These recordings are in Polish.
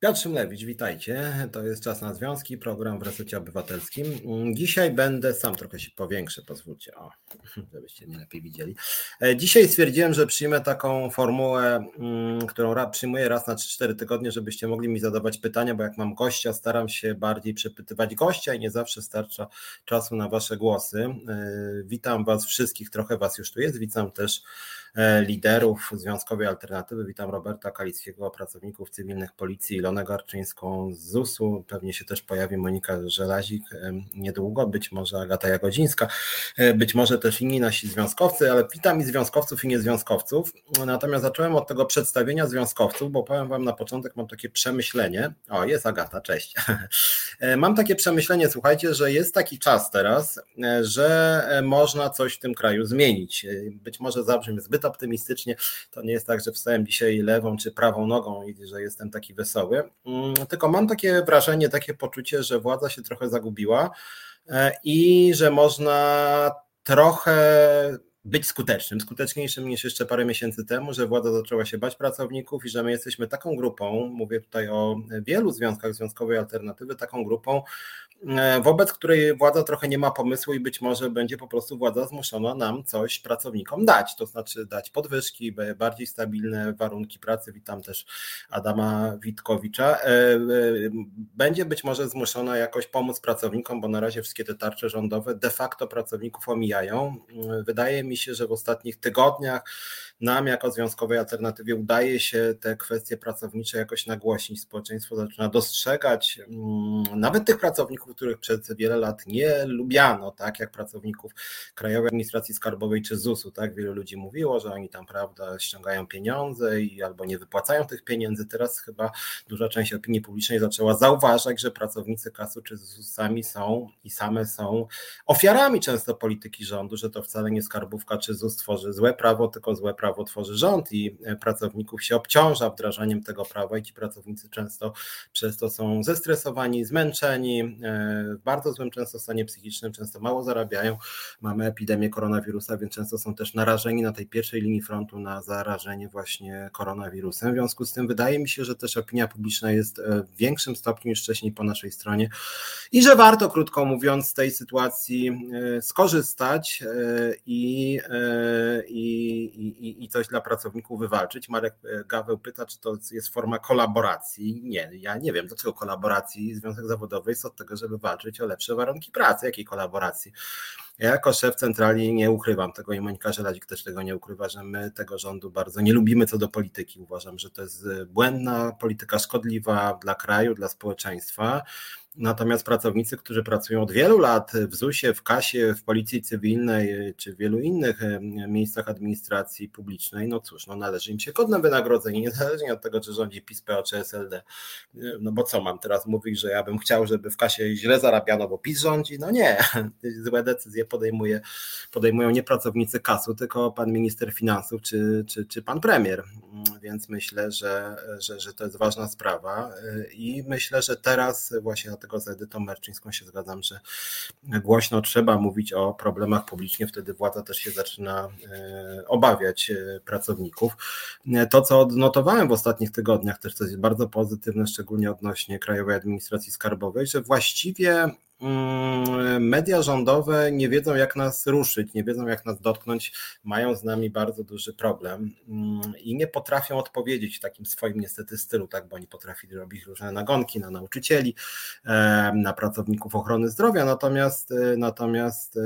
Piotr Szymlewicz, witajcie. To jest Czas na Związki, program w Resecie Obywatelskim. Dzisiaj będę, sam trochę się powiększę, pozwólcie, o, żebyście mnie lepiej widzieli. E, dzisiaj stwierdziłem, że przyjmę taką formułę, mm, którą przyjmuję raz na 3-4 tygodnie, żebyście mogli mi zadawać pytania, bo jak mam gościa, staram się bardziej przepytywać gościa i nie zawsze starcza czasu na wasze głosy. E, witam was wszystkich, trochę was już tu jest, witam też liderów Związkowej Alternatywy. Witam Roberta Kalickiego, pracowników cywilnych Policji, Ilonę Garczyńską z ZUS-u. Pewnie się też pojawi Monika Żelazik e, niedługo, być może Agata Jagodzińska, e, być może też inni nasi związkowcy, ale witam i związkowców i niezwiązkowców. Natomiast zacząłem od tego przedstawienia związkowców, bo powiem Wam na początek, mam takie przemyślenie. O, jest Agata, cześć. Mam takie przemyślenie, słuchajcie, że jest taki czas teraz, że można coś w tym kraju zmienić. Być może zabrzmi zbyt optymistycznie. To nie jest tak, że wstałem dzisiaj lewą czy prawą nogą i że jestem taki wesoły. Mm, tylko mam takie wrażenie, takie poczucie, że władza się trochę zagubiła e, i że można trochę być skutecznym, skuteczniejszym niż jeszcze parę miesięcy temu, że władza zaczęła się bać pracowników i że my jesteśmy taką grupą, mówię tutaj o wielu związkach związkowej alternatywy, taką grupą, wobec której władza trochę nie ma pomysłu i być może będzie po prostu władza zmuszona nam coś pracownikom dać, to znaczy dać podwyżki, bardziej stabilne warunki pracy. Witam też Adama Witkowicza. E, e, będzie być może zmuszona jakoś pomóc pracownikom, bo na razie wszystkie te tarcze rządowe de facto pracowników omijają. Wydaje mi się, że w ostatnich tygodniach nam jako Związkowej Alternatywie udaje się te kwestie pracownicze jakoś nagłośnić. Społeczeństwo zaczyna dostrzegać mm, nawet tych pracowników, których przez wiele lat nie lubiano, tak jak pracowników Krajowej Administracji Skarbowej czy ZUS-u. Tak? Wielu ludzi mówiło, że oni tam prawda, ściągają pieniądze i albo nie wypłacają tych pieniędzy. Teraz chyba duża część opinii publicznej zaczęła zauważać, że pracownicy kasu czy ZUS-ami są i same są ofiarami często polityki rządu, że to wcale nie skarbówka czy ZUS tworzy złe prawo, tylko złe prawo prawo tworzy rząd i e, pracowników się obciąża wdrażaniem tego prawa i ci pracownicy często przez to są zestresowani, zmęczeni, e, w bardzo złym często stanie psychicznym, często mało zarabiają. Mamy epidemię koronawirusa, więc często są też narażeni na tej pierwszej linii frontu na zarażenie właśnie koronawirusem. W związku z tym wydaje mi się, że też opinia publiczna jest e, w większym stopniu niż wcześniej po naszej stronie i że warto, krótko mówiąc, z tej sytuacji skorzystać i, i, i i coś dla pracowników wywalczyć. Marek e, Gaweł pyta, czy to jest forma kolaboracji. Nie, ja nie wiem, dlaczego kolaboracji. Związek Zawodowy jest od tego, żeby walczyć o lepsze warunki pracy. Jakiej kolaboracji? Ja jako szef centrali nie ukrywam tego i Monika Żelazik też tego nie ukrywa, że my tego rządu bardzo nie lubimy co do polityki. Uważam, że to jest błędna polityka szkodliwa dla kraju, dla społeczeństwa. Natomiast pracownicy, którzy pracują od wielu lat w ZUS-ie, w KASie, w Policji Cywilnej czy w wielu innych miejscach administracji publicznej, no cóż, no należy im się godne wynagrodzenie, niezależnie od tego, czy rządzi PiS, PO czy SLD. No bo co mam teraz mówić, że ja bym chciał, żeby w KASie źle zarabiano, bo PiS rządzi? No nie, złe decyzje podejmuje, podejmują nie pracownicy KAS-u, tylko pan minister finansów czy, czy, czy pan premier. Więc myślę, że, że, że to jest ważna sprawa i myślę, że teraz właśnie na tego z Edytą Merczyńską się zgadzam, że głośno trzeba mówić o problemach publicznie, wtedy władza też się zaczyna e, obawiać e, pracowników. To, co odnotowałem w ostatnich tygodniach, też to jest bardzo pozytywne, szczególnie odnośnie Krajowej Administracji Skarbowej, że właściwie media rządowe nie wiedzą, jak nas ruszyć, nie wiedzą, jak nas dotknąć, mają z nami bardzo duży problem mm, i nie potrafią odpowiedzieć w takim swoim niestety stylu, tak, bo oni potrafili robić różne nagonki na nauczycieli, na pracowników ochrony zdrowia, natomiast, e, natomiast, e,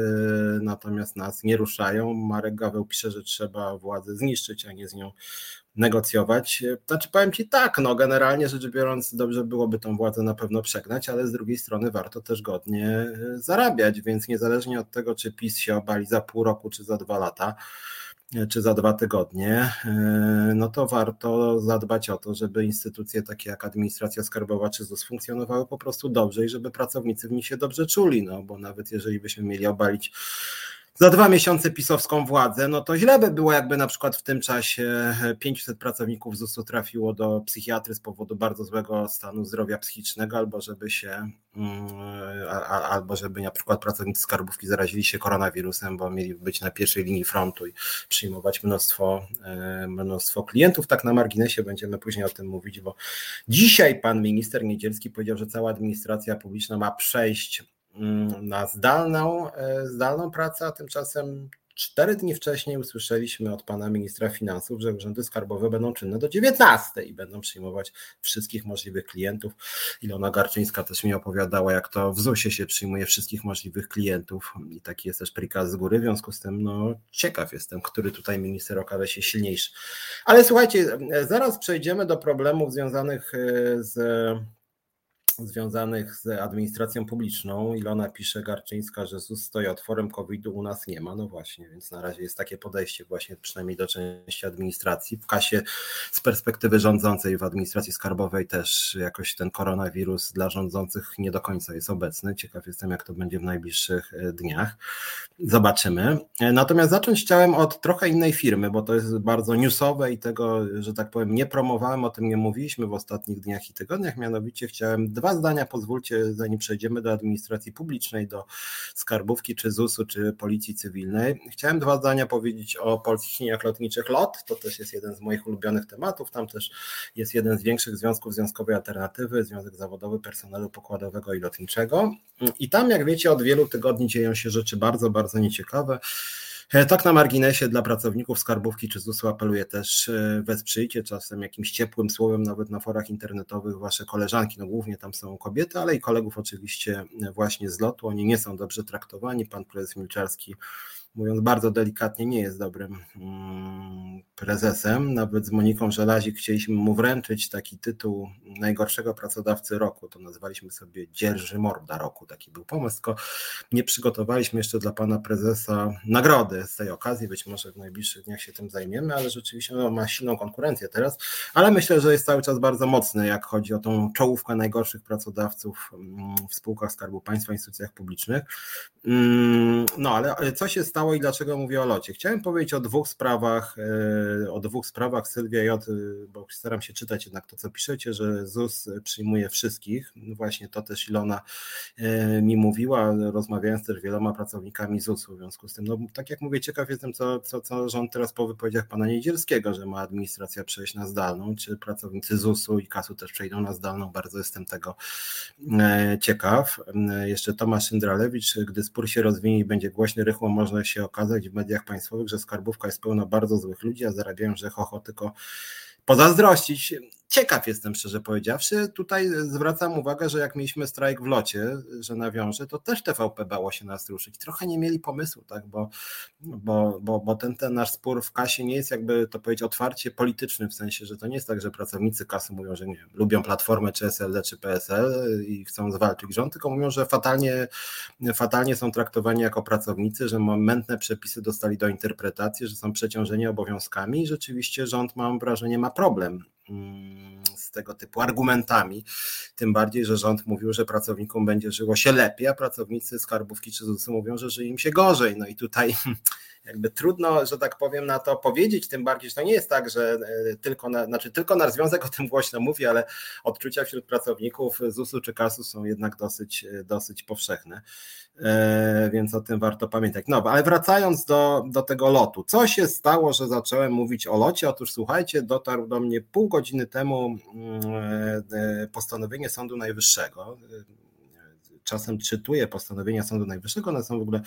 natomiast nas nie ruszają. Marek Gaweł pisze, że trzeba władzę zniszczyć, a nie z nią negocjować. Znaczy powiem Ci tak, no generalnie rzecz biorąc dobrze byłoby tą władzę na pewno przegnać, ale z drugiej strony warto też godnie e, zarabiać, więc niezależnie od tego, czy PiS się obali za pół roku, czy za dwa lata, e, czy za dwa tygodnie, e, no to warto zadbać o to, żeby instytucje takie jak administracja skarbowa czy ZUS funkcjonowały po prostu dobrze i żeby pracownicy w nich się dobrze czuli, no bo nawet jeżeli byśmy mieli obalić za dwa miesiące pisowską władzę, no to źle by było, jakby na przykład w tym czasie 500 pracowników ZUS-u trafiło do psychiatry z powodu bardzo złego stanu zdrowia psychicznego, albo żeby się, mm, albo żeby na przykład pracownicy skarbówki zarazili się koronawirusem, bo mieli być na pierwszej linii frontu i przyjmować mnóstwo, e, mnóstwo klientów. Tak na marginesie będziemy później o tym mówić, bo dzisiaj pan minister Niedzielski powiedział, że cała administracja publiczna ma przejść na zdalną, e, zdalną pracę, a tymczasem cztery dni wcześniej usłyszeliśmy od pana ministra finansów, że urzędy skarbowe będą czynne do 19 i będą przyjmować wszystkich możliwych klientów. Ilona Garczyńska też mi opowiadała, jak to w ZUS-ie się przyjmuje wszystkich możliwych klientów i taki jest też prikaz z góry, w związku z tym no, ciekaw jestem, który tutaj minister okaże się silniejszy. Ale słuchajcie, zaraz przejdziemy do problemów związanych e, z związanych z administracją publiczną. Ilona pisze Garczyńska, że ZUS stoi otworem COVID-u, u nas nie ma. No właśnie, więc na razie jest takie podejście właśnie przynajmniej do części administracji. W kasie z perspektywy rządzącej w administracji skarbowej też jakoś ten koronawirus dla rządzących nie do końca jest obecny. Ciekaw jestem, jak to będzie w najbliższych e, dniach. Zobaczymy. E, natomiast zacząć chciałem od trochę innej firmy, bo to jest bardzo newsowe i tego, że tak powiem, nie promowałem, o tym nie mówiliśmy w ostatnich dniach i tygodniach. Mianowicie chciałem dwa zdania pozwólcie, zanim przejdziemy do administracji publicznej, do skarbówki, czy ZUS-u, czy policji cywilnej. Chciałem dwa zdania powiedzieć o polskich liniach lotniczych LOT. To też jest jeden z moich ulubionych tematów. Tam też jest jeden z większych związków związkowej alternatywy, Związek Zawodowy Personelu Pokładowego i Lotniczego. I tam, jak wiecie, od wielu tygodni dzieją się rzeczy bardzo, bardzo nieciekawe. E, tak na marginesie dla pracowników skarbówki czy ZUS-u apeluję też, e, wesprzyjcie czasem jakimś ciepłym słowem nawet na forach internetowych wasze koleżanki, no głównie tam są kobiety, ale i kolegów oczywiście właśnie z lotu, oni nie są dobrze traktowani, pan prezes Milczarski mówiąc bardzo delikatnie, nie jest dobrym mm, prezesem. Nawet z Moniką Żelazik chcieliśmy mu wręczyć taki tytuł najgorszego pracodawcy roku. To nazwaliśmy sobie Dzierży Morda roku. Taki był pomysł, tylko nie przygotowaliśmy jeszcze dla pana prezesa nagrody z tej okazji. Być może w najbliższych dniach się tym zajmiemy, ale rzeczywiście no, ma silną konkurencję teraz. Ale myślę, że jest cały czas bardzo mocny, jak chodzi o tą czołówkę najgorszych pracodawców mm, w spółkach Skarbu Państwa, instytucjach publicznych. Mm, no ale co się stało i dlaczego mówię o locie? Chciałem powiedzieć o dwóch sprawach, e, o dwóch sprawach Sylwia J, bo staram się czytać jednak to, co piszecie, że ZUS przyjmuje wszystkich. Właśnie to też Ilona e, mi mówiła, rozmawiając też z wieloma pracownikami ZUS-u w związku z tym. No, tak jak mówię, ciekaw jestem, co, co, co rząd teraz po wypowiedziach pana Niedzielskiego, że ma administracja przejść na zdalną, czy pracownicy ZUS-u i KAS-u też przejdą na zdalną. Bardzo jestem tego e, ciekaw. Jeszcze Tomasz Indralewicz, gdy spór się rozwinie i będzie głośny, rychło może się okazać w mediach państwowych, że skarbówka jest pełna bardzo złych ludzi, a zarabiają, że chocho tylko pozazdrościć. Ciekaw jestem, szczerze powiedziawszy. Tutaj zwracam uwagę, że jak mieliśmy strajk w locie, że nawiążę, to też TVP bało się nas ruszyć. Trochę nie mieli pomysłu, tak? bo, bo, bo, bo ten, ten nasz spór w kasie nie jest jakby to powiedzieć otwarcie polityczny, w sensie, że to nie jest tak, że pracownicy kasy mówią, że nie wiem, lubią Platformę, czy SLD, czy PSL i chcą zwalczyć rząd, tylko mówią, że fatalnie, fatalnie są traktowani jako pracownicy, że momentne przepisy dostali do interpretacji, że są przeciążeni obowiązkami i rzeczywiście rząd, mam wrażenie, ma problem z tego typu argumentami. Tym bardziej, że rząd mówił, że pracownikom będzie żyło się lepiej, a pracownicy skarbówki czy ZUS mówią, że żyje im się gorzej. No i tutaj jakby trudno, że tak powiem, na to powiedzieć, tym bardziej, że to nie jest tak, że e, tylko, na, znaczy tylko nasz związek o tym głośno mówi, ale odczucia wśród pracowników ZUS-u czy KAS-u są jednak dosyć, e, dosyć powszechne, e, więc o tym warto pamiętać. No, ale wracając do, do tego lotu, co się stało, że zacząłem mówić o locie? Otóż słuchajcie, dotarł do mnie pół godziny temu mm, postanowienie Sądu Najwyższego, czasem czytuję postanowienia Sądu Najwyższego, one są w ogóle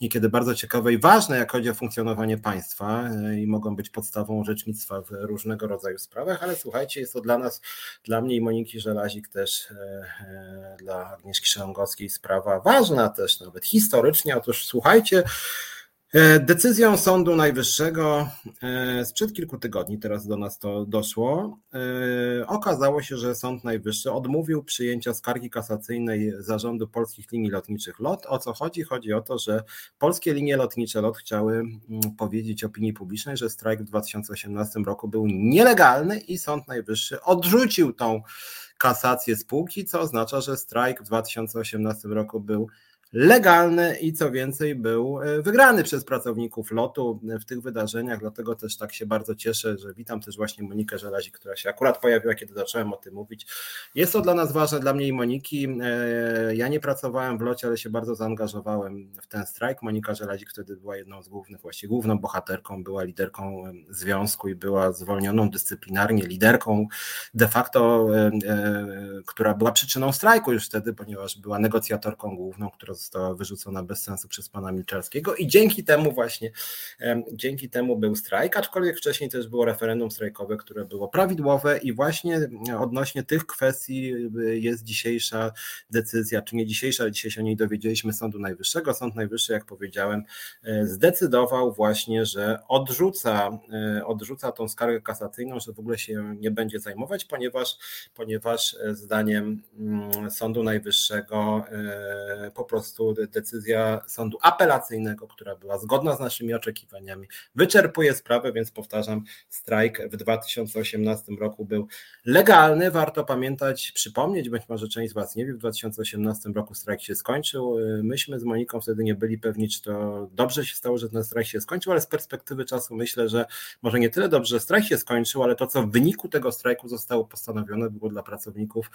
niekiedy bardzo ciekawe i ważne, jak chodzi o funkcjonowanie państwa e, i mogą być podstawą orzecznictwa w różnego rodzaju sprawach, ale słuchajcie, jest to dla nas, dla mnie i Moniki Żelazik też, e, e, dla Agnieszki Szałongowskiej sprawa ważna też nawet historycznie. Otóż słuchajcie, decyzją Sądu Najwyższego e, sprzed kilku tygodni, teraz do nas to doszło, e, okazało się, że Sąd Najwyższy odmówił przyjęcia skargi kasacyjnej zarządu polskich linii lotniczych LOT. O co chodzi? Chodzi o to, że polskie linie lotnicze LOT chciały mm, powiedzieć opinii publicznej, że strajk w 2018 roku był nielegalny i Sąd Najwyższy odrzucił tą kasację spółki, co oznacza, że strajk w 2018 roku był legalny i co więcej był e, wygrany przez pracowników lotu w tych wydarzeniach, dlatego też tak się bardzo cieszę, że witam też właśnie Monikę Żelazik, która się akurat pojawiła, kiedy zacząłem o tym mówić. Jest to dla nas ważne, dla mnie i Moniki. E, ja nie pracowałem w locie, ale się bardzo zaangażowałem w ten strajk. Monika Żelazik wtedy była jedną z głównych, właściwie główną bohaterką, była liderką związku i była zwolnioną dyscyplinarnie, liderką de facto, e, która była przyczyną strajku już wtedy, ponieważ była negocjatorką główną, która została wyrzucona bez sensu przez pana Milczarskiego i dzięki temu właśnie, dzięki temu był strajk, aczkolwiek wcześniej też było referendum strajkowe, które było prawidłowe i właśnie odnośnie tych kwestii y, jest dzisiejsza decyzja, czy nie dzisiejsza, ale dzisiaj się o niej dowiedzieliśmy Sądu Najwyższego. Sąd Najwyższy, jak powiedziałem, e, zdecydował właśnie, że odrzuca, e, odrzuca tą skargę kasacyjną, że w ogóle się nie będzie zajmować, ponieważ, ponieważ e, zdaniem mm, Sądu Najwyższego po prostu prostu decyzja sądu apelacyjnego, która była zgodna z naszymi oczekiwaniami, wyczerpuje sprawę, więc powtarzam, strajk w 2018 roku był legalny. Warto pamiętać, przypomnieć, być może część z Was nie wie, w 2018 roku strajk się skończył. Myśmy z Moniką wtedy nie byli pewni, czy to dobrze się stało, że ten strajk się skończył, ale z perspektywy czasu myślę, że może nie tyle dobrze, strajk się skończył, ale to, co w wyniku tego strajku zostało postanowione, było dla pracowników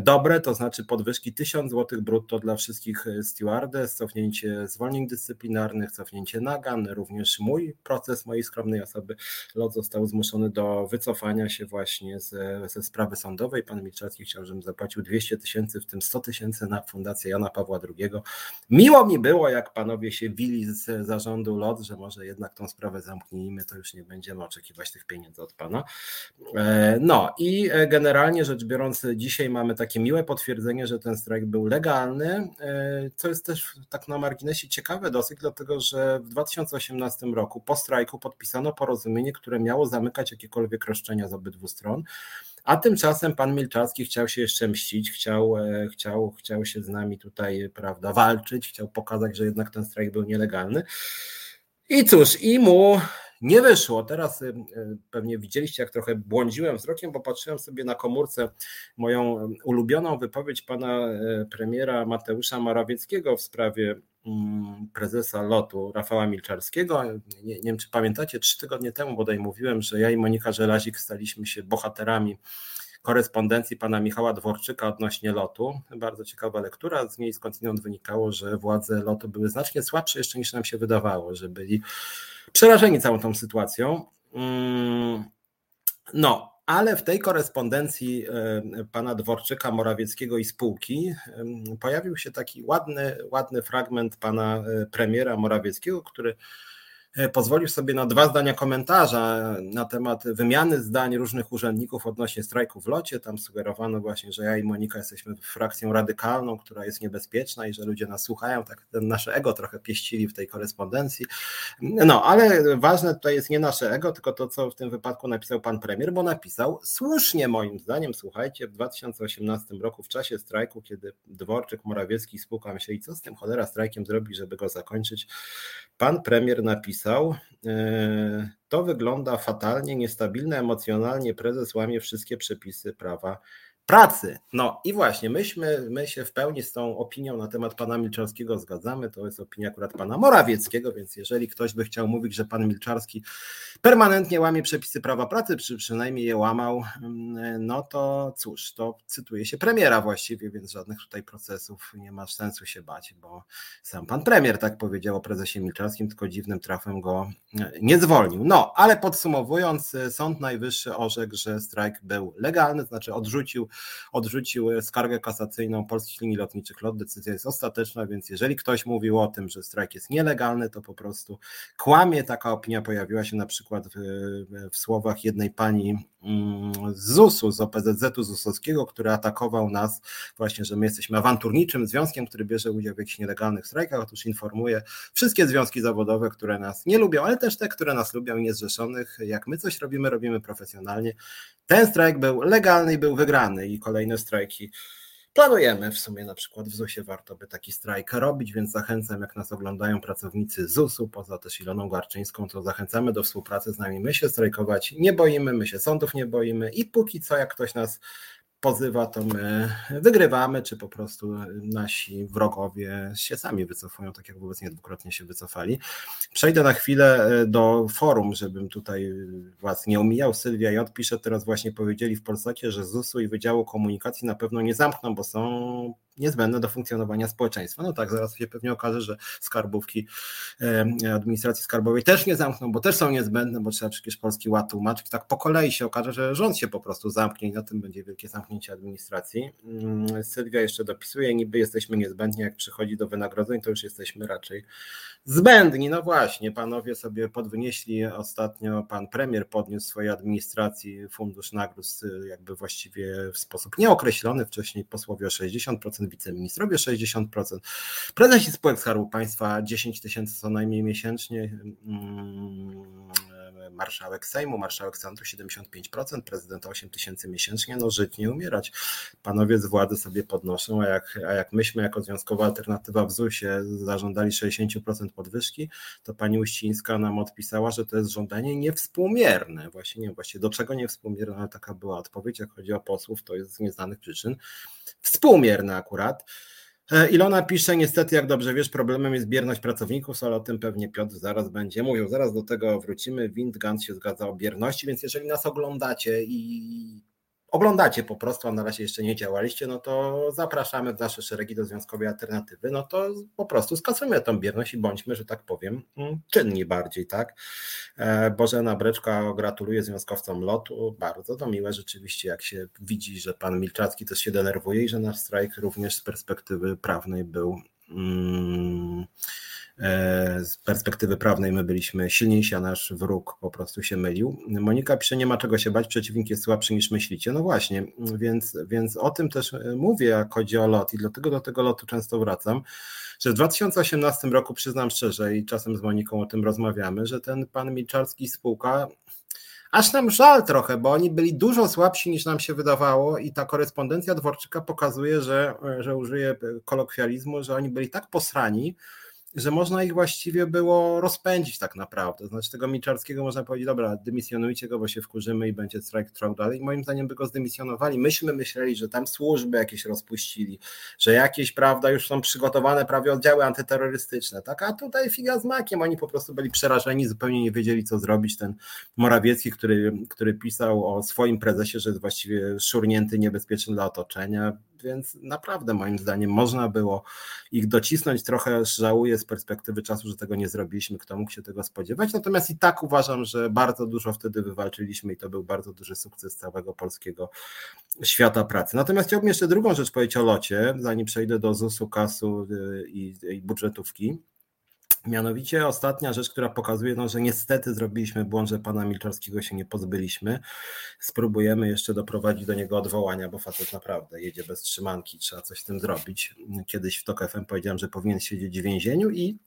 dobre, to znaczy podwyżki 1000 zł brutto dla wszystkich e, stewardess, cofnięcie zwolnień dyscyplinarnych, cofnięcie nagan, również mój proces mojej skromnej osoby, lot został zmuszony do wycofania się właśnie ze, ze sprawy sądowej. Pan Milczarski chciał, żebym zapłacił 200 tysięcy, w tym 100 tysięcy na Fundację Jana Pawła II. Miło mi było, jak panowie się wili z zarządu LOT, że może jednak tą sprawę zamknijmy, to już nie będziemy oczekiwać tych pieniędzy od pana. E, no i generalnie rzecz biorąc, dzisiaj mamy takie miłe potwierdzenie, że ten strajk był legalny, e, co jest też tak na marginesie ciekawe dosyć, dlatego że w 2018 roku po strajku podpisano porozumienie, które miało zamykać jakiekolwiek roszczenia z obydwu stron. A tymczasem pan Milczarski chciał się jeszcze mścić, chciał, e, chciał, chciał się z nami tutaj, prawda, walczyć, chciał pokazać, że jednak ten strajk był nielegalny. I cóż, i mu nie wyszło. Teraz y, y, pewnie widzieliście, jak trochę błądziłem wzrokiem, bo patrzyłem sobie na komórce moją ulubioną wypowiedź pana y, premiera Mateusza Morawieckiego w sprawie mm, prezesa lotu Rafała Milczarskiego. Nie, nie, wiem, czy pamiętacie, trzy tygodnie temu bodaj mówiłem, że ja i Monika Żelazik staliśmy się bohaterami korespondencji pana Michała Dworczyka odnośnie lotu. Bardzo ciekawa lektura, z niej skądinąd wynikało, że władze lotu były znacznie słabsze jeszcze niż nam się wydawało, że byli przerażeni całą tą sytuacją. Mm, no, ale w tej korespondencji e, pana Dworczyka, Morawieckiego i spółki pojawił się taki ładny, ładny fragment pana e, premiera Morawieckiego, który E, pozwolił sobie na dwa zdania komentarza na temat wymiany zdań różnych urzędników odnośnie strajku w locie. Tam sugerowano właśnie, że ja i Monika jesteśmy frakcją radykalną, która jest niebezpieczna i że ludzie nas słuchają. Tak nasze ego trochę pieścili w tej korespondencji. No, ale ważne tutaj jest nie nasze ego, tylko to, co w tym wypadku napisał pan premier, bo napisał słusznie moim zdaniem, słuchajcie, w 2018 roku w czasie strajku, kiedy Dworczyk, Morawiecki spłukał myśleli, co z tym cholera strajkiem zrobić, żeby go zakończyć, pan premier napisał, napisał. E, to wygląda fatalnie, niestabilne emocjonalnie. Prezes łamie wszystkie przepisy prawa pracy. No i właśnie, myśmy, my się w pełni z tą opinią na temat pana Milczarskiego zgadzamy. To jest opinia akurat pana Morawieckiego, więc jeżeli ktoś by chciał mówić, że pan Milczarski permanentnie łamie przepisy prawa pracy, czy przynajmniej je łamał, mm, no to cóż, to cytuje się premiera właściwie, więc żadnych tutaj procesów nie ma sensu się bać, bo sam pan premier tak powiedział o prezesie Milczarskim, tylko dziwnym trafem go e, nie zwolnił. No, ale podsumowując, e, Sąd Najwyższy orzekł, że strajk był legalny, znaczy odrzucił odrzucił skargę kasacyjną polskich linii lotniczych LOT. Decyzja jest ostateczna, więc jeżeli ktoś mówił o tym, że strajk jest nielegalny, to po prostu kłamie. Taka opinia pojawiła się na przykład w, w słowach jednej pani mm, z ZUS-u, z OPZZ-u ZUS-owskiego, który atakował nas właśnie, że my jesteśmy awanturniczym związkiem, który bierze udział w jakichś nielegalnych strajkach. Otóż informuje wszystkie związki zawodowe, które nas nie lubią, ale też te, które nas lubią i niezrzeszonych. Jak my coś robimy, robimy profesjonalnie. Ten strajk był legalny i był wygrany i kolejne strajki planujemy. W sumie na przykład w ZUS-ie warto by taki strajk robić, więc zachęcam, jak nas oglądają pracownicy ZUS-u, poza też Iloną Garczyńską, to zachęcamy do współpracy z nami. My się strajkować nie boimy, my się sądów nie boimy i póki co, jak ktoś nas pozywa, to my wygrywamy, czy po prostu nasi wrogowie się sami wycofują, tak jak wobec dwukrotnie się wycofali. Przejdę na chwilę e, do forum, żebym tutaj was nie omijał. Sylwia J. pisze, teraz właśnie powiedzieli w Polsacie, że ZUS-u i Wydziału Komunikacji na pewno nie zamkną, bo są niezbędne do funkcjonowania społeczeństwa. No tak, zaraz się pewnie okaże, że skarbówki administracji skarbowej też nie zamkną, bo też są niezbędne, bo trzeba przecież Polski Ład tłumaczyć. Tak po kolei się okaże, że rząd się po prostu zamknie i na tym będzie wielkie zamknięcie administracji. Mm, Sylwia jeszcze dopisuje, niby jesteśmy niezbędni, jak przychodzi do wynagrodzeń, to już jesteśmy raczej zbędni. No właśnie, panowie sobie podwynieśli ostatnio, pan premier podniósł swojej administracji fundusz nagród jakby właściwie w sposób nieokreślony, wcześniej posłowie o 60%, wiceministrowie 60%, prezesi spółek Skarbu Państwa 10 tysięcy co najmniej miesięcznie, mm, marszałek Sejmu, marszałek Senatu 75%, prezydenta 8 tysięcy miesięcznie, no żyć nie umierać. Panowie z władzy sobie podnoszą, a jak, a jak myśmy jako związkowa alternatywa w ZUS-ie zażądali 60% podwyżki, to pani Uścińska nam odpisała, że to jest żądanie niewspółmierne. Właśnie nie wiem, właśnie do czego niewspółmierne, ale taka była odpowiedź, jak chodzi o posłów, to jest z nieznanych przyczyn współmierne akurat. E, Ilona pisze, niestety, jak dobrze wiesz, problemem jest bierność pracowników, ale o tym pewnie Piotr zaraz będzie mówił. Zaraz do tego wrócimy. Windgant się zgadza o bierności, więc jeżeli nas oglądacie i oglądacie po prostu, a na razie jeszcze nie działaliście, no to zapraszamy w nasze szeregi do Związkowej Alternatywy, no to po prostu skasujmy tą bierność i bądźmy, że tak powiem, mm, czynni bardziej, tak? E, Bożena Breczka gratuluje związkowcom lotu, bardzo to miłe rzeczywiście, jak się widzi, że pan Milczacki też się denerwuje i że nasz strajk również z perspektywy prawnej był mm, z perspektywy prawnej my byliśmy silniejsi, a nasz wróg po prostu się mylił. Monika pisze, nie ma czego się bać, przeciwnik jest słabszy niż myślicie. No właśnie, więc, więc o tym też mówię, jak chodzi o lot i dlatego do tego lotu często wracam, że w 2018 roku, przyznam szczerze i czasem z Moniką o tym rozmawiamy, że ten pan Milczarski i spółka Aż nam żal trochę, bo oni byli dużo słabsi niż nam się wydawało i ta korespondencja Dworczyka pokazuje, że, że użyję kolokwializmu, że oni byli tak posrani, że można ich właściwie było rozpędzić tak naprawdę. Znaczy tego Milczarskiego można powiedzieć, dobra, dymisjonujcie go, bo się wkurzymy i będzie strajk trwał dalej. Moim zdaniem by go zdymisjonowali. Myśmy myśleli, że tam służby jakieś rozpuścili, że jakieś, prawda, już są przygotowane prawie oddziały antyterrorystyczne, tak? A tutaj figa z makiem, oni po prostu byli przerażeni, zupełnie nie wiedzieli, co zrobić. Ten Morawiecki, który, który pisał o swoim prezesie, że jest właściwie szurnięty, niebezpieczny dla otoczenia, więc naprawdę moim zdaniem można było ich docisnąć. Trochę żałuję z perspektywy czasu, że tego nie zrobiliśmy, kto mógł się tego spodziewać. Natomiast i tak uważam, że bardzo dużo wtedy wywalczyliśmy i to był bardzo duży sukces całego polskiego świata pracy. Natomiast chciałbym jeszcze drugą rzecz powiedzieć o locie, zanim przejdę do ZUS-u, kasu y, i, i budżetówki. Mianowicie ostatnia rzecz, która pokazuje, no, że niestety zrobiliśmy błąd, że pana Milczarskiego się nie pozbyliśmy. Spróbujemy jeszcze doprowadzić do niego odwołania, bo facet naprawdę jedzie bez trzymanki, trzeba coś z tym zrobić. Kiedyś w TOK FM powiedziałem, że powinien siedzieć w więzieniu i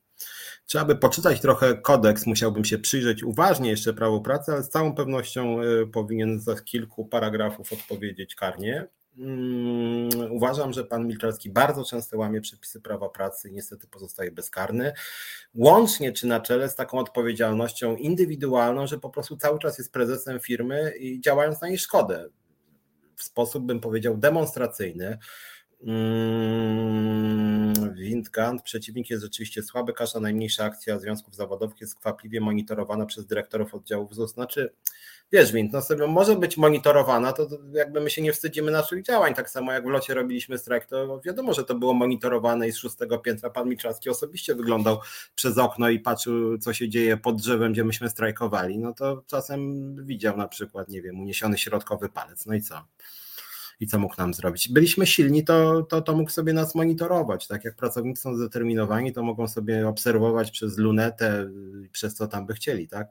trzeba by poczytać trochę kodeks, musiałbym się przyjrzeć uważnie jeszcze prawo pracy, ale z całą pewnością y, powinien za kilku paragrafów odpowiedzieć karnie. Mm, uważam, że pan Milczarski bardzo często łamie przepisy prawa pracy i niestety pozostaje bezkarny. Łącznie czy na czele z taką odpowiedzialnością indywidualną, że po prostu cały czas jest prezesem firmy i działając na jej szkodę. W sposób, bym powiedział, demonstracyjny. Mm, Windkant, przeciwnik jest rzeczywiście słaby, każda najmniejsza akcja związków zawodowych jest skwapliwie monitorowana przez dyrektorów oddziałów ZUS. Znaczy, wiesz, Wind, no sobie może być monitorowana, to jakby my się nie wstydzimy naszych działań, tak samo jak w locie robiliśmy strajk, to wiadomo, że to było monitorowane i z szóstego piętra pan Miczarski osobiście wyglądał przez okno i patrzył, co się dzieje pod drzewem, gdzie myśmy strajkowali, no to czasem widział na przykład, nie wiem, uniesiony środkowy palec, no i co? i co mógł nam zrobić. Byliśmy silni, to, to, to mógł sobie nas monitorować. Tak jak pracownicy są zdeterminowani, to mogą sobie obserwować przez lunetę, przez co tam by chcieli, tak?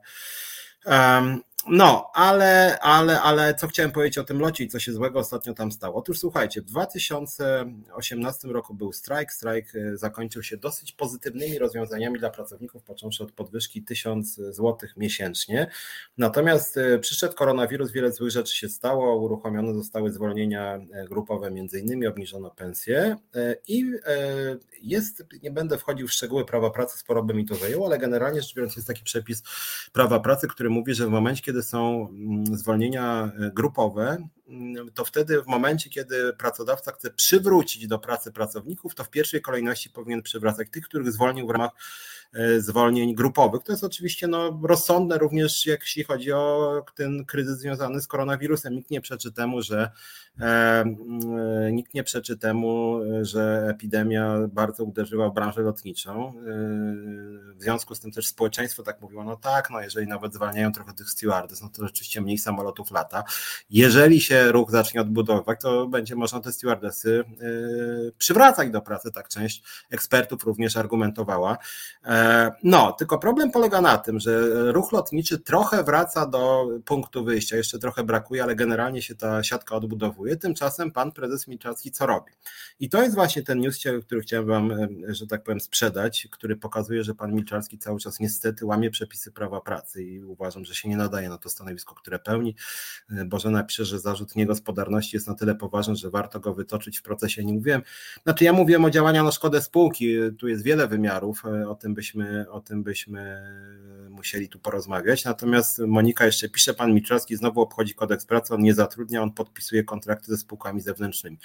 Um, no, ale, ale, ale co chciałem powiedzieć o tym locie i co się złego ostatnio tam stało? Otóż słuchajcie, w 2018 roku był strajk. Strajk e, zakończył się dosyć pozytywnymi rozwiązaniami dla pracowników, począwszy od podwyżki 1000 zł miesięcznie. Natomiast e, przyszedł koronawirus, wiele złych rzeczy się stało. Uruchomione zostały zwolnienia e, grupowe, między innymi obniżono pensje i jest, nie będę wchodził w szczegóły prawa pracy, sporo by mi to zajęło, ale generalnie rzecz biorąc jest taki przepis prawa pracy, który mówi, że w momencie, kiedy są mm, zwolnienia e, grupowe, mm, to wtedy w momencie, kiedy pracodawca chce przywrócić do pracy pracowników, to w pierwszej kolejności powinien przywracać tych, których zwolnił w ramach zwolnień grupowych. To jest oczywiście no, rozsądne również, jeśli chodzi o ten kryzys związany z koronawirusem. Nikt nie przeczy temu, że e, e, nikt nie przeczy temu, że epidemia bardzo uderzyła w branżę lotniczą. E, w związku z tym też społeczeństwo tak mówiło, no tak, no jeżeli nawet zwalniają trochę tych stewardess, no to rzeczywiście mniej samolotów lata. Jeżeli się ruch zacznie odbudowywać, to będzie można te stewardessy e, przywracać do pracy, tak część ekspertów również argumentowała. No, tylko problem polega na tym, że ruch lotniczy trochę wraca do punktu wyjścia, jeszcze trochę brakuje, ale generalnie się ta siatka odbudowuje. Tymczasem pan prezes Milczarski co robi? I to jest właśnie ten news, który chciałem wam, że tak powiem, sprzedać, który pokazuje, że pan Milczarski cały czas niestety łamie przepisy prawa pracy i uważam, że się nie nadaje na to stanowisko, które pełni. Bożena pisze, że zarzut niegospodarności jest na tyle poważny, że warto go wytoczyć w procesie. Nie mówiłem, znaczy ja mówiłem o działaniach na szkodę spółki, tu jest wiele wymiarów, o tym byśmy byśmy, o tym byśmy musieli tu porozmawiać. Natomiast Monika jeszcze pisze, pan Miczowski znowu obchodzi kodeks pracy, on nie zatrudnia, on podpisuje kontrakty ze spółkami zewnętrznymi.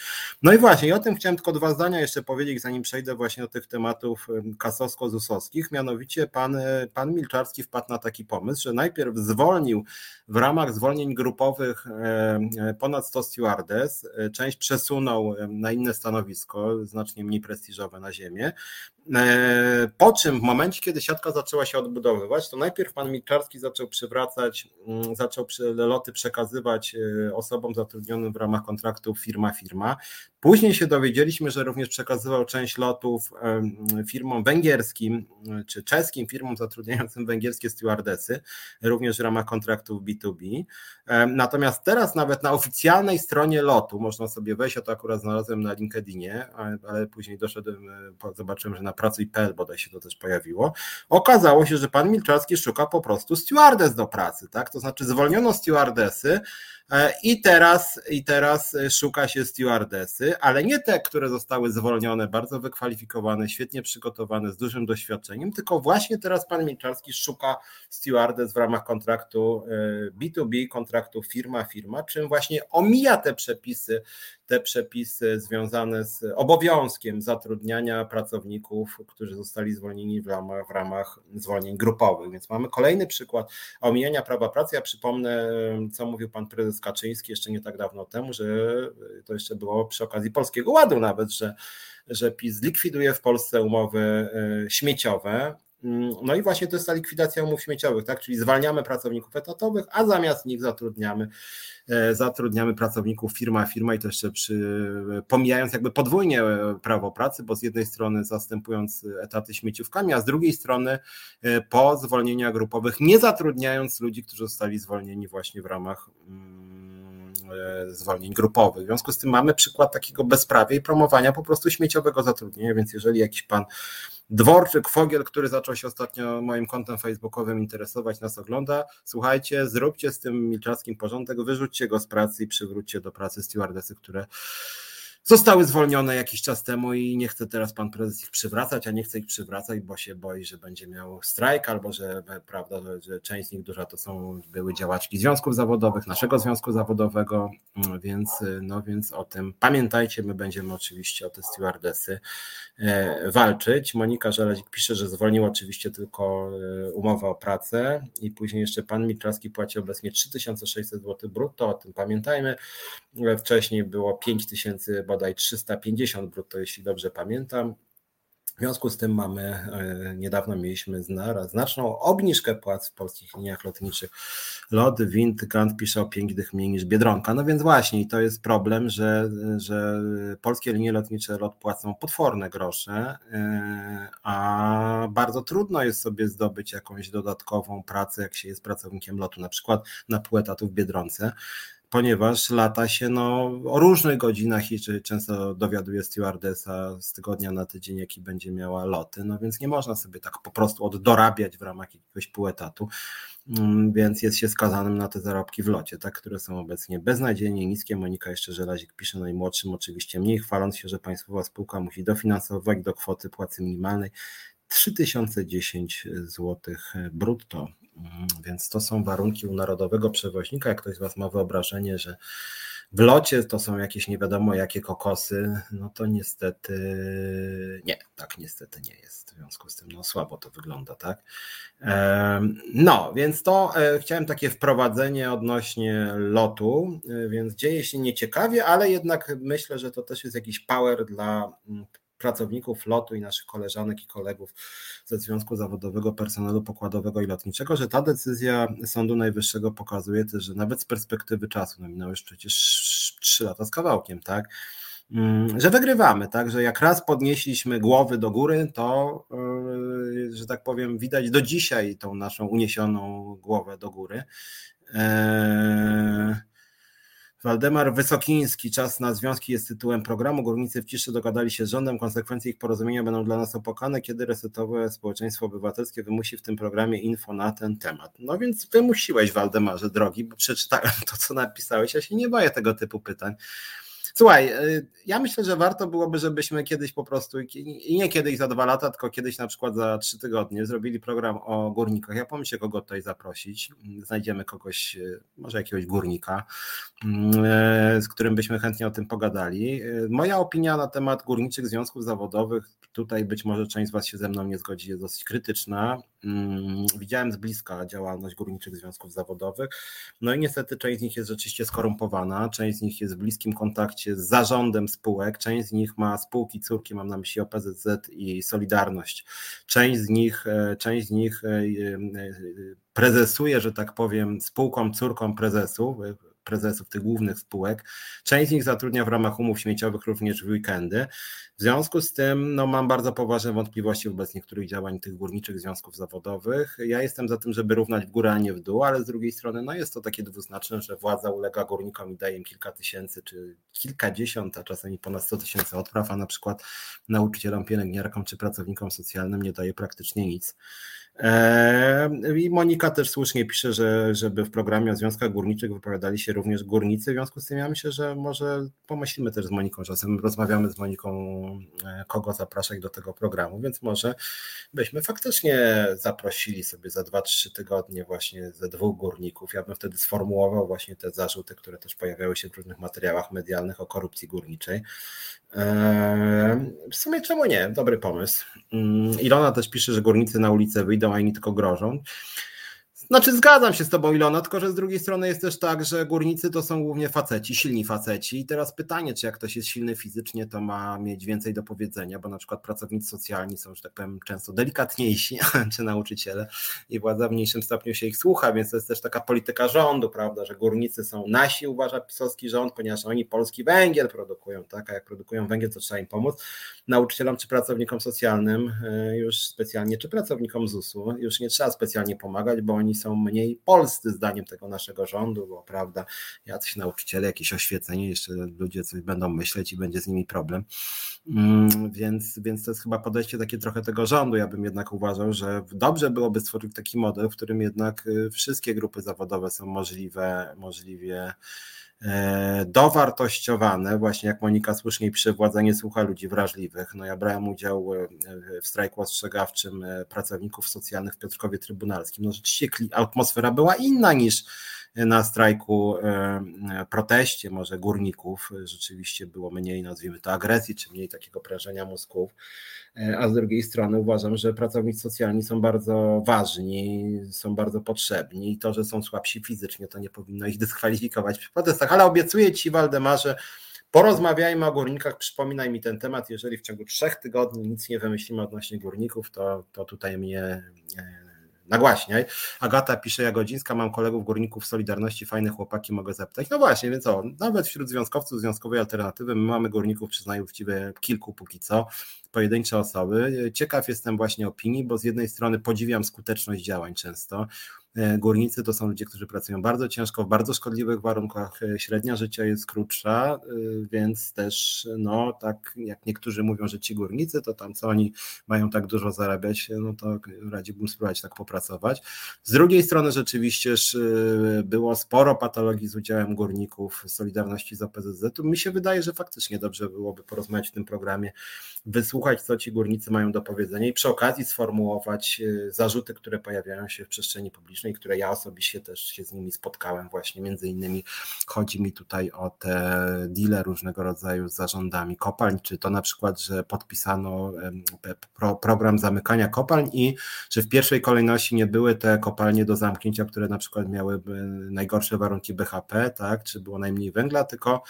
No i właśnie, i o tym chciałem tylko dwa zdania jeszcze powiedzieć, zanim przejdę właśnie do tych tematów kasowsko-zusowskich. Mianowicie pan, pan Milczarski wpadł na taki pomysł, że najpierw zwolnił w ramach zwolnień grupowych ponad 100 stewardess, część przesunął na inne stanowisko, znacznie mniej prestiżowe na ziemię, E, po czym w momencie, kiedy siatka zaczęła się odbudowywać, to najpierw pan Milczarski zaczął przywracać, mm, zaczął loty przekazywać e, osobom zatrudnionym w ramach kontraktu firma-firma. Później się dowiedzieliśmy, że również przekazywał część lotów firmom węgierskim czy czeskim firmom zatrudniającym węgierskie stewardesy, również w ramach kontraktów B2B. Natomiast teraz nawet na oficjalnej stronie lotu można sobie wejść, a to akurat znalazłem na LinkedInie, ale później doszedłem, e, zobaczyłem, że na pracuj.pl bodaj się to też pojawiło. Okazało się, że pan Milczarski szuka po prostu stewardess do pracy, tak? To znaczy zwolniono stewardesy, E, I teraz, I teraz szuka się stewardesy, ale nie te, które zostały zwolnione, bardzo wykwalifikowane, świetnie przygotowane, z dużym doświadczeniem, tylko właśnie teraz pan Milczarski szuka stewardess w ramach kontraktu B2B, e, kontraktu firma-firma, czym właśnie omija te przepisy te przepisy związane z obowiązkiem zatrudniania pracowników, którzy zostali zwolnieni w ramach, w ramach zwolnień grupowych. Więc mamy kolejny przykład omijania prawa pracy. Ja przypomnę, co mówił pan prezes Kaczyński jeszcze nie tak dawno temu, że to jeszcze było przy okazji Polskiego Ładu nawet, że, że PiS likwiduje w Polsce umowy e, śmieciowe, no i właśnie to jest ta likwidacja umów śmieciowych, tak? Czyli zwalniamy pracowników etatowych, a zamiast nich zatrudniamy, e, zatrudniamy pracowników firma firma i to jeszcze przy, pomijając jakby podwójnie e, prawo pracy, bo z jednej strony zastępując etaty śmieciówkami, a z drugiej strony e, po zwolnieniach grupowych nie zatrudniając ludzi, którzy zostali zwolnieni właśnie w ramach mm, zwolnień grupowych. W związku z tym mamy przykład takiego bezprawia i promowania po prostu śmieciowego zatrudnienia, więc jeżeli jakiś pan Dworczyk, Fogiel, który zaczął się ostatnio moim kontem facebookowym interesować, nas ogląda. Słuchajcie, zróbcie z tym Milczarskim porządek, wyrzućcie go z pracy i przywróćcie do pracy stewardesy, które zostały zwolnione jakiś czas temu i nie chce teraz pan prezes ich przywracać, a nie chce ich przywracać, bo się boi, że będzie miał strajk albo że prawda, że część z nich duża to są były działaczki związków zawodowych, naszego związku zawodowego, mm, więc no więc o tym pamiętajcie, my będziemy oczywiście o te stewardesy e, walczyć. Monika Żelazik pisze, że zwolnił oczywiście tylko e, umowę o pracę i później jeszcze pan Mitrowski płaci obecnie 3600 zł brutto, o tym pamiętajmy. Wcześniej było 5000 bodaj 350 brutto, jeśli dobrze pamiętam. W związku z tym mamy, e, niedawno mieliśmy znaczną obniżkę płac w polskich liniach lotniczych. LOT, Wind, Gant pisze o 5 dych mniej niż Biedronka. No więc właśnie, to jest problem, że, że polskie linie lotnicze LOT płacą potworne grosze, e, a bardzo trudno jest sobie zdobyć jakąś dodatkową pracę, jak się jest pracownikiem lotu, na przykład na pół etatu w Biedronce ponieważ lata się no, o różnych godzinach i często dowiaduje stewardesa z tygodnia na tydzień, jaki będzie miała loty, no więc nie można sobie tak po prostu oddorabiać w ramach jakiegoś półetatu, mm, więc jest się skazanym na te zarobki w locie, tak, które są obecnie beznadziejnie niskie. Monika jeszcze Żelazik pisze najmłodszym oczywiście mniej, chwaląc się, że państwowa spółka musi dofinansować do kwoty płacy minimalnej 3010 zł brutto więc to są warunki u narodowego przewoźnika. Jak ktoś z Was ma wyobrażenie, że w locie to są jakieś nie wiadomo jakie kokosy, no to niestety nie, tak niestety nie jest. W związku z tym no słabo to wygląda, tak? No, więc to e, chciałem takie wprowadzenie odnośnie lotu, e, więc dzieje się nieciekawie, ale jednak myślę, że to też jest jakiś power dla pracowników lotu i naszych koleżanek i kolegów ze Związku Zawodowego Personelu Pokładowego i Lotniczego, że ta decyzja Sądu Najwyższego pokazuje też, że nawet z perspektywy czasu, no minęły już przecież trzy lata z kawałkiem, tak, mm, że wygrywamy, tak, że jak raz podnieśliśmy głowy do góry, to, yy, że tak powiem, widać do dzisiaj tą naszą uniesioną głowę do góry. Eee, Waldemar Wysokiński, czas na związki jest tytułem programu. Górnicy w ciszy dogadali się z rządem, konsekwencje ich porozumienia będą dla nas opłakane, kiedy resetowe społeczeństwo obywatelskie wymusi w tym programie info na ten temat. No więc wymusiłeś, Waldemarze, drogi, bo przeczytałem to, co napisałeś. Ja się nie boję tego typu pytań. Słuchaj, y, ja myślę, że warto byłoby, żebyśmy kiedyś po prostu, i nie kiedyś za dwa lata, tylko kiedyś na przykład za trzy tygodnie zrobili program o górnikach. Ja pomyślę, kogo tutaj zaprosić. Znajdziemy kogoś, y, może jakiegoś górnika, y, z którym byśmy chętnie o tym pogadali. Moja opinia na temat górniczych związków zawodowych, tutaj być może część z Was się ze mną nie zgodzi, jest dosyć krytyczna. Mm, widziałem z bliska działalność górniczych związków zawodowych. No i niestety część z nich jest rzeczywiście skorumpowana, część z nich jest w bliskim kontakcie z zarządem spółek, część z nich ma spółki córki, mam na myśli OPZZ i Solidarność. Część z nich, e, część z nich e, e, prezesuje, że tak powiem, spółką córką prezesów, prezesów tych głównych spółek. Część z nich zatrudnia w ramach umów śmieciowych również w weekendy. W związku z tym no, mam bardzo poważne wątpliwości wobec niektórych działań tych górniczych związków zawodowych. Ja jestem za tym, żeby równać w górę, a nie w dół, ale z drugiej strony no, jest to takie dwuznaczne, że władza ulega górnikom i daje im kilka tysięcy, czy kilkadziesiąt, a czasami ponad 100 tysięcy odpraw, a na przykład nauczycielom, pielęgniarkom czy pracownikom socjalnym nie daje praktycznie nic. Eee, I Monika też słusznie pisze, że żeby w programie o związkach górniczych wypowiadali się również górnicy. W związku z tym ja myślę, że może pomyślimy też z Moniką, czasem rozmawiamy z Moniką, e, kogo zapraszać do tego programu, więc może byśmy faktycznie zaprosili sobie za 2-3 tygodnie właśnie ze dwóch górników. Ja bym wtedy sformułował właśnie te zarzuty, które też pojawiały się w różnych materiałach medialnych o korupcji górniczej. Eee, w sumie czemu nie? Dobry pomysł. Mm, Ilona też pisze, że górnicy na ulicę wyjdą, a inni tylko grożą. Znaczy zgadzam się z tobą Ilona, tylko że z drugiej strony jest też tak, że górnicy to są głównie faceci, silni faceci i teraz pytanie, czy jak ktoś jest silny fizycznie, to ma mieć więcej do powiedzenia, bo na przykład pracownicy socjalni są, że tak powiem, często delikatniejsi, czy nauczyciele i władza w mniejszym stopniu się ich słucha, więc to jest też taka polityka rządu, prawda, że górnicy są nasi, uważa pisowski rząd, ponieważ oni polski węgiel produkują, tak, a jak produkują węgiel, to trzeba im pomóc. Nauczycielom czy pracownikom socjalnym e, już specjalnie, czy pracownikom ZUS-u już nie trzeba specjalnie pomagać, bo oni są mniej polscy zdaniem tego naszego rządu, bo prawda, jacyś nauczyciele, jakieś oświecenie, jeszcze ludzie coś będą myśleć i będzie z nimi problem. Mm, więc, więc to jest chyba podejście takie trochę tego rządu. Ja bym jednak uważał, że dobrze byłoby stworzyć taki model, w którym jednak y, wszystkie grupy zawodowe są możliwe, możliwie dowartościowane, właśnie jak Monika słusznie pisze, władza nie słucha ludzi wrażliwych. No ja brałem udział e, w strajku ostrzegawczym e, pracowników socjalnych w Piotrkowie Trybunalskim. No rzeczywiście atmosfera była inna niż na strajku, proteście może górników. Rzeczywiście było mniej, nazwijmy to, agresji, czy mniej takiego prężenia mózgów. E, a z drugiej strony uważam, że pracownicy socjalni są bardzo ważni, są bardzo potrzebni i to, że są słabsi fizycznie, to nie powinno ich dyskwalifikować przy protestach, ale obiecuję Ci Waldemarze, porozmawiajmy o górnikach, przypominaj mi ten temat, jeżeli w ciągu trzech tygodni nic nie wymyślimy odnośnie górników, to, to tutaj mnie e, nagłaśniaj. Agata pisze, Jagodzińska, mam kolegów górników Solidarności, fajne chłopaki, mogę zapytać. No właśnie, więc o, nawet wśród związkowców związkowej alternatywy my mamy górników, przyznaję uczciwie, kilku póki co, pojedyncze osoby. Ciekaw jestem właśnie opinii, bo z jednej strony podziwiam skuteczność działań często, górnicy to są ludzie, którzy pracują bardzo ciężko, w bardzo szkodliwych warunkach. E, średnia życia jest krótsza, e, więc też, no tak jak niektórzy mówią, że ci górnicy, to tam co oni mają tak dużo zarabiać, no to radziłbym spróbować tak popracować. Z drugiej strony rzeczywiście było sporo patologii z udziałem górników Solidarności z OPZZ. Mi się wydaje, że faktycznie dobrze byłoby porozmawiać w tym programie, wysłuchać, co ci górnicy mają do powiedzenia i przy okazji sformułować zarzuty, które pojawiają się w przestrzeni publicznej politycznej, które ja osobiście też się z nimi spotkałem właśnie, między innymi chodzi mi tutaj o te deale różnego rodzaju z zarządami kopalń, czy to na przykład, że podpisano program zamykania kopalń i że w pierwszej kolejności nie były te kopalnie do zamknięcia, które na przykład miały najgorsze warunki BHP, tak, czy było najmniej węgla, tylko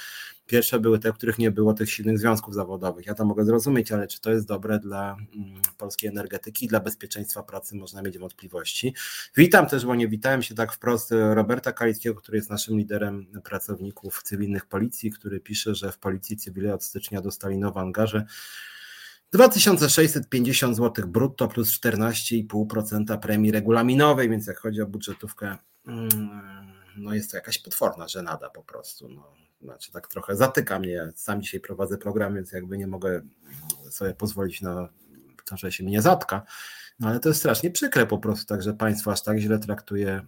Pierwsze były te, w których nie było tych silnych związków zawodowych. Ja to mogę zrozumieć, ale czy to jest dobre dla mm, polskiej energetyki, dla bezpieczeństwa pracy, można mieć wątpliwości. Witam też, bo nie witałem się tak wprost Roberta Kalickiego, który jest naszym liderem pracowników cywilnych policji, który pisze, że w policji cywilnej od stycznia dostali nowe angaże 2650 zł brutto plus 14,5% premii regulaminowej, więc jak chodzi o budżetówkę, mm, no jest to jakaś potworna żenada po prostu. No znaczy tak trochę zatyka mnie. Sam dzisiaj prowadzę program, więc jakby nie mogę sobie pozwolić na to, że się mnie zatka. No ale to jest strasznie przykre po prostu, także państwo aż tak źle traktuje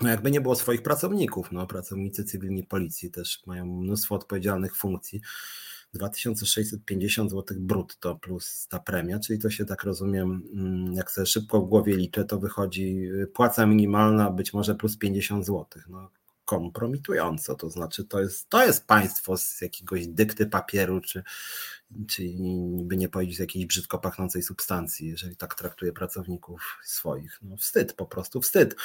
no jakby nie było swoich pracowników, no pracownicy cywilni policji też mają mnóstwo odpowiedzialnych funkcji. 2650 zł brutto plus ta premia, czyli to się tak rozumiem, mm, jak sobie szybko w głowie liczę, to wychodzi płaca minimalna być może plus 50 zł. No, kompromitująco. To znaczy, to jest, to jest państwo z jakiegoś dykty papieru, czy, czy by nie powiedzieć z jakiejś brzydko pachnącej substancji, jeżeli tak traktuje pracowników swoich. No wstyd, po prostu wstyd.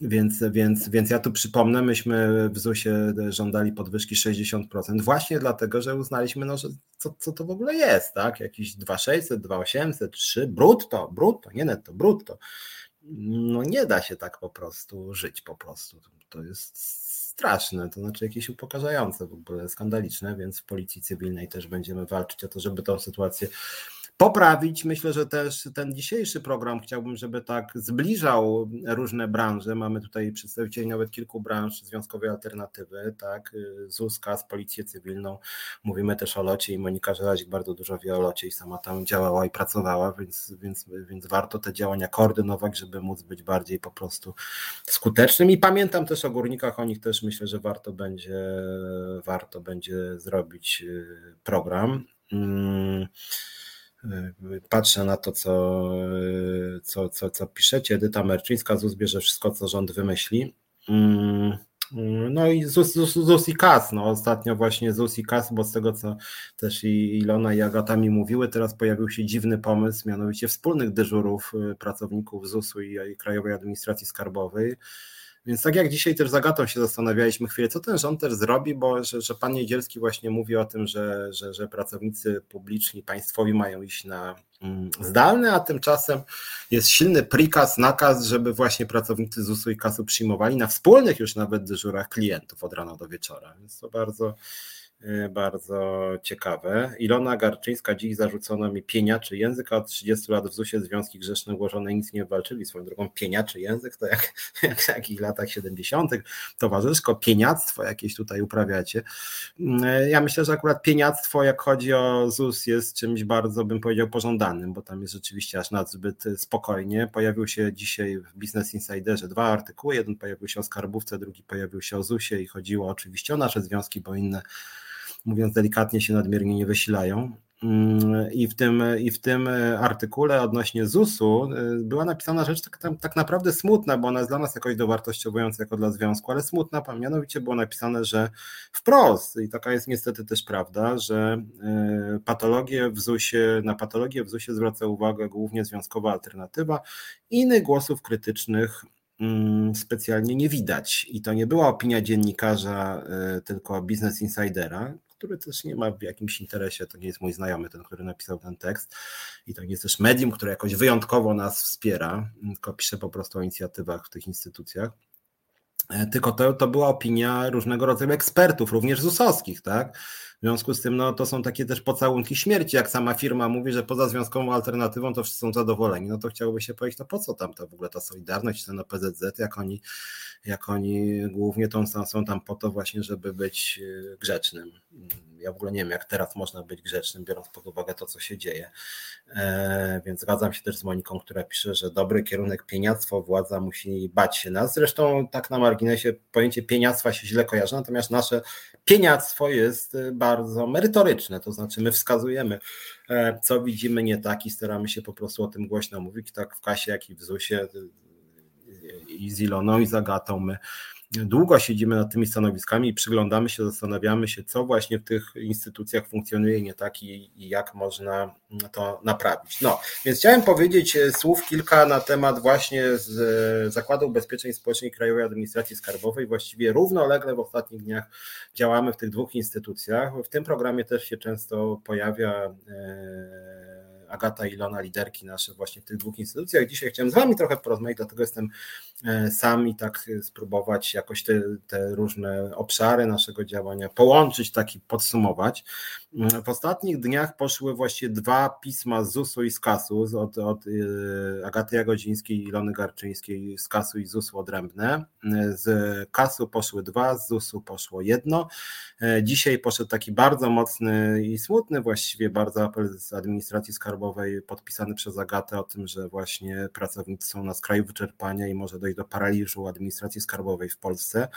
Więc, więc, więc ja tu przypomnę, myśmy w ZUS-ie żądali podwyżki 60%, właśnie dlatego, że uznaliśmy, no, że co, co to w ogóle jest, tak? Jakiś 2600, 2800, 3 brutto, brutto, nie netto, brutto. No nie da się tak po prostu żyć po prostu. To jest straszne, to znaczy jakieś upokarzające, w ogóle skandaliczne, więc w policji cywilnej też będziemy walczyć o to, żeby tę sytuację poprawić. Myślę, że też ten dzisiejszy program chciałbym, żeby tak zbliżał różne branże. Mamy tutaj przedstawicieli nawet kilku branż związkowej alternatywy, tak, ZUS, KAS, Policję Cywilną. Mówimy też o locie i Monika Żelazik bardzo dużo wie o locie i sama tam działała i pracowała, więc, więc, więc warto te działania koordynować, żeby móc być bardziej po prostu skutecznym. I pamiętam też o górnikach, o nich też myślę, że warto będzie, warto będzie zrobić y, program. Hmm. Patrzę na to, co, co, co, co piszecie. Edyta Merczyńska, ZUS bierze wszystko, co rząd wymyśli. Mm, no i ZUS, ZUS, ZUS i KAS, no ostatnio właśnie ZUS i KAS, bo z tego co też i Ilona i Agata mi mówiły, teraz pojawił się dziwny pomysł, mianowicie wspólnych dyżurów y, pracowników ZUS-u i Krajowej Administracji Skarbowej. Więc tak jak dzisiaj też z Agatą się zastanawialiśmy chwilę, co ten rząd też zrobi, bo że, że pan Niedzielski właśnie mówi o tym, że, że, że pracownicy publiczni, państwowi mają iść na mm, zdalne, a tymczasem jest silny prikaz, nakaz, żeby właśnie pracownicy ZUS-u i KAS-u przyjmowali na wspólnych już nawet dyżurach klientów od rana do wieczora. Więc to bardzo bardzo ciekawe. Ilona Garczyńska dziś zarzucono mi pieniaczy język, a od 30 lat w ZUS-ie związki grzeszne ułożone nic nie walczyli. Swoją drogą pieniaczy język to jak, jak w takich latach 70. towarzyszko, pieniactwo jakieś tutaj uprawiacie. Y, ja myślę, że akurat pieniactwo, jak chodzi o ZUS, jest czymś bardzo, bym powiedział, pożądanym, bo tam jest rzeczywiście aż nadzbyt spokojnie. Pojawił się dzisiaj w Business Insiderze dwa artykuły. Jeden pojawił się o skarbówce, drugi pojawił się o ZUS-ie i chodziło oczywiście o nasze związki, bo inne mówiąc delikatnie, się nadmiernie nie wysilają. Mm, I w, tym, I w tym artykule odnośnie ZUS-u y, była napisana rzecz tak, tak naprawdę smutna, bo ona jest dla nas jakoś dowartościowująca jako dla związku, ale smutna, mianowicie było napisane, że wprost, i taka jest niestety też prawda, że y, patologie w ZUS-ie, na patologię w ZUS-ie zwraca uwagę głównie związkowa alternatywa. Innych głosów krytycznych mm, specjalnie nie widać. I to nie była opinia dziennikarza, tylko Business Insidera, który też nie ma w jakimś interesie, to nie jest mój znajomy, ten, który napisał ten tekst i to nie jest też medium, które jakoś wyjątkowo nas wspiera, tylko pisze po prostu o inicjatywach w tych instytucjach. E, tylko to, to była opinia różnego rodzaju ekspertów, również ZUS-owskich, tak? W związku z tym no, to są takie też pocałunki śmierci, jak sama firma mówi, że poza związkową alternatywą to wszyscy są zadowoleni, no to chciałoby się powiedzieć, no po co tam to w ogóle ta Solidarność, ten PZZ, jak oni, jak oni głównie tą, są tam po to właśnie, żeby być e, grzecznym ja w ogóle nie wiem, jak teraz można być grzecznym, biorąc pod uwagę to, co się dzieje. E, więc zgadzam się też z Moniką, która pisze, że dobry kierunek pieniactwo, władza musi bać się nas. Zresztą tak na marginesie pojęcie pieniactwa się źle kojarzy, natomiast nasze pieniactwo jest bardzo merytoryczne, to znaczy my wskazujemy, e, co widzimy nie tak i staramy się po prostu o tym głośno mówić, tak w kasie, jak i w ZUS-ie i z Iloną i z Agatą my długo siedzimy nad tymi stanowiskami i przyglądamy się, zastanawiamy się, co właśnie w tych instytucjach funkcjonuje nie tak i, i, jak można to naprawić. No, więc chciałem powiedzieć e, słów kilka na temat właśnie z e, Zakładu Ubezpieczeń Społecznych Krajowej Administracji Skarbowej. Właściwie równolegle w ostatnich dniach działamy w tych dwóch instytucjach. W tym programie też się często pojawia e, Agata i Ilona, liderki nasze właśnie w tych dwóch instytucjach. Dzisiaj chciałem z Wami trochę porozmawiać, dlatego jestem e, sam i tak spróbować jakoś te, te różne obszary naszego działania połączyć, tak i podsumować. W ostatnich dniach poszły właśnie dwa pisma z ZUS-u i z KAS-u, od, od e, Agaty Jagodzińskiej i Ilony Garczyńskiej z KAS-u i ZUS-u odrębne. Z KAS-u poszły dwa, z ZUS-u poszło jedno. E, dzisiaj poszedł taki bardzo mocny i smutny właściwie bardzo apel z administracji skarbowej, skarbowej podpisany przez Agatę o tym, że właśnie pracownicy są na skraju wyczerpania i może dojść do paraliżu administracji skarbowej w Polsce.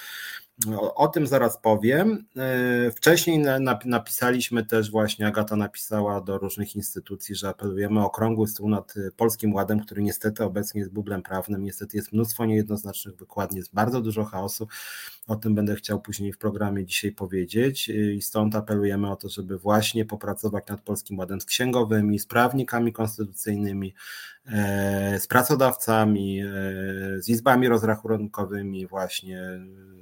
O, o tym zaraz powiem. E, wcześniej napisaliśmy też właśnie, Agata napisała do różnych instytucji, że apelujemy o okrągły stół nad Polskim Ładem, który niestety obecnie jest bublem prawnym. Niestety jest mnóstwo niejednoznacznych wykładni, jest bardzo dużo chaosu. O tym będę chciał później w programie dzisiaj powiedzieć i stąd apelujemy o to, żeby właśnie popracować nad Polskim Ładem z księgowymi, z prawnikami konstytucyjnymi, e, z pracodawcami, e, z izbami rozrachunkowymi właśnie.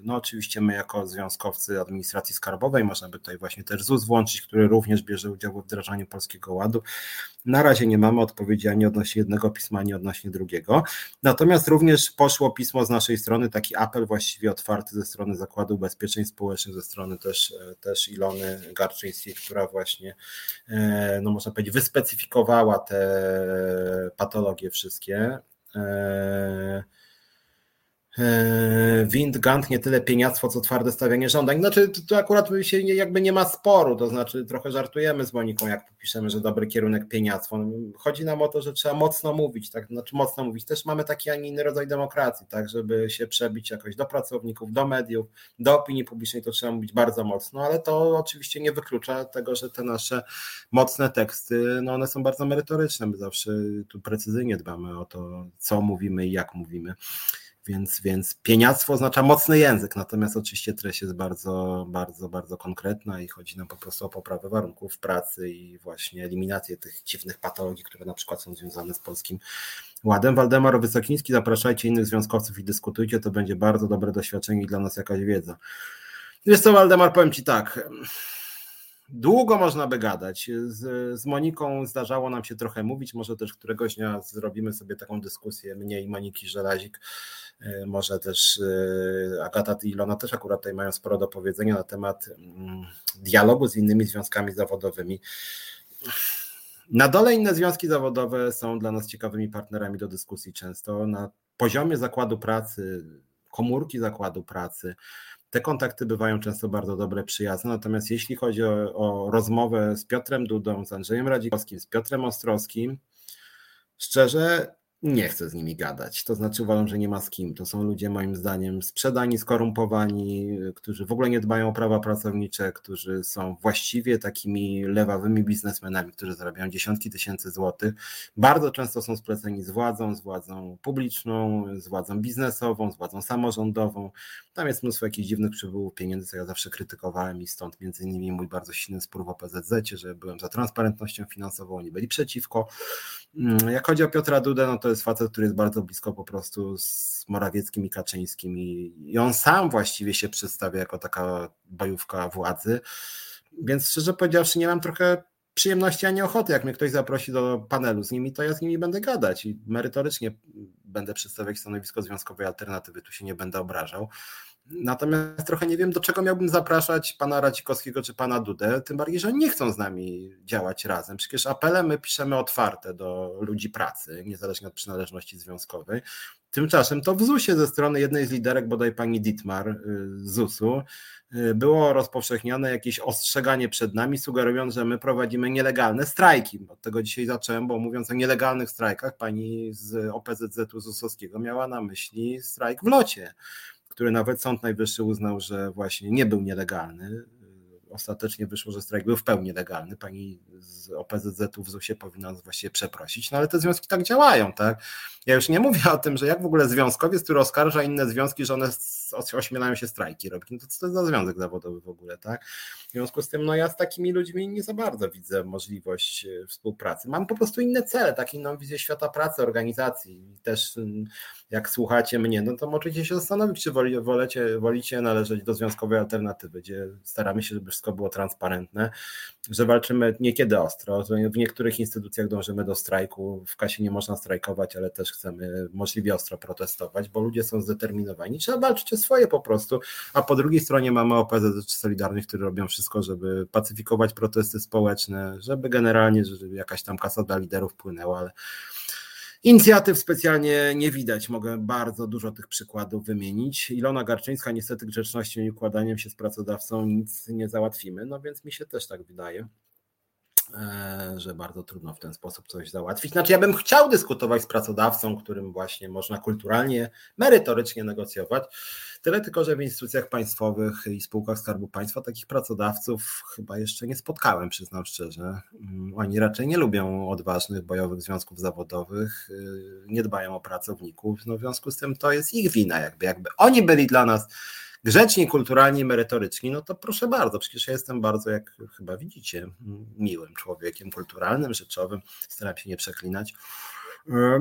No oczywiście my jako związkowcy administracji skarbowej, można by tutaj właśnie też ZUS włączyć, który również bierze udział w wdrażaniu Polskiego Ładu. Na razie nie mamy odpowiedzi ani odnośnie jednego pisma, ani odnośnie drugiego. Natomiast również poszło pismo z naszej strony, taki apel właściwie otwarty ze strony Zakładu Ubezpieczeń Społecznych, ze strony też, też Ilony Garczyńskiej, która właśnie, e, no można powiedzieć, wyspecyfikowała te patologie wszystkie. E, E, wind, Gant nie tyle pieniactwo, co twarde stawianie żądań. Znaczy, to, to akurat się nie, jakby nie ma sporu, to znaczy trochę żartujemy z Moniką, jak piszemy, że dobry kierunek pieniactwo. Chodzi nam o to, że trzeba mocno mówić, tak? Znaczy mocno mówić. Też mamy taki, a nie inny rodzaj demokracji, tak? Żeby się przebić jakoś do pracowników, do mediów, do opinii publicznej, to trzeba mówić bardzo mocno, ale to oczywiście nie wyklucza tego, że te nasze mocne teksty, no one są bardzo merytoryczne. My zawsze tu precyzyjnie dbamy o to, co mówimy i jak mówimy. Więc, więc pieniactwo oznacza mocny język, natomiast oczywiście treść jest bardzo, bardzo, bardzo konkretna i chodzi nam po prostu o poprawę warunków pracy i właśnie eliminację tych dziwnych patologii, które na przykład są związane z polskim ładem. Waldemar Wysokiński, zapraszajcie innych związkowców i dyskutujcie, to będzie bardzo dobre doświadczenie i dla nas jakaś wiedza. Wiesz co, Waldemar, powiem Ci tak, Długo można by gadać. Z, z, Moniką zdarzało nam się trochę mówić. Może też któregoś dnia zrobimy sobie taką dyskusję, mnie i Moniki Żelazik. E, może też e, Agata i Ilona też akurat tutaj mają sporo do powiedzenia na temat mm, dialogu z innymi związkami zawodowymi. Na dole inne związki zawodowe są dla nas ciekawymi partnerami do dyskusji często. Na poziomie zakładu pracy, komórki zakładu pracy, te kontakty bywają często bardzo dobre, przyjazne, natomiast jeśli chodzi o, o rozmowę z Piotrem Dudą, z Andrzejem Radzikowskim, z Piotrem Ostrowskim, szczerze nie chcę z nimi gadać. To znaczy uważam, że nie ma z kim. To są ludzie moim zdaniem sprzedani, skorumpowani, którzy w ogóle nie dbają o prawa pracownicze, którzy są właściwie takimi lewawymi biznesmenami, którzy zarabiają dziesiątki tysięcy złotych. Bardzo często są spleceni z władzą, z władzą publiczną, z władzą biznesową, z władzą samorządową. Tam jest mnóstwo jakichś dziwnych przepływów pieniędzy, co ja zawsze krytykowałem i stąd między innymi mój bardzo silny spór w OPZZ, że byłem za transparentnością finansową, oni byli przeciwko. Mm, jak chodzi o Piotra Dudę, no to jest facet, który jest bardzo blisko po prostu z Morawieckim i Kaczyńskim i, on sam właściwie się przedstawia jako taka bojówka władzy, więc szczerze powiedziawszy nie mam trochę przyjemności ani ochoty, jak mnie ktoś zaprosi do panelu z nimi, to ja z nimi będę gadać i merytorycznie będę przedstawiać stanowisko związkowej alternatywy, tu się nie będę obrażał. Natomiast trochę nie wiem, do czego miałbym zapraszać pana Radzikowskiego czy pana Dudę, tym bardziej, że nie chcą z nami działać razem. Przecież apele my piszemy otwarte do ludzi pracy, niezależnie od przynależności związkowej. Tymczasem to w ZUS-ie ze strony jednej z liderek, bodaj pani Ditmar y, z ZUS-u, y, było rozpowszechnione jakieś ostrzeganie przed nami, sugerując, że my prowadzimy nielegalne strajki. Od tego dzisiaj zacząłem, bo mówiąc o nielegalnych strajkach, pani z OPZZ-u ZUS-owskiego miała na myśli strajk w locie który nawet Sąd Najwyższy uznał, że właśnie nie był nielegalny. ostatecznie wyszło, że strajk był w pełni legalny. Pani z OPZZ-u w ZUS-ie powinna właściwie przeprosić, no ale te związki tak działają, tak? Ja już nie mówię o tym, że jak w ogóle związkowiec, który oskarża inne związki, że one ośmielają się strajki robić, no to co to jest za związek zawodowy w ogóle, tak? W związku z tym, no ja z takimi ludźmi nie za bardzo widzę możliwość e, współpracy. Mam po prostu inne cele, tak inną wizję świata pracy, organizacji. Też jak słuchacie mnie, no to możecie się zastanowić, czy wolicie, wolicie należeć do związkowej alternatywy, gdzie staramy się, żeby wszystko było transparentne, że walczymy niekiedy ostro, że w niektórych instytucjach dążymy do strajku, w kasie nie można strajkować, ale też chcemy możliwie ostro protestować, bo ludzie są zdeterminowani. Trzeba walczyć o swoje po prostu, a po drugiej stronie mamy OPZZ czy Solidarność, którzy robią wszystko, żeby pacyfikować protesty społeczne, żeby generalnie żeby jakaś tam kasa dla liderów płynęła, ale Inicjatyw specjalnie nie widać. Mogę bardzo dużo tych przykładów wymienić. Ilona Garczyńska, niestety grzecznością i układaniem się z pracodawcą nic nie załatwimy, no więc mi się też tak wydaje. E, że bardzo trudno w ten sposób coś załatwić. Znaczy, ja bym chciał dyskutować z pracodawcą, którym właśnie można kulturalnie, merytorycznie negocjować. Tyle tylko, że w instytucjach państwowych i spółkach Skarbu Państwa takich pracodawców chyba jeszcze nie spotkałem, przyznam szczerze. Mm, oni raczej nie lubią odważnych, bojowych związków zawodowych, y, nie dbają o pracowników. No w związku z tym to jest ich wina, jakby, jakby oni byli dla nas grzeczni, kulturalni, merytoryczni, no to proszę bardzo, przecież ja jestem bardzo, jak chyba widzicie, miłym człowiekiem, kulturalnym, rzeczowym, staram się nie przeklinać.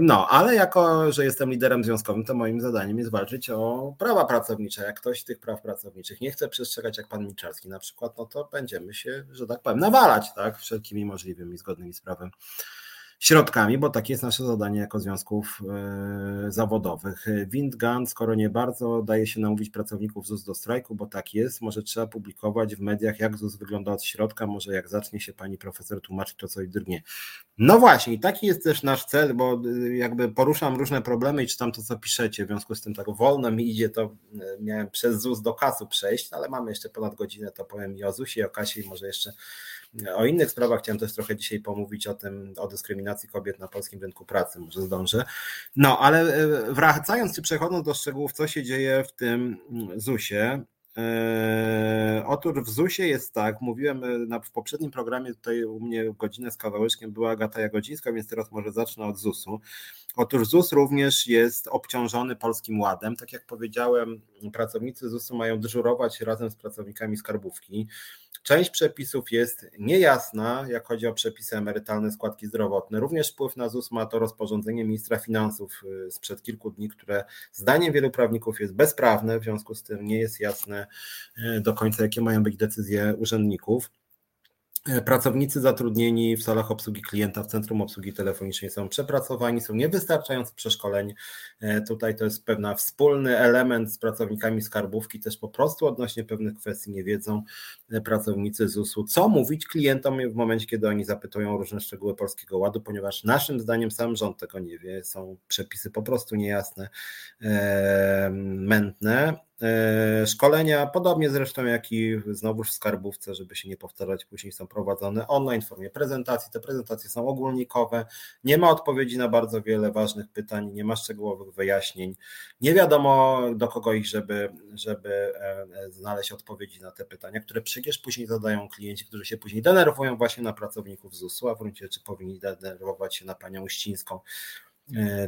No, ale jako, że jestem liderem związkowym, to moim zadaniem jest walczyć o prawa pracownicze. Jak ktoś tych praw pracowniczych nie chce przestrzegać, jak pan Miczarski na przykład, no to będziemy się, że tak powiem, nawalać, tak, wszelkimi możliwymi, zgodnymi z prawem środkami, bo takie jest nasze zadanie jako związków e, zawodowych. Windgun, skoro nie bardzo, daje się namówić pracowników ZUS do strajku, bo tak jest, może trzeba publikować w mediach, jak ZUS wygląda od środka, może jak zacznie się pani profesor tłumaczyć, to coś drgnie. No właśnie, i taki jest też nasz cel, bo e, jakby poruszam różne problemy i czytam to, co piszecie, w związku z tym tak wolno mi idzie, to e, miałem przez ZUS do kasu przejść, ale mamy jeszcze ponad godzinę, to powiem i o ZUSie, i o kasie i może jeszcze o innych sprawach chciałem też trochę dzisiaj pomówić o tym, o dyskryminacji kobiet na polskim rynku pracy, może zdążę. No, ale e, wracając czy przechodząc do szczegółów, co się dzieje w tym ZUS-ie, Eee, otóż w ZUS-ie jest tak, mówiłem na, w poprzednim programie, tutaj u mnie godzinę z kawałeczkiem była Agata Jagodzińska, więc teraz może zacznę od ZUS-u. Otóż ZUS również jest obciążony Polskim Ładem. Tak jak powiedziałem, pracownicy ZUS-u mają dyżurować razem z pracownikami skarbówki. Część przepisów jest niejasna, jak chodzi o przepisy emerytalne, składki zdrowotne. Również wpływ na ZUS ma to rozporządzenie ministra finansów y, sprzed kilku dni, które zdaniem wielu prawników jest bezprawne, w związku z tym nie jest jasne y, do końca, jakie mają być decyzje urzędników. E, pracownicy zatrudnieni w salach obsługi klienta, w centrum obsługi telefonicznej są przepracowani, są niewystarczające przeszkoleń. E, tutaj to jest pewna wspólny element z pracownikami skarbówki, też po prostu odnośnie pewnych kwestii nie wiedzą e, pracownicy ZUS-u, co mówić klientom w momencie, kiedy oni zapytują różne szczegóły Polskiego Ładu, ponieważ naszym zdaniem sam rząd tego nie wie, są przepisy po prostu niejasne, mętne. E, szkolenia, podobnie zresztą jak i znowu w skarbówce, żeby się nie powtarzać, później są prowadzone online w formie prezentacji. Te prezentacje są ogólnikowe, nie ma odpowiedzi na bardzo wiele ważnych pytań, nie ma szczegółowych wyjaśnień. Nie wiadomo do kogo ich, żeby, żeby e, znaleźć odpowiedzi na te pytania, które przecież później zadają klienci, którzy się później denerwują właśnie na pracowników ZUS-u, a w gruncie rzeczy powinni denerwować się na panią Uścińską,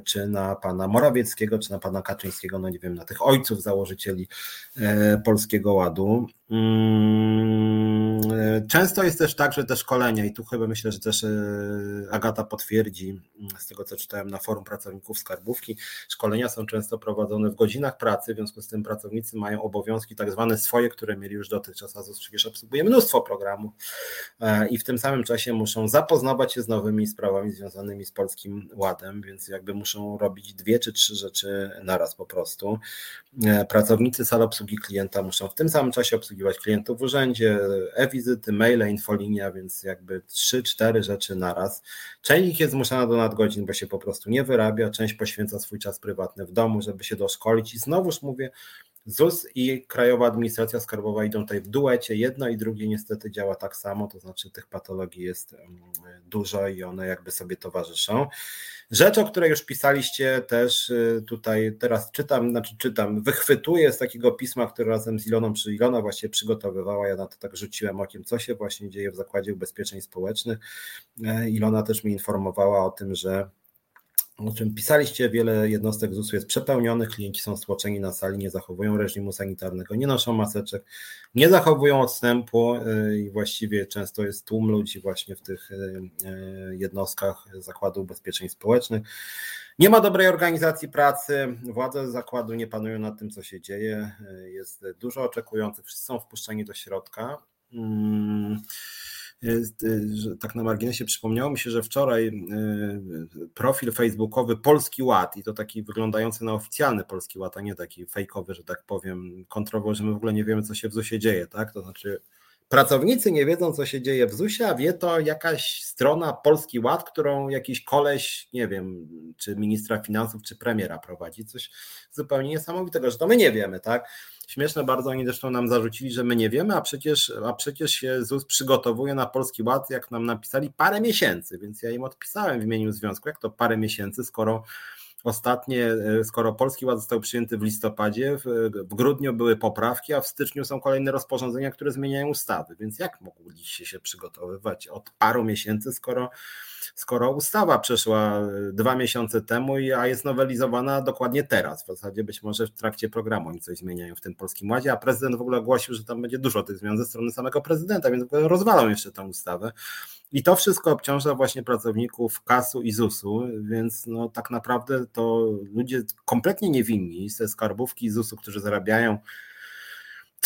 czy na pana Morawieckiego, czy na pana Kaczyńskiego, no nie wiem, na tych ojców założycieli e, Polskiego Ładu. Mm, e, często jest też tak, że te szkolenia, i tu chyba myślę, że też Agata potwierdzi, mm, z tego co czytałem na forum pracowników skarbówki, szkolenia są często prowadzone w godzinach pracy, w związku z tym pracownicy mają obowiązki tak zwane swoje, które mieli już dotychczas, a ZUS przecież obsługuje mnóstwo programów i w tym samym czasie muszą zapoznawać się z nowymi sprawami związanymi z Polskim Ładem, więc jakby muszą robić dwie czy trzy rzeczy naraz po prostu. E, pracownicy sal obsługi klienta muszą w tym samym czasie obsługiwać klientów w urzędzie, e-wizyty, maile, infolinia, więc jakby trzy, cztery rzeczy naraz. Część ich jest zmuszana do nadgodzin, bo się po prostu nie wyrabia, część poświęca swój czas prywatny w domu, żeby się doszkolić i znowuż mówię, ZUS i Krajowa Administracja Skarbowa idą tutaj w duecie. Jedno i drugie niestety działa tak samo, to znaczy tych patologii jest dużo i one jakby sobie towarzyszą. Rzecz, o której już pisaliście też y, tutaj, teraz czytam, znaczy czytam, wychwytuję z takiego pisma, które razem z Iloną, czy Ilona właśnie przygotowywała, ja na to tak rzuciłem okiem, co się właśnie dzieje w Zakładzie Ubezpieczeń Społecznych. E, Ilona też mi informowała o tym, że o czym pisaliście, wiele jednostek ZUS-u jest przepełnionych, klienci są stłoczeni na sali, nie zachowują reżimu sanitarnego, nie noszą maseczek, nie zachowują odstępu y, i właściwie często jest tłum ludzi właśnie w tych y, y, jednostkach Zakładu Ubezpieczeń Społecznych. Nie ma dobrej organizacji pracy, władze zakładu nie panują nad tym, co się dzieje, jest dużo oczekujących, wszyscy są wpuszczeni do środka. Hmm. Y, tak na marginesie przypomniało mi się, że wczoraj y, profil facebookowy Polski Ład i to taki wyglądający na oficjalny Polski Ład, a nie taki fejkowy, że tak powiem, kontrował, że my w ogóle nie wiemy, co się w ZUS-ie dzieje, tak? To znaczy Pracownicy nie wiedzą, co się dzieje w ZUS-ie, a wie to jakaś strona Polski Ład, którą jakiś koleś, nie wiem, czy ministra finansów, czy premiera prowadzi. Coś zupełnie niesamowitego, że to my nie wiemy, tak? Śmieszne bardzo, oni zresztą nam zarzucili, że my nie wiemy, a przecież, a przecież się ZUS przygotowuje na Polski Ład, jak nam napisali, parę miesięcy, więc ja im odpisałem w imieniu związku, jak to parę miesięcy, skoro Ostatnie, e, skoro Polski Ład został przyjęty w listopadzie, w, grudniu były poprawki, a w styczniu są kolejne rozporządzenia, które zmieniają ustawy. Więc jak mogliście się przygotowywać od paru miesięcy, skoro, skoro ustawa przeszła e, dwa miesiące temu, a jest nowelizowana dokładnie teraz? W zasadzie być może w trakcie programu oni coś zmieniają w tym Polskim Ładzie, a prezydent w ogóle ogłosił, że tam będzie dużo tych zmian ze strony samego prezydenta, więc rozwalą jeszcze tę ustawę. I to wszystko obciąża właśnie pracowników KAS-u i ZUS-u, więc no, tak naprawdę to ludzie kompletnie niewinni ze skarbówki ZUS-u, którzy zarabiają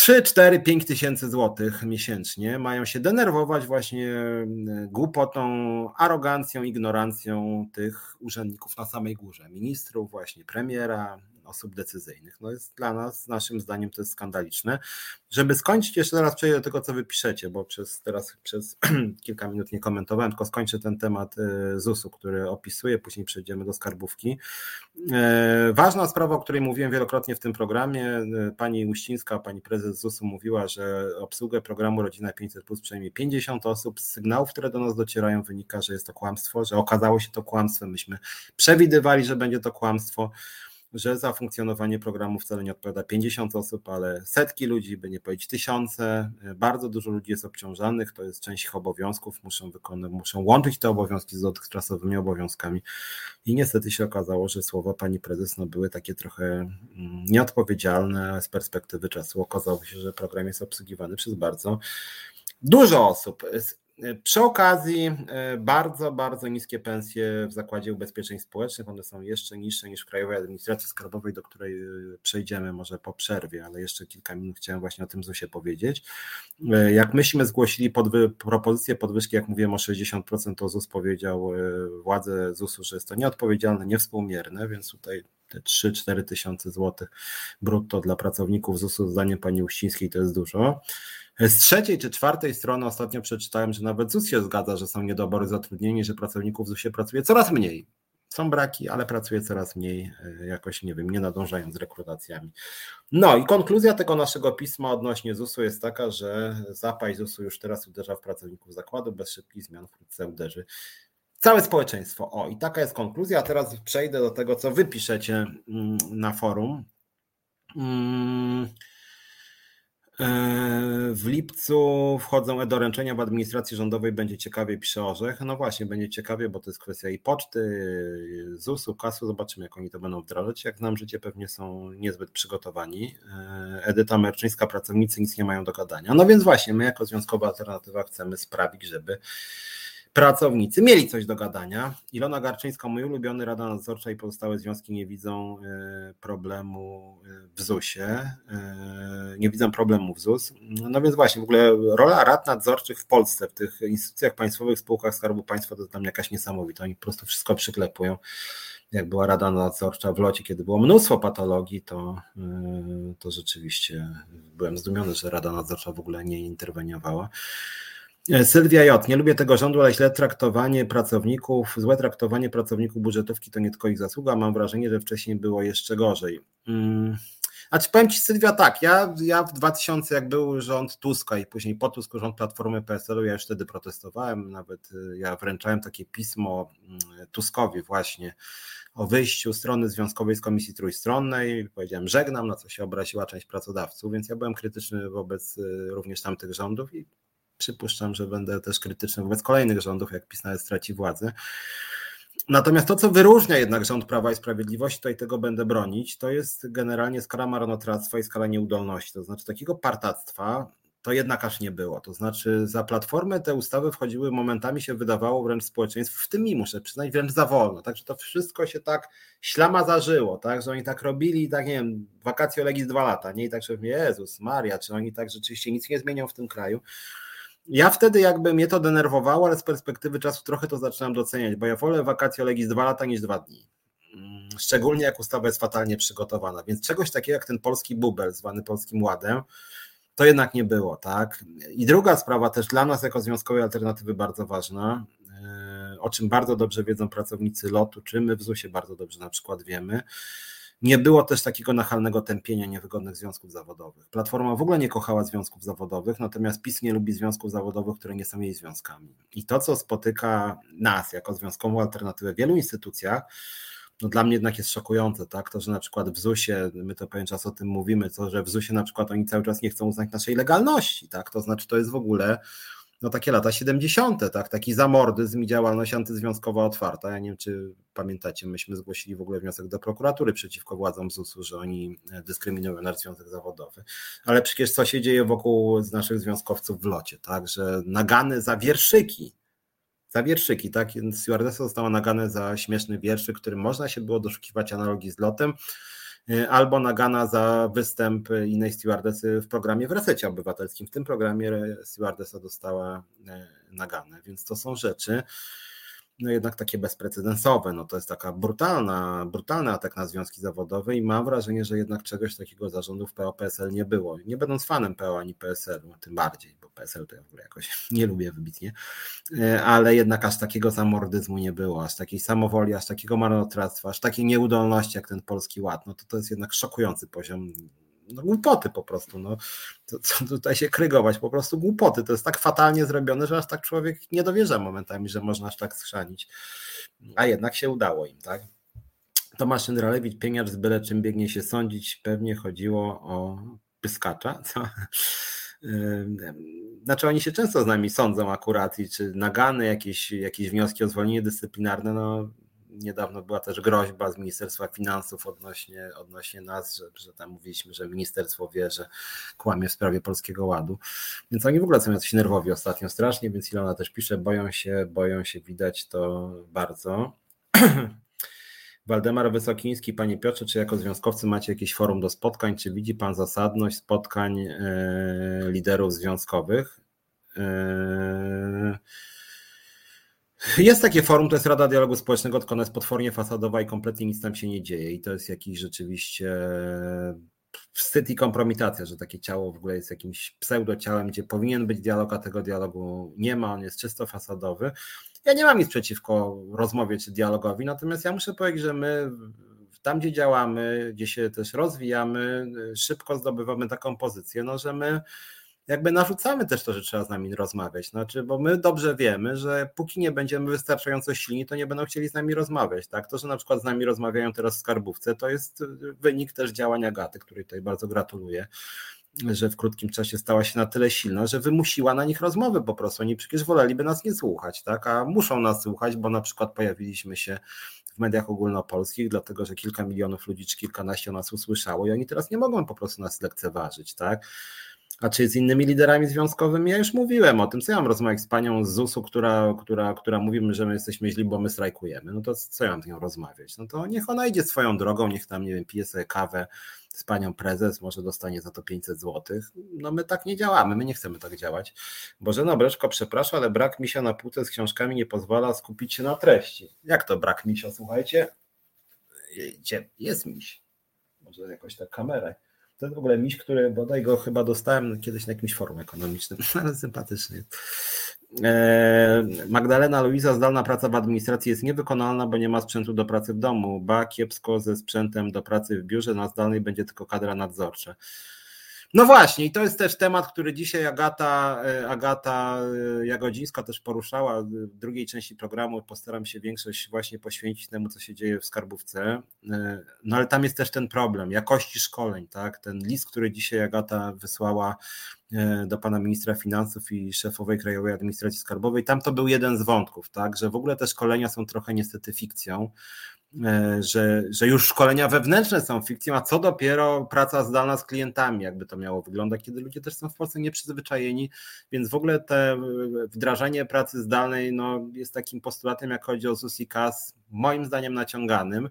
3, 4, 5 tysięcy złotych miesięcznie mają się denerwować właśnie głupotą, arogancją, ignorancją tych urzędników na samej górze, ministrów, właśnie premiera, osób decyzyjnych. No jest dla nas, naszym zdaniem, to jest skandaliczne. Żeby skończyć, jeszcze teraz przejdę do tego, co wy piszecie, bo przez teraz przez kilka minut nie komentowałem, tylko skończę ten temat e, ZUS-u, który opisuję, później przejdziemy do skarbówki. E, ważna sprawa, o której mówiłem wielokrotnie w tym programie, e, pani Uścińska, pani prezes ZUS-u mówiła, że obsługę programu Rodzina 500 plus przynajmniej 50 osób. Z sygnałów, które do nas docierają, wynika, że jest to kłamstwo, że okazało się to kłamstwem. Myśmy przewidywali, że będzie to kłamstwo że za funkcjonowanie programu wcale nie odpowiada 50 osób, ale setki ludzi, by nie powiedzieć tysiące. Bardzo dużo ludzi jest obciążanych, to jest część ich obowiązków, muszą wykonać, muszą łączyć te obowiązki z dotychczasowymi obowiązkami. I niestety się okazało, że słowa pani prezes no, były takie trochę mm, nieodpowiedzialne z perspektywy czasu. Okazało się, że program jest obsługiwany przez bardzo dużo osób. Przy okazji e, bardzo, bardzo niskie pensje w Zakładzie Ubezpieczeń Społecznych. One są jeszcze niższe niż w Krajowej Administracji Skarbowej, do której e, przejdziemy może po przerwie, ale jeszcze kilka minut chciałem właśnie o tym ZUS-ie powiedzieć. E, jak myśmy zgłosili podwy, propozycję podwyżki, jak mówiłem o 60%, to ZUS powiedział, władze ZUS-u, że jest to nieodpowiedzialne, niewspółmierne, więc tutaj te 3-4 tysiące złotych brutto dla pracowników ZUS-u, zdaniem pani Uścińskiej, to jest dużo. Z trzeciej czy czwartej strony ostatnio przeczytałem, że nawet ZUS się zgadza, że są niedobory zatrudnieni, że pracowników ZUS-ie pracuje coraz mniej. Są braki, ale pracuje coraz mniej, e, jakoś nie wiem, nie nadążają z rekrutacjami. No i konkluzja tego naszego pisma odnośnie ZUS-u jest taka, że zapaść ZUS-u już teraz uderza w pracowników zakładu, bez szybkich zmian wkrótce uderzy całe społeczeństwo. O, i taka jest konkluzja. Teraz przejdę do tego, co wy piszecie mm, na forum. E, w lipcu wchodzą e-doręczenia w administracji rządowej, będzie ciekawie, pisze Orzech. No właśnie, będzie ciekawie, bo to jest kwestia i poczty, ZUS-u, KAS-u, zobaczymy jak oni to będą wdrażać. Jak nam życie pewnie są niezbyt przygotowani. E, Edyta Merczyńska, pracownicy nic nie mają do gadania. No więc właśnie, my jako Związkowa Alternatywa chcemy sprawić, żeby pracownicy mieli coś do gadania. Ilona Garczyńska, mój ulubiony Rada Nadzorcza i pozostałe związki nie widzą e, problemu e, w ZUS-ie, e, nie widzą problemu w ZUS. No więc właśnie, w ogóle rola rad nadzorczych w Polsce, w tych instytucjach państwowych, spółkach Skarbu Państwa to jest dla mnie jakaś niesamowita. Oni po prostu wszystko przyklepują. Jak była Rada Nadzorcza w locie, kiedy było mnóstwo patologii, to, to rzeczywiście byłem zdumiony, że Rada Nadzorcza w ogóle nie interweniowała. E, Sylwia J. Nie lubię tego rządu, ale źle traktowanie pracowników, złe traktowanie pracowników budżetówki to nie tylko ich zasługa. Mam wrażenie, że wcześniej było jeszcze gorzej. Mm, A czy powiem Ci Sylwia tak, ja, ja w 2000 jak był rząd Tuska i później po Tusku rząd Platformy PSL-u, ja już wtedy protestowałem, nawet y, ja wręczałem takie pismo mm, Tuskowi właśnie o wyjściu strony związkowej z Komisji Trójstronnej, powiedziałem żegnam, na co się obraziła część pracodawców, więc ja byłem krytyczny wobec y, również tamtych rządów i przypuszczam, że będę też krytyczny wobec kolejnych rządów, jak PiS nawet straci władzę. Natomiast to, co wyróżnia jednak rząd Prawa i Sprawiedliwości, tutaj tego będę bronić, to jest generalnie skala marnotrawstwa i skala nieudolności. To znaczy takiego partactwa to jednak aż nie było. To znaczy za platformę te ustawy wchodziły momentami się wydawało wręcz społeczeństwu, w tym mi muszę przyznać, wręcz za wolno. Także to wszystko się tak ślama zażyło, tak, że oni tak robili, tak nie wiem, wakacje legis dwa lata, nie i tak, że Jezus Maria, czy oni tak rzeczywiście nic nie zmienią w tym kraju. Ja wtedy jakby mnie to denerwowało, ale z perspektywy czasu trochę to zaczynam doceniać, bo ja wolę wakacje legis dwa lata niż dwa dni. Mm, szczególnie jak ustawa jest fatalnie przygotowana. Więc czegoś takiego jak ten polski bubel, zwany Polskim Ładem, to jednak nie było, tak? I druga sprawa też dla nas jako związkowej alternatywy bardzo ważna, e, o czym bardzo dobrze wiedzą pracownicy lotu, czy my w ZUS-ie bardzo dobrze na przykład wiemy, nie było też takiego nachalnego tępienia niewygodnych związków zawodowych. Platforma w ogóle nie kochała związków zawodowych, natomiast PiS nie lubi związków zawodowych, które nie są jej związkami. I to, co spotyka nas jako związkową alternatywę w wielu instytucjach, no dla mnie jednak jest szokujące, tak? To, że na przykład w ZUS-ie, my to pewien czas o tym mówimy, to, że w ZUS-ie na przykład oni cały czas nie chcą uznać naszej legalności, tak? To znaczy, to jest w ogóle no takie lata 70., tak, taki zamordyzm i działalność antyzwiązkowa otwarta. Ja nie wiem, czy pamiętacie, myśmy zgłosili w ogóle wniosek do prokuratury przeciwko władzom ZUS-u, że oni dyskryminują nasz związek zawodowy. Ale przecież co się dzieje wokół z naszych związkowców w locie, tak, że nagany za wierszyki, za wierszyki, tak, stewardessa została nagane za śmieszny wierszyk, którym można się było doszukiwać analogii z lotem, albo nagana za występ innej stewardesy w programie w resecie obywatelskim. W tym programie stewardesa dostała e, naganę, więc to są rzeczy, no jednak takie bezprecedensowe. No to jest taka brutalna, brutalny atak na związki zawodowe i mam wrażenie, że jednak czegoś takiego zarządów PO-PSL nie było. Nie będąc fanem PO ani PSL-u, tym bardziej, bo PSL to ja w ogóle jakoś nie lubię wybitnie, e, ale jednak aż takiego zamordyzmu nie było, aż takiej samowoli, aż takiego marnotrawstwa, aż takiej nieudolności jak ten Polski Ład. No to to jest jednak szokujący poziom no, głupoty po prostu. No. Co tutaj się krygować? Po prostu głupoty. To jest tak fatalnie zrobione, że aż tak człowiek nie dowierza momentami, że można aż tak schrzanić. A jednak się udało im, tak? Tomasz Jędralewicz, pieniacz z byle czym biegnie się sądzić, pewnie chodziło o pyskacza, co? Znaczy oni się często z nami sądzą akurat i czy nagany jakieś, jakieś wnioski o zwolnienie dyscyplinarne, no niedawno była też groźba z Ministerstwa Finansów odnośnie, odnośnie nas, że, że tam mówiliśmy, że ministerstwo wie, że kłamie w sprawie Polskiego Ładu. Więc oni w ogóle są jacyś nerwowi ostatnio strasznie, więc Ilona też pisze, boją się, boją się, widać to bardzo. Waldemar Wysokiński, Panie Piotrze, czy jako związkowcy macie jakieś forum do spotkań? Czy widzi Pan zasadność spotkań e, liderów związkowych? Jest takie forum, to jest Rada Dialogu Społecznego, tylko ona jest potwornie fasadowa i kompletnie nic tam się nie dzieje. I to jest jakiś rzeczywiście wstyd i kompromitacja, że takie ciało w ogóle jest jakimś pseudociałem, gdzie powinien być dialog, a tego dialogu nie ma, on jest czysto fasadowy. Ja nie mam nic przeciwko rozmowie czy dialogowi, natomiast ja muszę powiedzieć, że my tam, gdzie działamy, gdzie się też rozwijamy, szybko zdobywamy taką pozycję, no, że my jakby narzucamy też to, że trzeba z nami rozmawiać. Znaczy, bo my dobrze wiemy, że póki nie będziemy wystarczająco silni, to nie będą chcieli z nami rozmawiać. Tak? To, że na przykład z nami rozmawiają teraz w skarbówce, to jest wynik też działania Gaty, której tutaj bardzo gratuluję że w krótkim czasie stała się na tyle silna, że wymusiła na nich rozmowy po prostu. Oni przecież woleliby nas nie słuchać, tak? a muszą nas słuchać, bo na przykład pojawiliśmy się w mediach ogólnopolskich, dlatego że kilka milionów ludzi czy kilkanaście nas usłyszało i oni teraz nie mogą po prostu nas lekceważyć. Tak? A czy z innymi liderami związkowymi? Ja już mówiłem o tym, co ja mam rozmawiać z panią z ZUS-u, która, która, która mówimy, że my jesteśmy źli, bo my strajkujemy. No to co ja mam z nią rozmawiać? No to niech ona idzie swoją drogą, niech tam, nie wiem, pije sobie kawę z panią prezes, może dostanie za to 500 zł. No my tak nie działamy, my nie chcemy tak działać. Bożena Breczko, przepraszam, ale brak misia na półce z książkami nie pozwala skupić się na treści. Jak to brak misia, słuchajcie? Jest miś? Może jakoś tak kamerę. To jest w ogóle miś, który bodaj go chyba dostałem kiedyś na jakimś forum ekonomicznym, ale sympatyczny. Eee, Magdalena Luiza, zdalna praca w administracji jest niewykonalna, bo nie ma sprzętu do pracy w domu. Ba, kiepsko ze sprzętem do pracy w biurze, na zdalnej będzie tylko kadra nadzorcza. No właśnie, i to jest też temat, który dzisiaj Agata, e, Agata e, Jagodzińska też poruszała w drugiej części programu. Postaram się większość właśnie poświęcić temu, co się dzieje w skarbówce. E, no ale tam jest też ten problem jakości szkoleń, tak? Ten list, który dzisiaj Agata wysłała do pana ministra finansów i szefowej Krajowej Administracji Skarbowej, tam to był jeden z wątków, tak? Że w ogóle te szkolenia są trochę niestety fikcją. E, że, że już szkolenia wewnętrzne są fikcją, a co dopiero praca zdalna z klientami, jakby to miało wyglądać, kiedy ludzie też są w Polsce nieprzyzwyczajeni, więc w ogóle te wdrażanie pracy zdalnej no, jest takim postulatem, jak chodzi o ZUS i KAS, moim zdaniem naciąganym,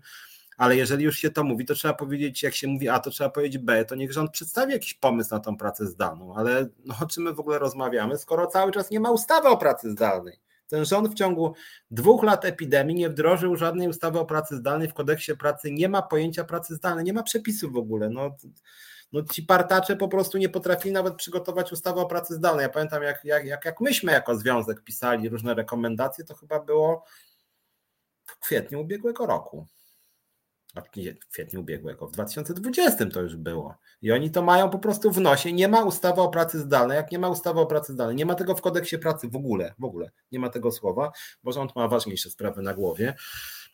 ale jeżeli już się to mówi, to trzeba powiedzieć, jak się mówi A, to trzeba powiedzieć B, to niech rząd przedstawi jakiś pomysł na tą pracę zdalną, ale no, o czym my w ogóle rozmawiamy, skoro cały czas nie ma ustawy o pracy zdalnej. Ten rząd w ciągu dwóch lat epidemii nie wdrożył żadnej ustawy o pracy zdalnej. W kodeksie pracy nie ma pojęcia pracy zdalnej, nie ma przepisów w ogóle. No, no ci partacze po prostu nie potrafili nawet przygotować ustawy o pracy zdalnej. Ja pamiętam, jak, jak, jak, jak myśmy jako związek pisali różne rekomendacje, to chyba było w kwietniu ubiegłego roku w kwietniu ubiegłego, w 2020 to już było. I oni to mają po prostu w nosie. Nie ma ustawy o pracy zdalnej. Jak nie ma ustawy o pracy zdalnej, nie ma tego w kodeksie pracy w ogóle, w ogóle nie ma tego słowa, bo rząd ma ważniejsze sprawy na głowie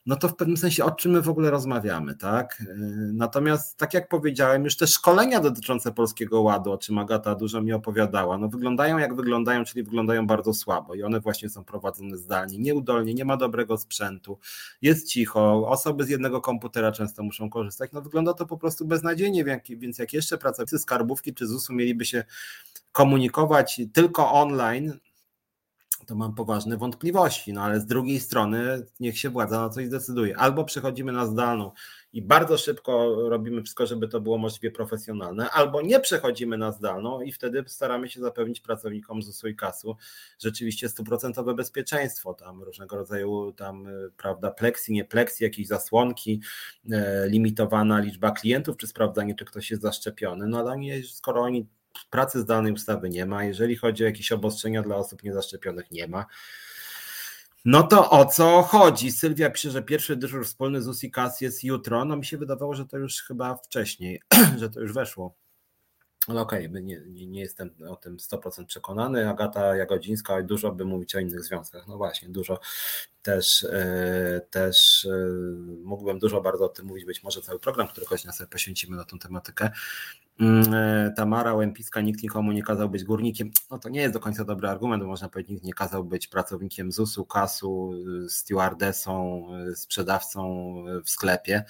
no to w pewnym sensie o czym my w ogóle rozmawiamy, tak? Y, natomiast tak jak powiedziałem, już te szkolenia dotyczące Polskiego Ładu, o czym Agata dużo mi opowiadała, no wyglądają jak wyglądają, czyli wyglądają bardzo słabo i one właśnie są prowadzone zdalnie, nieudolnie, nie ma dobrego sprzętu, jest cicho, osoby z jednego komputera często muszą korzystać, no wygląda to po prostu beznadziejnie, więc jak jeszcze pracownicy skarbówki czy ZUS-u mieliby się komunikować tylko online, to mam poważne wątpliwości, no ale z drugiej strony niech się władza na coś zdecyduje. Albo przechodzimy na zdalną i bardzo szybko robimy wszystko, żeby to było możliwie profesjonalne, albo nie przechodzimy na zdalną i wtedy staramy się zapewnić pracownikom ZUS-u i KAS-u rzeczywiście stuprocentowe bezpieczeństwo, tam różnego rodzaju tam, prawda, pleksji, nie pleksji, jakieś zasłonki, e, limitowana liczba klientów, czy sprawdzanie, czy ktoś jest zaszczepiony, no ale nie, skoro oni pracy zdalnej ustawy nie ma, jeżeli chodzi o jakieś obostrzenia dla osób niezaszczepionych, nie ma. No to o co chodzi? Sylwia pisze, że pierwszy dyżur wspólny z USICAS jest jutro. No mi się wydawało, że to już chyba wcześniej, że to już weszło. Ale okej, okay, nie, nie, nie, jestem o tym 100% przekonany. Agata Jagodzińska dużo by mówić o innych związkach. No właśnie, dużo też, e, też e, mógłbym dużo bardzo o tym mówić, być może cały program, który choć sobie poświęcimy na tą tematykę. Mm, e, Tamara Łępiska, nikt nikomu nie kazał być górnikiem. No to nie jest do końca dobry argument, bo można powiedzieć, nikt nie kazał być pracownikiem ZUS-u, KAS-u, stewardessą, sprzedawcą w sklepie.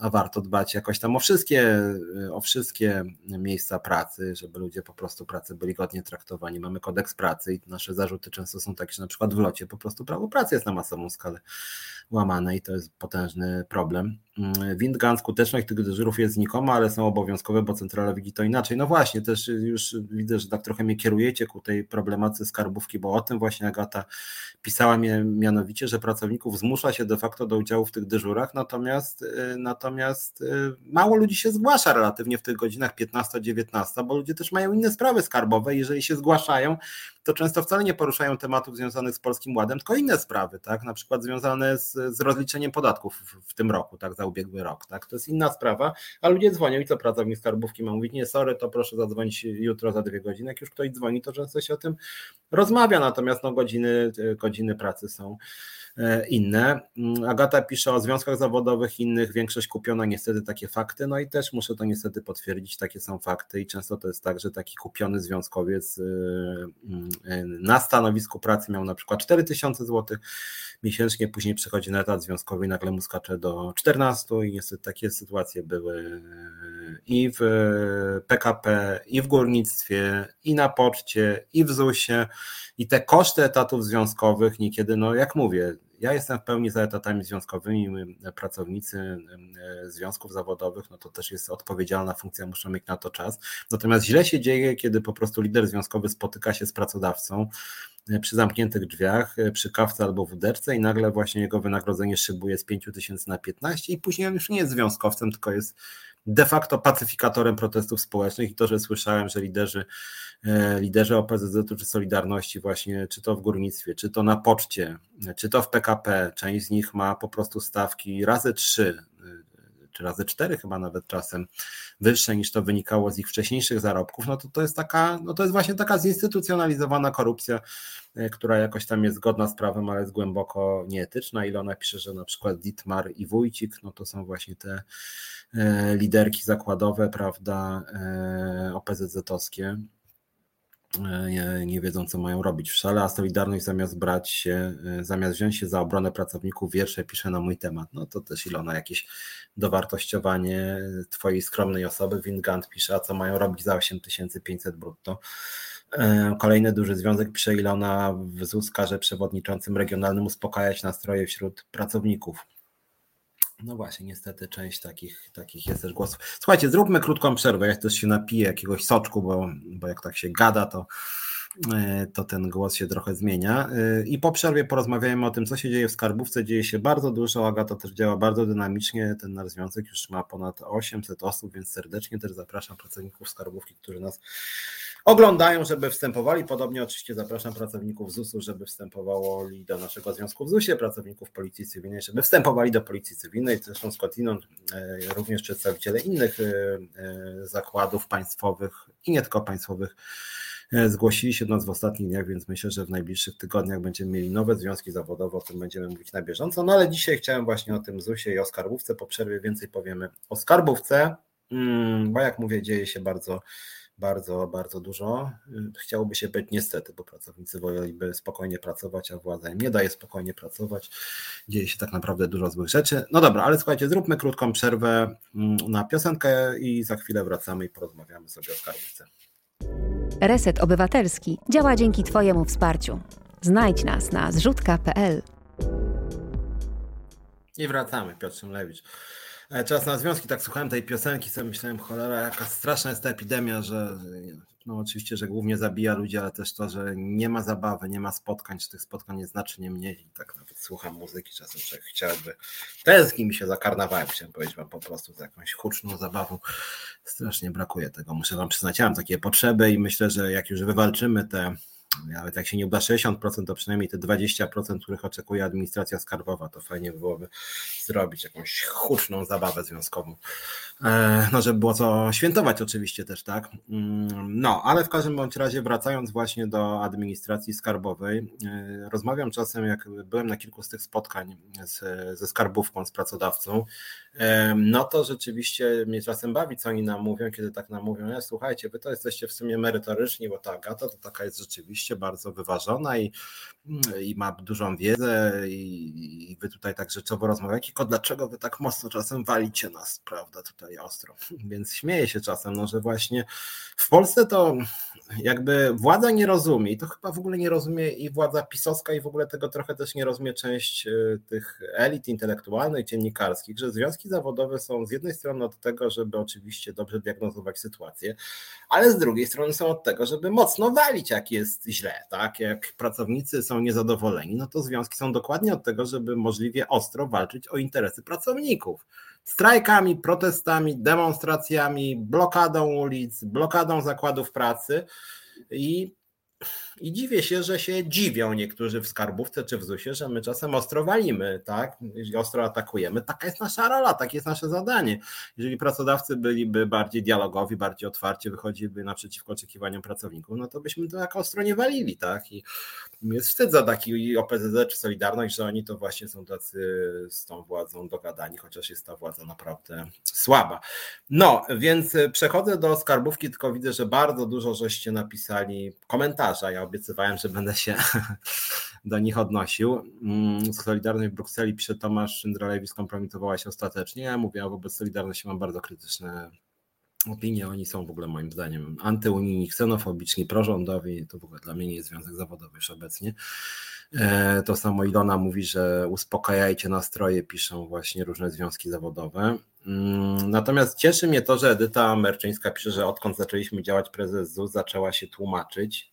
A warto dbać jakoś tam o wszystkie, o wszystkie miejsca pracy, żeby ludzie po prostu pracy byli godnie traktowani. Mamy kodeks pracy i nasze zarzuty często są takie, że na przykład w locie po prostu prawo pracy jest na masową skalę łamane i to jest potężny problem. Mm, Windgun, skuteczność tych dyżurów jest znikoma, ale są obowiązkowe, bo centrala widzi to inaczej. No właśnie, też już widzę, że tak trochę mnie kierujecie ku tej problemacji skarbówki, bo o tym właśnie Agata pisała mnie mianowicie, że pracowników zmusza się de facto do udziału w tych dyżurach, natomiast, y, natomiast y, mało ludzi się zgłasza relatywnie w tych godzinach 15-19, bo ludzie też mają inne sprawy skarbowe. Jeżeli się zgłaszają, to często wcale nie poruszają tematów związanych z Polskim Ładem, tylko inne sprawy, tak? Na przykład związane z, z rozliczeniem podatków w, tym roku, tak, za ubiegły rok, tak? To jest inna sprawa, a ludzie dzwonią i co pracownik skarbówki ma mówić, nie, sorry, to proszę zadzwonić jutro za dwie godziny. Jak już ktoś dzwoni, to często się o tym rozmawia, natomiast no, godziny, godziny pracy są inne. Mm, Agata pisze o związkach zawodowych innych, większość kupiona niestety takie fakty, no i też muszę to niestety potwierdzić, takie są fakty i często to jest tak, że taki kupiony związkowiec y, y, na stanowisku pracy miał na przykład 4000 zł miesięcznie, później przechodzi na etat związkowy i nagle mu skacze do 14 i niestety takie sytuacje były i w PKP, i w górnictwie, i na poczcie, i w ZUS-ie i te koszty etatów związkowych niekiedy, no jak mówię, ja jestem w pełni za etatami związkowymi, pracownicy związków zawodowych, no to też jest odpowiedzialna funkcja, muszą mieć na to czas. Natomiast źle się dzieje, kiedy po prostu lider związkowy spotyka się z pracodawcą, przy zamkniętych drzwiach, przy kawce albo wuderce i nagle właśnie jego wynagrodzenie szybuje z 5 tysięcy na 15 i później on już nie jest związkowcem, tylko jest de facto pacyfikatorem protestów społecznych i to, że słyszałem, że liderzy, e, liderzy OPZZ czy Solidarności właśnie, czy to w górnictwie, czy to na poczcie, czy to w PKP, część z nich ma po prostu stawki razy trzy, e, czy razy cztery chyba nawet czasem wyższe niż to wynikało z ich wcześniejszych zarobków, no to to jest taka, no to jest właśnie taka zinstytucjonalizowana korupcja, e, która jakoś tam jest zgodna z prawem, ale jest głęboko nieetyczna. Ilona pisze, że na przykład Dietmar i Wójcik, no to są właśnie te E, liderki zakładowe, prawda, e, OPZZ-owskie nie, nie wiedzą, co mają robić w szale, a Solidarność zamiast brać się, zamiast wziąć się za obronę pracowników, wiersze pisze na mój temat. No to też Ilona, jakieś dowartościowanie twojej skromnej osoby. Wingant pisze, a co mają robić za 8500 brutto. Kolejny duży związek pisze Ilona w ZUS każe przewodniczącym regionalnym uspokajać nastroje wśród pracowników. No właśnie, niestety część takich, takich jest też głosów. Słuchajcie, zróbmy krótką przerwę. Ja też się napiję jakiegoś soczku, bo, bo jak tak się gada, to, e, to ten głos się trochę zmienia. E, I po przerwie porozmawiajmy o tym, co się dzieje w skarbówce. Dzieje się bardzo dużo. Agata też działa bardzo dynamicznie. Ten nasz związek już ma ponad 800 osób, więc serdecznie też zapraszam pracowników skarbówki, którzy nas oglądają, żeby wstępowali. Podobnie oczywiście zapraszam pracowników ZUS-u, żeby wstępowali do naszego związku w ZUS-ie, pracowników Policji Cywilnej, żeby wstępowali do Policji Cywilnej. Zresztą skądinąd e, również przedstawiciele innych e, e, zakładów państwowych i nie tylko państwowych zgłosili się do nas w ostatnich dniach, więc myślę, że w najbliższych tygodniach będziemy mieli nowe związki zawodowe, o tym będziemy mówić na bieżąco. No ale dzisiaj chciałem właśnie o tym ZUS-ie i o skarbówce. Po przerwie więcej powiemy o skarbówce, mm, bo jak mówię, dzieje się bardzo bardzo, bardzo dużo. Chciałoby się być niestety, bo pracownicy woleliby spokojnie pracować, a władza im nie daje spokojnie pracować. Dzieje się tak naprawdę dużo złych rzeczy. No dobra, ale słuchajcie, zróbmy krótką przerwę mm, na piosenkę i za chwilę wracamy i porozmawiamy sobie o skarbówce. Reset Obywatelski działa dzięki Twojemu wsparciu. Znajdź nas na zrzutka.pl. I wracamy, Piotr Szymlewicz. E, czas na związki, tak słuchałem tej piosenki, sobie myślałem, cholera, jaka straszna jest ta epidemia, że no oczywiście, że głównie zabija ludzi, ale też to, że nie ma zabawy, nie ma spotkań, czy tych spotkań jest znacznie mniej. I tak nawet słucham muzyki czasem, że chciałby, tęskni mi się za karnawałem, chciałem powiedzieć wam po prostu, za jakąś huczną zabawą. Strasznie brakuje tego, muszę wam przyznać, ja mam takie potrzeby i myślę, że jak już wywalczymy te nawet jak się nie uda 60%, to przynajmniej te 20%, których oczekuje administracja skarbowa, to fajnie byłoby zrobić jakąś huczną zabawę związkową. E, no, żeby było co świętować oczywiście też, tak? Mm, no, ale w każdym bądź razie wracając właśnie do administracji skarbowej, e, rozmawiam czasem, jak byłem na kilku z tych spotkań z, ze skarbówką, z pracodawcą, no to rzeczywiście mnie czasem bawi, co oni nam mówią, kiedy tak nam mówią, ja, słuchajcie, wy to jesteście w sumie merytoryczni, bo ta Agata to taka jest rzeczywiście bardzo wyważona i, i ma dużą wiedzę i, i wy tutaj tak rzeczowo rozmawiacie, tylko dlaczego wy tak mocno czasem walicie nas, prawda, tutaj ostro. Więc śmieję się czasem, no, że właśnie w Polsce to jakby władza nie rozumie i to chyba w ogóle nie rozumie i władza pisowska i w ogóle tego trochę też nie rozumie część y, tych elit intelektualnych, dziennikarskich, że związki zawodowe są z jednej strony od tego, żeby oczywiście dobrze diagnozować sytuację, ale z drugiej strony są od tego, żeby mocno walić, jak jest źle, tak? Jak pracownicy są niezadowoleni, no to związki są dokładnie od tego, żeby możliwie ostro walczyć o interesy pracowników strajkami, protestami, demonstracjami, blokadą ulic, blokadą zakładów pracy i i dziwię się, że się dziwią niektórzy w skarbówce czy w ZUS-ie, że my czasem ostro walimy, tak? Ostro atakujemy. Taka jest nasza rola, takie jest nasze zadanie. Jeżeli pracodawcy byliby bardziej dialogowi, bardziej otwarcie, wychodziliby naprzeciwko oczekiwaniom pracowników, no to byśmy to tak ostro nie walili, tak? I jest wstyd za taki OPZZ czy Solidarność, że oni to właśnie są tacy z tą władzą dogadani, chociaż jest ta władza naprawdę słaba. No, więc przechodzę do skarbówki, tylko widzę, że bardzo dużo żeście napisali komentarza. Ja obiecywałem, że będę się do nich odnosił. Mm, Solidarność w Brukseli, pisze Tomasz Szyndralewicz, skompromitowała się ostatecznie. Ja mówię, wobec Solidarności mam bardzo krytyczne opinie. Oni są w ogóle moim zdaniem antyunijni, ksenofobiczni, prorządowi. To w ogóle dla mnie nie jest związek zawodowy już obecnie. E, to samo Ilona mówi, że uspokajajcie nastroje, piszą właśnie różne związki zawodowe. Mm, natomiast cieszy mnie to, że Edyta Merczyńska pisze, że odkąd zaczęliśmy działać, prezes ZUS zaczęła się tłumaczyć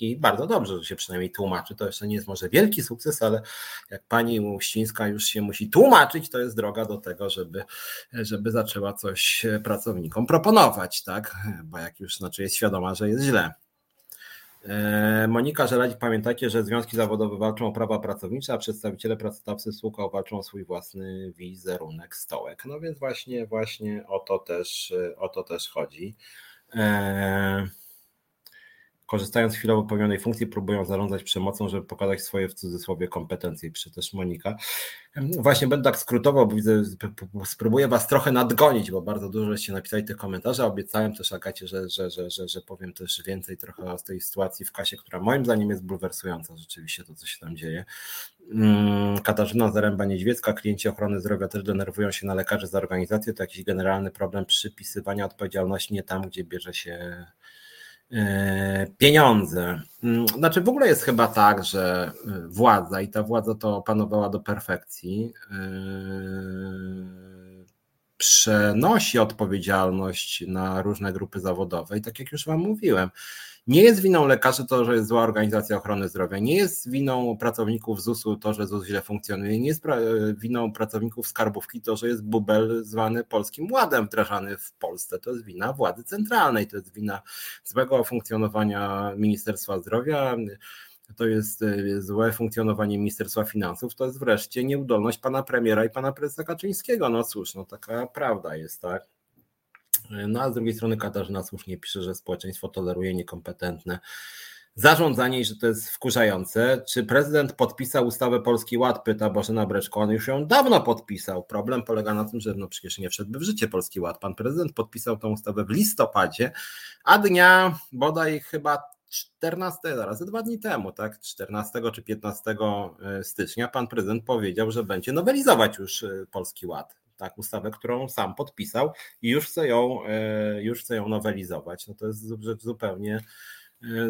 I bardzo dobrze, że się przynajmniej tłumaczy. To jeszcze nie jest może wielki sukces, ale jak pani Uścińska już się musi tłumaczyć, to jest droga do tego, żeby, żeby zaczęła coś pracownikom proponować, tak? Bo jak już znaczy jest świadoma, że jest źle. E, Monika Żeladzik, pamiętajcie, że związki zawodowe walczą o prawa pracownicze, a przedstawiciele pracodawcy spółka walczą o swój własny wizerunek, stołek. No więc właśnie, właśnie o to też, o to też chodzi. Eee korzystając z chwilowo pełnionej funkcji, próbują zarządzać przemocą, żeby pokazać swoje w cudzysłowie kompetencje, pisze też Monika. Właśnie będę tak skrótowo, bo widzę, spróbuję Was trochę nadgonić, bo bardzo dużo się napisali tych komentarzy. Obiecałem też Agacie, że, że, że, że, że powiem też więcej trochę o tej sytuacji w kasie, która moim zdaniem jest bulwersująca rzeczywiście to, co się tam dzieje. Mm, Katarzyna Zaręba-Niedźwiecka, klienci ochrony zdrowia też denerwują się na lekarzy za organizację. To jakiś generalny problem przypisywania odpowiedzialności nie tam, gdzie bierze się pieniądze. Mm, znaczy w ogóle jest chyba tak, że e, władza i ta władza to opanowała do perfekcji. E, przenosi odpowiedzialność na różne grupy zawodowe i tak jak już Wam mówiłem, nie jest winą lekarzy to, że jest zła organizacja ochrony zdrowia, nie jest winą pracowników ZUS-u to, że ZUS źle funkcjonuje, nie jest winą pracowników skarbówki to, że jest bubel zwany Polskim Ładem wdrażany w Polsce. To jest wina władzy centralnej, to jest wina złego funkcjonowania Ministerstwa Zdrowia to jest e, złe funkcjonowanie Ministerstwa Finansów, to jest wreszcie nieudolność pana premiera i pana prezesa Kaczyńskiego. No cóż, no taka prawda jest, tak. No a z drugiej strony Katarzyna słusznie pisze, że społeczeństwo toleruje niekompetentne zarządzanie i że to jest wkurzające. Czy prezydent podpisał ustawę Polski Ład? Pyta Bożena Breczko. On już ją dawno podpisał. Problem polega na tym, że no przecież nie wszedłby w życie Polski Ład. Pan prezydent podpisał tę ustawę w listopadzie, a dnia bodaj chyba 14, zaraz dwa dni temu, tak, 14 czy 15 e, stycznia pan prezydent powiedział, że będzie nowelizować już e, Polski Ład tak, ustawę, którą sam podpisał i już chce ją, e, już chce ją nowelizować. No to jest rzecz zupełnie,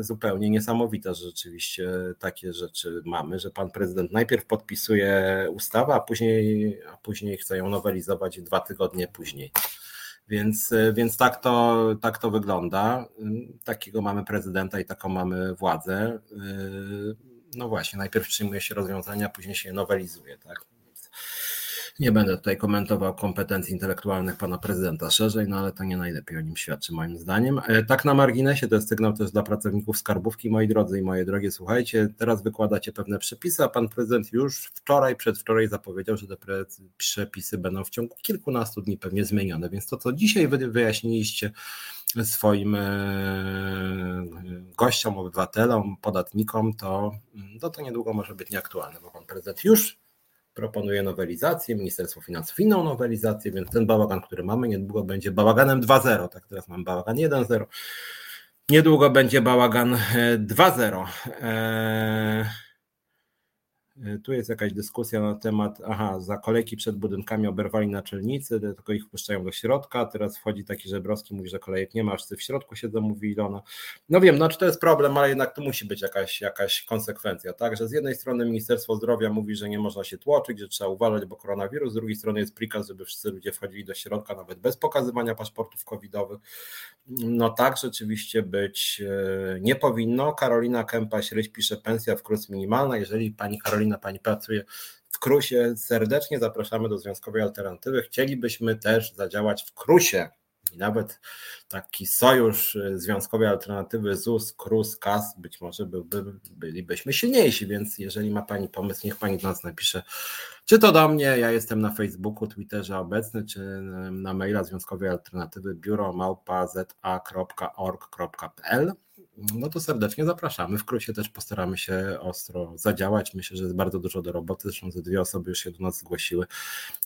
zupełnie niesamowita, że rzeczywiście takie rzeczy mamy, że pan prezydent najpierw podpisuje ustawę, a później, a później chce ją nowelizować dwa tygodnie później. Więc, e, więc tak, to, tak to wygląda. Takiego mamy prezydenta i taką mamy władzę. No właśnie, najpierw przyjmuje się rozwiązania, później się je nowelizuje. Tak? Nie będę tutaj komentował kompetencji intelektualnych pana prezydenta szerzej, no ale to nie najlepiej o nim świadczy moim zdaniem. E, tak na marginesie, to jest sygnał też dla pracowników skarbówki, moi drodzy i moje drogie, słuchajcie, teraz wykładacie pewne przepisy, a pan prezydent już wczoraj, przedwczoraj zapowiedział, że te przepisy będą w ciągu kilkunastu dni pewnie zmienione, więc to, co dzisiaj wyjaśniliście swoim e, gościom, obywatelom, podatnikom, to, to, to niedługo może być nieaktualne, bo pan prezydent już proponuje nowelizację, Ministerstwo Finansów inną nowelizację, więc ten bałagan, który mamy, niedługo będzie bałaganem 2.0. Tak, teraz mam bałagan 1.0. Niedługo będzie bałagan 2.0. Eee, E, tu jest jakaś dyskusja na temat, aha, za kolejki przed budynkami oberwali naczelnicy, tylko ich wpuszczają do środka, teraz wchodzi taki Żebrowski, mówi, że kolejek nie ma, aż w środku siedzą, mówi Ilona. No wiem, znaczy to jest problem, ale jednak tu musi być jakaś, jakaś konsekwencja, tak, że z jednej strony Ministerstwo Zdrowia mówi, że nie można się tłoczyć, że trzeba uważać, bo koronawirus, z drugiej strony jest prikaz, żeby wszyscy ludzie wchodzili do środka, nawet bez pokazywania paszportów covidowych. No tak rzeczywiście być e, nie powinno. Karolina Kępa-Śryś pisze, pensja wkrótce minimalna, jeżeli pani Karolina Karolina, pani pracuje w Krusie. Serdecznie zapraszamy do Związkowej Alternatywy. Chcielibyśmy też zadziałać w Krusie i nawet taki sojusz Związkowej Alternatywy ZUS, KRUS, KAS, być może byłby, bylibyśmy silniejsi, więc jeżeli ma Pani pomysł, niech Pani do nas napisze, czy to do mnie, ja jestem na Facebooku, Twitterze obecny, czy na maila Związkowej Alternatywy biuro no to serdecznie zapraszamy. W Krusie też postaramy się ostro zadziałać. Myślę, że jest bardzo dużo do roboty. Zresztą ze dwie osoby już się do nas zgłosiły.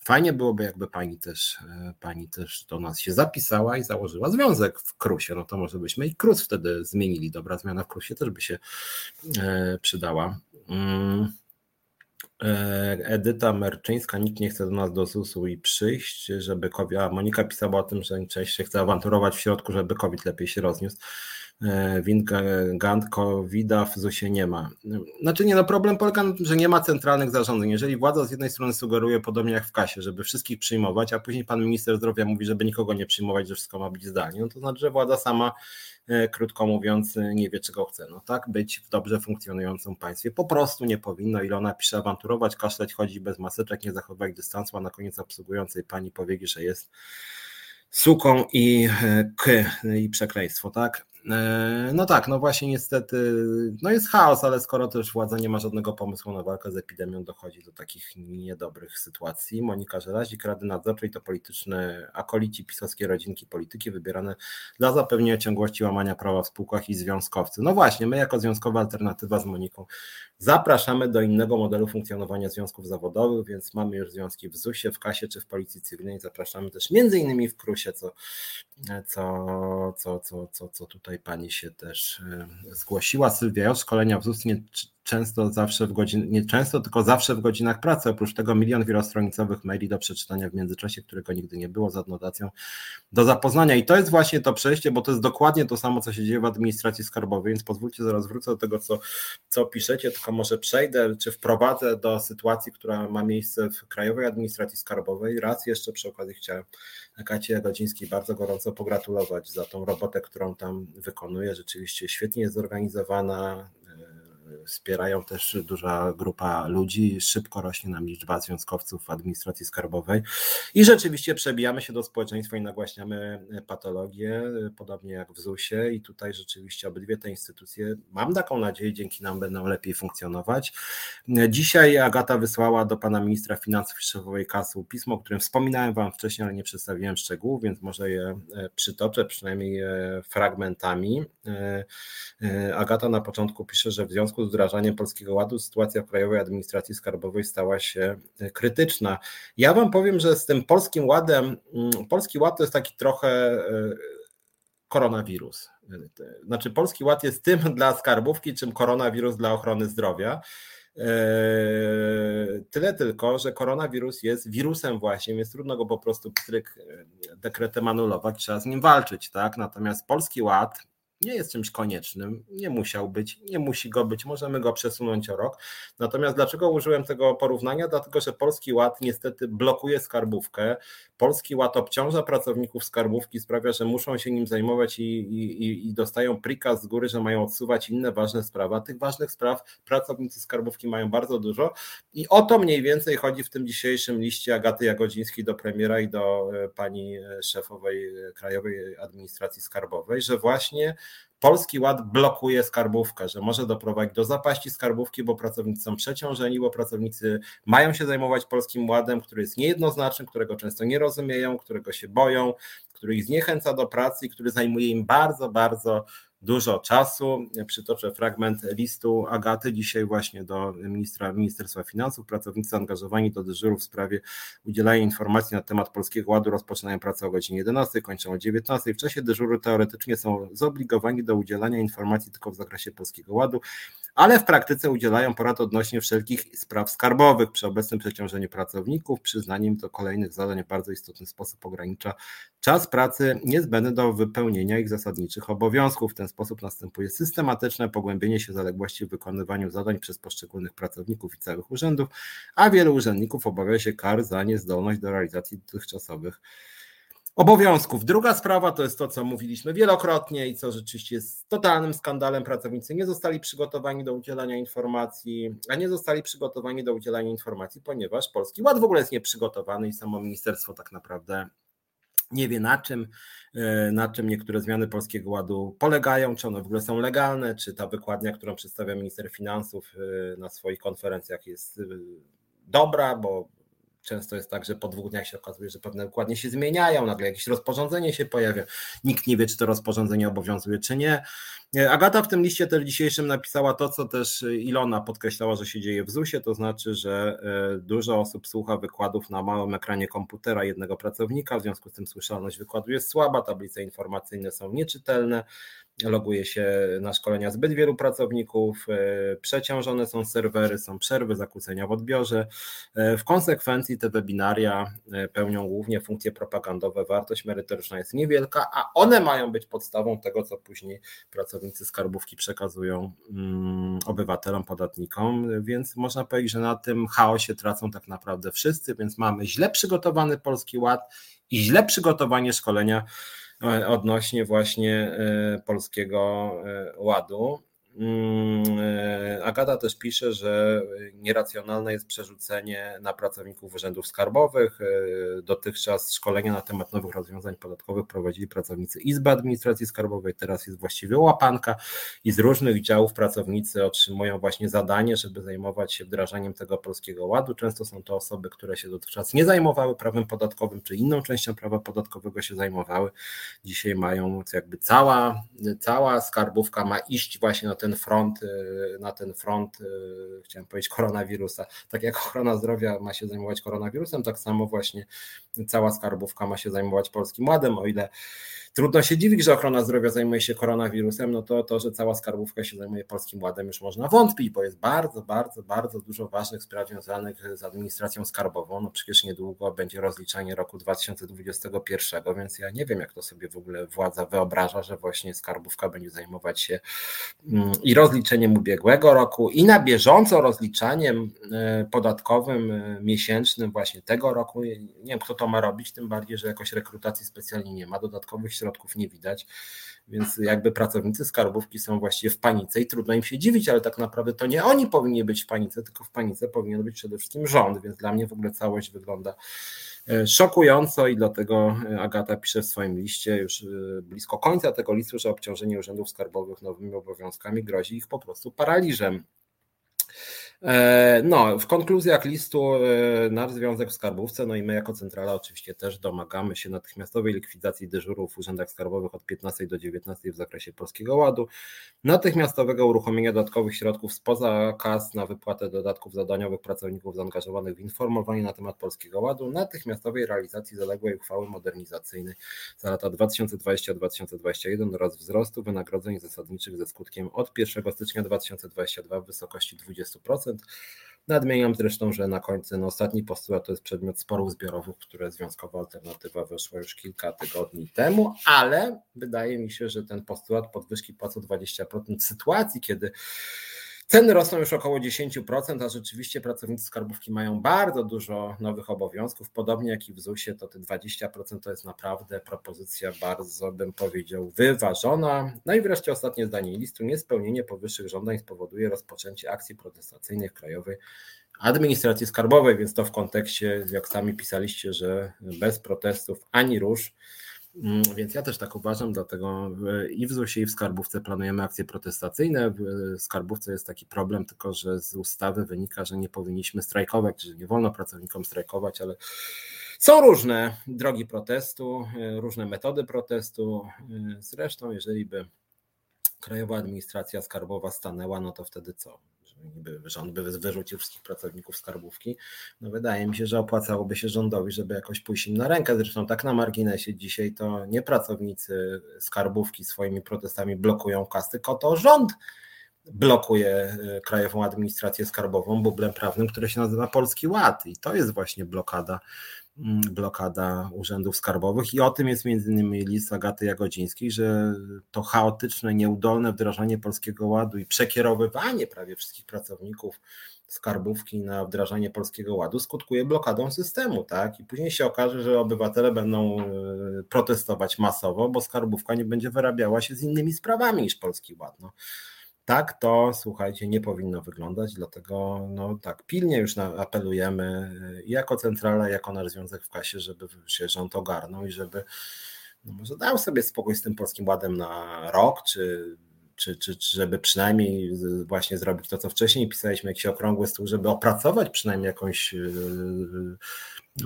Fajnie byłoby, jakby pani też, e, pani też do nas się zapisała i założyła związek w Krusie. No to może byśmy i Krus wtedy zmienili. Dobra zmiana w Krusie też by się e, przydała. Mm. E, Edyta Merczyńska, nikt nie chce do nas do ZUS-u i przyjść, żeby COVID, a Monika pisała o tym, że część się chce awanturować w środku, żeby COVID lepiej się rozniósł. Wingant, COVID-a w ZUS-ie nie ma. Znaczy nie, no problem polega na tym, że nie ma centralnych zarządzeń. Jeżeli władza z jednej strony sugeruje, podobnie jak w kasie, żeby wszystkich przyjmować, a później pan minister zdrowia mówi, żeby nikogo nie przyjmować, że wszystko ma być zdalnie, no to znaczy, że władza sama E, krótko mówiąc, e, nie wie, czego chce. No tak, być w dobrze funkcjonującym państwie po prostu nie powinno. Ilona pisze awanturować, kaszleć, chodzić bez maseczek, nie zachowywać dystansu, a na koniec obsługującej pani powie, że jest suką i e, k i przekleństwo, tak? E, no tak, no właśnie niestety, no jest chaos, ale skoro też władza nie ma żadnego pomysłu na walkę z epidemią, dochodzi do takich niedobrych sytuacji. Monika Żelazik, Rady Nadzorczej to polityczne akolici pisowskie rodzinki polityki wybierane dla zapewnienia ciągłości łamania prawa w spółkach i związkowcy. No właśnie, my jako związkowa alternatywa z Moniką zapraszamy do innego modelu funkcjonowania związków zawodowych, więc mamy już związki w ZUS-ie, w KASie czy w Policji Cywilnej, zapraszamy też między innymi w KRUSie, co, co, co, co, co, co tutaj pani się też e, zgłosiła. Sylwia szkolenia w ZUS nie często zawsze w godzinach, nie często, tylko zawsze w godzinach pracy. Oprócz tego milion wielostronicowych maili do przeczytania w międzyczasie, którego nigdy nie było, z adnotacją do zapoznania. I to jest właśnie to przejście, bo to jest dokładnie to samo, co się dzieje w administracji skarbowej, więc pozwólcie, zaraz wrócę do tego, co, co piszecie, tylko może przejdę, czy wprowadzę do sytuacji, która ma miejsce w Krajowej Administracji Skarbowej. Raz jeszcze przy okazji chciałem Kacie Jagodzińskiej bardzo gorąco pogratulować za tą robotę, którą tam wykonuje. Rzeczywiście świetnie jest zorganizowana, wspierają też duża grupa ludzi, szybko rośnie nam liczba związkowców w administracji skarbowej i rzeczywiście przebijamy się do społeczeństwa i nagłaśniamy patologię, podobnie jak w ZUS-ie i tutaj rzeczywiście obydwie te instytucje, mam taką nadzieję, dzięki nam będą lepiej funkcjonować. Dzisiaj Agata wysłała do pana ministra finansów i szefowej kasy pismo, o którym wspominałem wam wcześniej, ale nie przedstawiłem szczegółów, więc może je e, przytoczę, przynajmniej e, fragmentami. E, Agata na początku pisze, że w związku z wdrażaniem Polskiego Ładu sytuacja w Krajowej Administracji Skarbowej stała się e, krytyczna. Ja Wam powiem, że z tym Polskim Ładem, mm, Polski Ład to jest taki trochę e, koronawirus. Znaczy, Polski Ład jest tym dla skarbówki, czym koronawirus dla ochrony zdrowia. E, tyle tylko, że koronawirus jest wirusem właśnie, więc trudno go po prostu pstryk dekretem anulować, trzeba z nim walczyć, tak? Natomiast Polski Ład nie jest czymś koniecznym, nie musiał być, nie musi go być, możemy go przesunąć o rok. Natomiast dlaczego użyłem tego porównania? Dlatego, że Polski Ład niestety blokuje skarbówkę. Polski Ład obciąża pracowników skarbówki, sprawia, że muszą się nim zajmować i, i, i dostają prikaz z góry, że mają odsuwać inne ważne sprawy. tych ważnych spraw pracownicy skarbówki mają bardzo dużo i o to mniej więcej chodzi w tym dzisiejszym liście Agaty Jagodzińskiej do premiera i do e, pani e, szefowej Krajowej Administracji Skarbowej, że właśnie Polski Ład blokuje skarbówkę, że może doprowadzić do zapaści skarbówki, bo pracownicy są przeciążeni, bo pracownicy mają się zajmować Polskim Ładem, który jest niejednoznaczny, którego często nie rozumieją, którego się boją, który ich zniechęca do pracy i który zajmuje im bardzo, bardzo dużo czasu. Przytoczę fragment listu Agaty dzisiaj właśnie do ministra, Ministerstwa Finansów. Pracownicy zaangażowani do dyżuru w sprawie udzielania informacji na temat Polskiego Ładu rozpoczynają pracę o godzinie 11, kończą o 19. W czasie dyżuru teoretycznie są zobligowani do udzielania informacji tylko w zakresie Polskiego Ładu, ale w praktyce udzielają porad odnośnie wszelkich spraw skarbowych. Przy obecnym przeciążeniu pracowników przyznaniem do kolejnych zadań w bardzo istotny sposób ogranicza czas pracy niezbędny do wypełnienia ich zasadniczych obowiązków. W ten sposób następuje systematyczne pogłębienie się zaległości w wykonywaniu zadań przez poszczególnych pracowników i całych urzędów, a wielu urzędników obawia się kar za niezdolność do realizacji dotychczasowych obowiązków. Druga sprawa to jest to, co mówiliśmy wielokrotnie i co rzeczywiście jest totalnym skandalem. Pracownicy nie zostali przygotowani do udzielania informacji, a nie zostali przygotowani do udzielania informacji, ponieważ Polski Ład w ogóle jest nieprzygotowany i samo ministerstwo tak naprawdę nie wie na czym, e, na czym niektóre zmiany Polskiego Ładu polegają, czy one w ogóle są legalne, czy ta wykładnia, którą przedstawia minister finansów e, na swoich konferencjach jest e, dobra, bo Często jest tak, że po dwóch dniach się okazuje, że pewne dokładnie się zmieniają, nagle jakieś rozporządzenie się pojawia. Nikt nie wie, czy to rozporządzenie obowiązuje, czy nie. Agata w tym liście też dzisiejszym napisała to, co też Ilona podkreślała, że się dzieje w ZUS-ie, to znaczy, że e, dużo osób słucha wykładów na małym ekranie komputera jednego pracownika, w związku z tym słyszalność wykładu jest słaba, tablice informacyjne są nieczytelne, loguje się na szkolenia zbyt wielu pracowników, przeciążone są serwery, są przerwy, zakłócenia w odbiorze. W konsekwencji te webinaria pełnią głównie funkcje propagandowe, wartość merytoryczna jest niewielka, a one mają być podstawą tego, co później pracownicy skarbówki przekazują mm, obywatelom, podatnikom, więc można powiedzieć, że na tym chaosie tracą tak naprawdę wszyscy, więc mamy źle przygotowany Polski Ład i źle przygotowanie szkolenia e, odnośnie właśnie e, Polskiego e, Ładu. Mm, e, Agata też pisze, że nieracjonalne jest przerzucenie na pracowników urzędów skarbowych. E, dotychczas szkolenia na temat nowych rozwiązań podatkowych prowadzili pracownicy Izby Administracji Skarbowej, teraz jest właściwie łapanka i z różnych działów pracownicy otrzymują właśnie zadanie, żeby zajmować się wdrażaniem tego polskiego ładu. Często są to osoby, które się dotychczas nie zajmowały prawem podatkowym, czy inną częścią prawa podatkowego się zajmowały. Dzisiaj mają jakby cała, cała skarbówka ma iść właśnie na ten ten front, y, na ten front, y, chciałem powiedzieć, koronawirusa. Tak jak ochrona zdrowia ma się zajmować koronawirusem, tak samo właśnie cała skarbówka ma się zajmować Polskim Ładem, o ile Trudno się dziwić, że ochrona zdrowia zajmuje się koronawirusem, no to to, że cała skarbówka się zajmuje polskim ładem, już można wątpić, bo jest bardzo, bardzo, bardzo dużo ważnych spraw związanych z administracją skarbową. No przecież niedługo będzie rozliczanie roku 2021, więc ja nie wiem, jak to sobie w ogóle władza wyobraża, że właśnie skarbówka będzie zajmować się mm, i rozliczeniem ubiegłego roku, i na bieżąco rozliczaniem e, podatkowym e, miesięcznym właśnie tego roku. Nie wiem, kto to ma robić, tym bardziej, że jakoś rekrutacji specjalnie nie ma, dodatkowych środków środków nie widać. Więc jakby pracownicy skarbówki są właściwie w panice i trudno im się dziwić, ale tak naprawdę to nie oni powinni być w panice, tylko w panice powinien być przede wszystkim rząd, więc dla mnie w ogóle całość wygląda e, szokująco i dlatego e, Agata pisze w swoim liście już e, blisko końca tego listu, że obciążenie urzędów skarbowych nowymi obowiązkami grozi ich po prostu paraliżem. E, no, w konkluzjach listu e, nasz związek w skarbówce, no i my jako centrala oczywiście też domagamy się natychmiastowej likwidacji dyżurów w urzędach skarbowych od 15 do 19 w zakresie Polskiego Ładu, natychmiastowego uruchomienia dodatkowych środków spoza kas na wypłatę dodatków zadaniowych pracowników zaangażowanych w informowanie na temat Polskiego Ładu, natychmiastowej realizacji zaległej uchwały modernizacyjnej za lata 2020-2021 oraz wzrostu wynagrodzeń zasadniczych ze skutkiem od 1 stycznia 2022 w wysokości 20%. Nadmieniam zresztą, że na końcu no, ostatni postulat to jest przedmiot sporów zbiorowych, które Związkowa Alternatywa weszła już kilka tygodni temu, ale wydaje mi się, że ten postulat podwyżki płac o 20% w sytuacji, kiedy Ceny rosną już około 10%, a rzeczywiście pracownicy skarbówki mają bardzo dużo nowych obowiązków. Podobnie jak i w ZUS-ie, to te 20% to jest naprawdę propozycja bardzo, bym powiedział, wyważona. No i wreszcie ostatnie zdanie listu. Niespełnienie powyższych żądań spowoduje rozpoczęcie akcji protestacyjnej w Krajowej Administracji Skarbowej, więc to w kontekście, jak sami pisaliście, że bez protestów ani rusz. Mm, więc ja też tak uważam, dlatego i w ZUS-ie, i w skarbówce planujemy akcje protestacyjne. W skarbówce jest taki problem, tylko że z ustawy wynika, że nie powinniśmy strajkować, że nie wolno pracownikom strajkować, ale są różne drogi protestu, różne metody protestu. Zresztą, jeżeli by Krajowa Administracja Skarbowa stanęła, no to wtedy co? Niby rząd by wyrzucił wszystkich pracowników skarbówki, no wydaje mi się, że opłacałoby się rządowi, żeby jakoś pójść im na rękę. Zresztą tak na marginesie dzisiaj to nie pracownicy skarbówki swoimi protestami blokują kasy, tylko to rząd blokuje e, Krajową Administrację Skarbową bublem prawnym, który się nazywa Polski Ład i to jest właśnie blokada blokada urzędów skarbowych i o tym jest między innymi list Agaty Jagodzińskiej, że to chaotyczne, nieudolne wdrażanie Polskiego Ładu i przekierowywanie prawie wszystkich pracowników skarbówki na wdrażanie Polskiego Ładu skutkuje blokadą systemu, tak? I później się okaże, że obywatele będą e, protestować masowo, bo skarbówka nie będzie wyrabiała się z innymi sprawami niż Polski Ład. No tak to, słuchajcie, nie powinno wyglądać, dlatego no tak, pilnie już apelujemy i jako centrala, jako nasz związek w kasie, żeby się rząd ogarnął i żeby no może dał sobie spokój z tym Polskim Ładem na rok, czy, czy, czy, czy żeby przynajmniej właśnie zrobić to, co wcześniej pisaliśmy, jakiś okrągły stół, żeby opracować przynajmniej jakąś yy,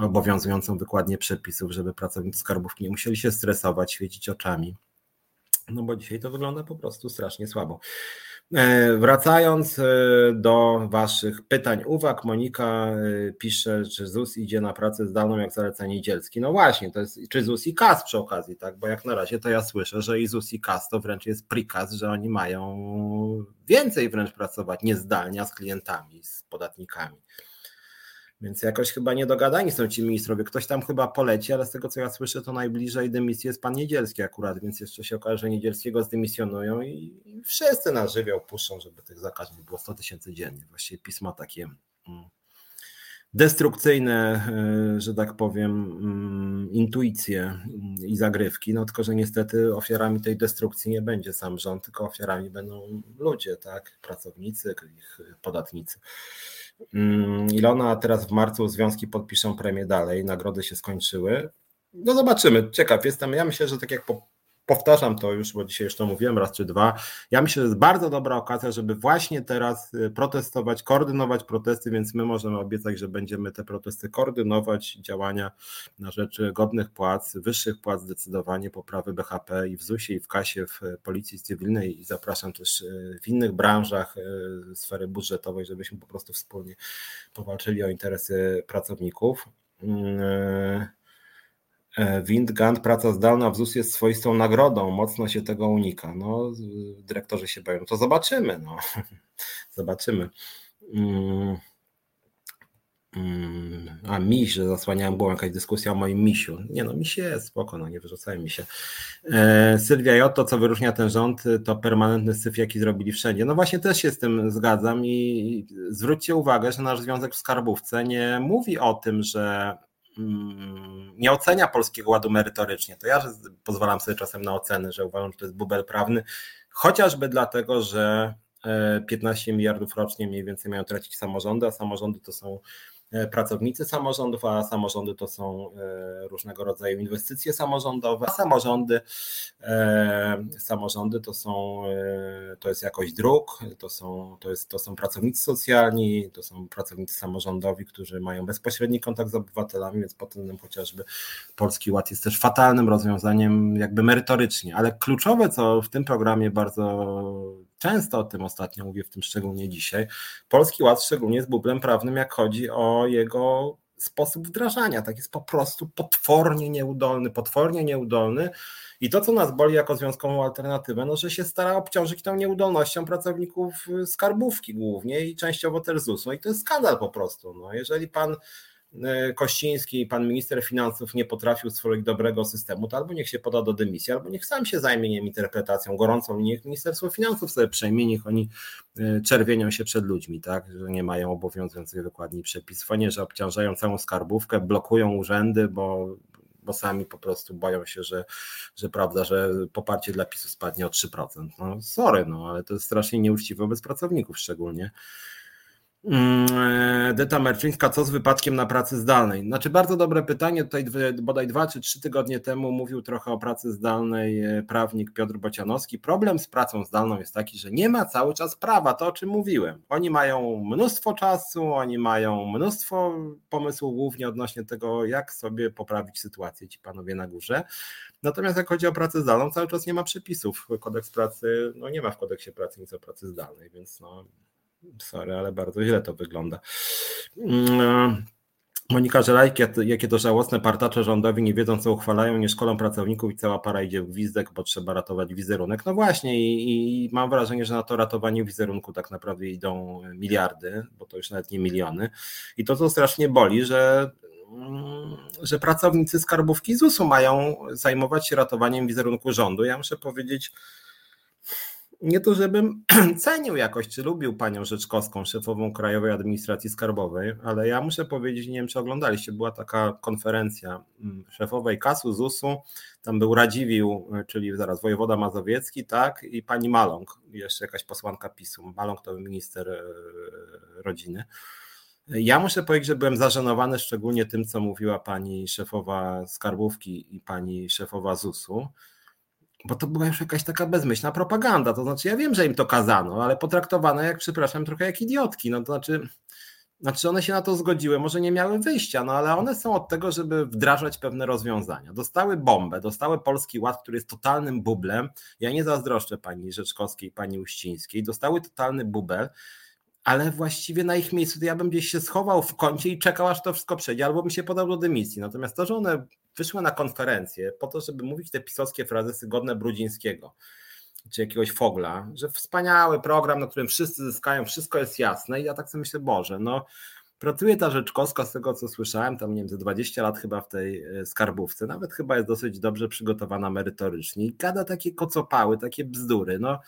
obowiązującą wykładnię przepisów, żeby pracownicy skarbówki nie musieli się stresować, świecić oczami. No bo dzisiaj to wygląda po prostu strasznie słabo. E, wracając e, do Waszych pytań, uwag, Monika e, pisze, czy ZUS idzie na pracę zdalną jak zaleca Niedzielski. No właśnie, to jest, czy ZUS i KAS przy okazji, tak? Bo jak na razie to ja słyszę, że i ZUS i KAS to wręcz jest prikaz, że oni mają więcej wręcz pracować niezdalnie z klientami, z podatnikami. Więc jakoś chyba niedogadani są ci ministrowie. Ktoś tam chyba poleci, ale z tego co ja słyszę, to najbliżej dymisji jest pan Niedzielski akurat, więc jeszcze się okaże, że Niedzielskiego zdymisjonują i, wszyscy na żywioł puszczą, żeby tych zakażeń było 100 tysięcy dziennie. Właściwie pismo takie mm, destrukcyjne, e, że tak powiem, mm, intuicje mm, i zagrywki, no tylko, że niestety ofiarami tej destrukcji nie będzie sam rząd, tylko ofiarami będą ludzie, tak, pracownicy, ich podatnicy. Mm, Ilona teraz w marcu związki podpiszą premię dalej, nagrody się skończyły. No zobaczymy, ciekaw jestem. Ja myślę, że tak jak po, powtarzam to już, bo dzisiaj już to mówiłem raz czy dwa. Ja myślę, że jest bardzo dobra okazja, żeby właśnie teraz y, protestować, koordynować protesty, więc my możemy obiecać, że będziemy te protesty koordynować, działania na rzecz godnych płac, wyższych płac zdecydowanie, poprawy BHP i w ZUS-ie, i w KASie, w Policji Cywilnej i zapraszam też y, w innych branżach y, sfery budżetowej, żebyśmy po prostu wspólnie powalczyli o interesy pracowników. E, Windgant, praca zdalna w ZUS jest swoistą nagrodą, mocno się tego unika. No, dyrektorzy się boją, to zobaczymy. No. zobaczymy. Mm. Mm. A miś, że zasłaniałem była jakaś dyskusja o moim misiu. Nie no, miś jest, spoko, no nie wyrzucajmy mi się. E, Sylwia J, to co wyróżnia ten rząd, to permanentny syf, jaki zrobili wszędzie. No właśnie też się z tym zgadzam i zwróćcie uwagę, że nasz Związek w Skarbówce nie mówi o tym, że nie ocenia Polskiego Ładu merytorycznie. To ja pozwalam sobie czasem na oceny, że uważam, że to jest bubel prawny, chociażby dlatego, że 15 e, miliardów rocznie mniej więcej mają tracić samorządy, a samorządy to są pracownicy samorządów, a samorządy to są e, różnego rodzaju inwestycje samorządowe, a samorządy, e, samorządy to są, to jest jakość dróg, to są, to, jest, to są pracownicy socjalni, to są pracownicy samorządowi, którzy mają bezpośredni kontakt z obywatelami, więc pod tym chociażby Polski Ład jest też fatalnym rozwiązaniem jakby merytorycznie, ale kluczowe, co w tym programie bardzo często o tym ostatnio mówię, w tym szczególnie dzisiaj. Polski Ład szczególnie jest bublem prawnym, jak chodzi o jego sposób wdrażania. Tak jest po prostu potwornie nieudolny, potwornie nieudolny. I to, co nas boli jako związkową alternatywę, no, że się stara obciążyć tą nieudolnością pracowników skarbówki głównie i częściowo też ZUS. No i to jest skandal po prostu. No, jeżeli pan Kościński, pan minister finansów nie potrafił stworzyć dobrego systemu, to albo niech się poda do dymisji, albo niech sam się zajmie nie interpretacją gorącą niech Ministerstwo Finansów sobie przejmie, niech oni e, czerwienią się przed ludźmi, tak, że nie mają obowiązujących wykładni przepisów, a nie, że obciążają całą skarbówkę, blokują urzędy, bo bo sami po prostu boją się, że, że prawda, że poparcie dla PiSu spadnie o 3%. No sorry, no ale to jest strasznie nieuczciwe wobec pracowników szczególnie. Mm, e, Deta Merczyńska, co z wypadkiem na pracy zdalnej? Znaczy bardzo dobre pytanie, tutaj bodaj dwa czy trzy tygodnie temu mówił trochę o pracy zdalnej e, prawnik Piotr Bocianowski. Problem z pracą zdalną jest taki, że nie ma cały czas prawa, to o czym mówiłem. Oni mają mnóstwo czasu, oni mają mnóstwo pomysłów głównie odnośnie tego, jak sobie poprawić sytuację ci panowie na górze. Natomiast jak chodzi o pracę zdalną, cały czas nie ma przepisów. Kodeks pracy, no nie ma w kodeksie pracy nic o pracy zdalnej, więc no Sorry, ale bardzo źle to wygląda. Mm, Monika Żelajk, jakie to żałosne partacze rządowi nie wiedzą, co uchwalają, nie szkolą pracowników i cała para idzie w gwizdek, bo trzeba ratować wizerunek. No właśnie i, i, mam wrażenie, że na to ratowanie wizerunku tak naprawdę idą miliardy, bo to już nawet nie miliony. I to, co strasznie boli, że mm, że pracownicy skarbówki ZUS-u mają zajmować się ratowaniem wizerunku rządu. Ja muszę powiedzieć, nie to, żebym cenił jakoś, czy lubił panią Rzeczkowską, szefową Krajowej Administracji Skarbowej, ale ja muszę powiedzieć, nie wiem, czy oglądaliście, była taka konferencja mm, szefowej KAS-u, ZUS-u, tam był Radziwił, czyli zaraz wojewoda mazowiecki, tak, i pani Maląg, jeszcze jakaś posłanka PiSu. Maląg to minister e, rodziny. Ja muszę powiedzieć, że byłem zażenowany szczególnie tym, co mówiła pani szefowa skarbówki i pani szefowa ZUS-u bo to była już jakaś taka bezmyślna propaganda. To znaczy, ja wiem, że im to kazano, ale potraktowane jak, przepraszam, trochę jak idiotki. No to znaczy, znaczy one się na to zgodziły, może nie miały wyjścia, no ale one są od tego, żeby wdrażać pewne rozwiązania. Dostały bombę, dostały Polski Ład, który jest totalnym bublem. Ja nie zazdroszczę pani Rzeczkowskiej, pani Uścińskiej. Dostały totalny bubel, ale właściwie na ich miejscu to ja bym gdzieś się schował w kącie i czekał, aż to wszystko przejdzie, albo bym się podał do dymisji. Natomiast to, że one wyszły na konferencję po to, żeby mówić te pisowskie frazy godne Brudzińskiego, czy jakiegoś Fogla, że wspaniały program, na którym wszyscy zyskają, wszystko jest jasne. I ja tak sobie myślę, Boże, no pracuje ta Rzeczkowska z tego, co słyszałem, tam nie wiem, ze 20 lat chyba w tej e, skarbówce, nawet chyba jest dosyć dobrze przygotowana merytorycznie. I gada takie kocopały, takie bzdury, no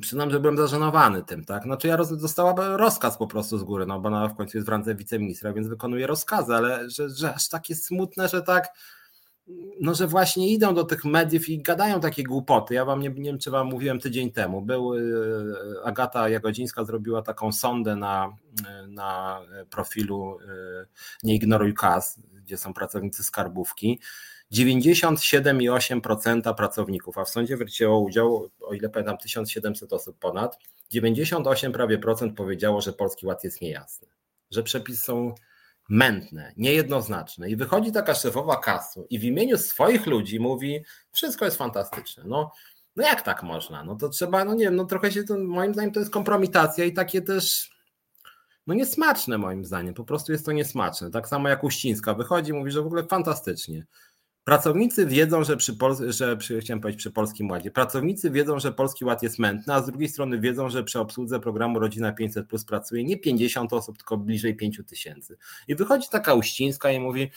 Przyznam, że byłem zażenowany tym, tak? Znaczy ja roz, rozkaz po prostu z góry, no bo ona w końcu jest w randze wiceministra, więc wykonuje rozkazy, ale że, że aż takie smutne, że tak no, że właśnie idą do tych mediów i gadają takie głupoty. Ja wam nie, nie wiem, czy wam mówiłem tydzień temu. Był, y, Agata Jagodzińska zrobiła taką sondę na, na profilu y, Nie ignoruj kas, gdzie są pracownicy skarbówki. 97,8% pracowników, a w sądzie wzięło udział, o ile pamiętam, 1700 osób ponad. 98 prawie procent powiedziało, że Polski Ład jest niejasny, że przepisy są mętne, niejednoznaczne. I wychodzi taka szefowa kasu i w imieniu swoich ludzi mówi: Wszystko jest fantastyczne. No, no jak tak można? No to trzeba, no nie wiem, no trochę się to, moim zdaniem to jest kompromitacja i takie też, no niesmaczne moim zdaniem. Po prostu jest to niesmaczne. Tak samo jak Uścińska wychodzi, mówi, że w ogóle fantastycznie. Pracownicy wiedzą, że przy, Pol- że przy, chciałem powiedzieć przy Polskim Ładzie, pracownicy wiedzą, że Polski Ład jest mętny, a z drugiej strony wiedzą, że przy obsłudze programu Rodzina 500 Plus pracuje nie 50 osób, tylko bliżej 5 tysięcy. I wychodzi taka Uścińska i mówi,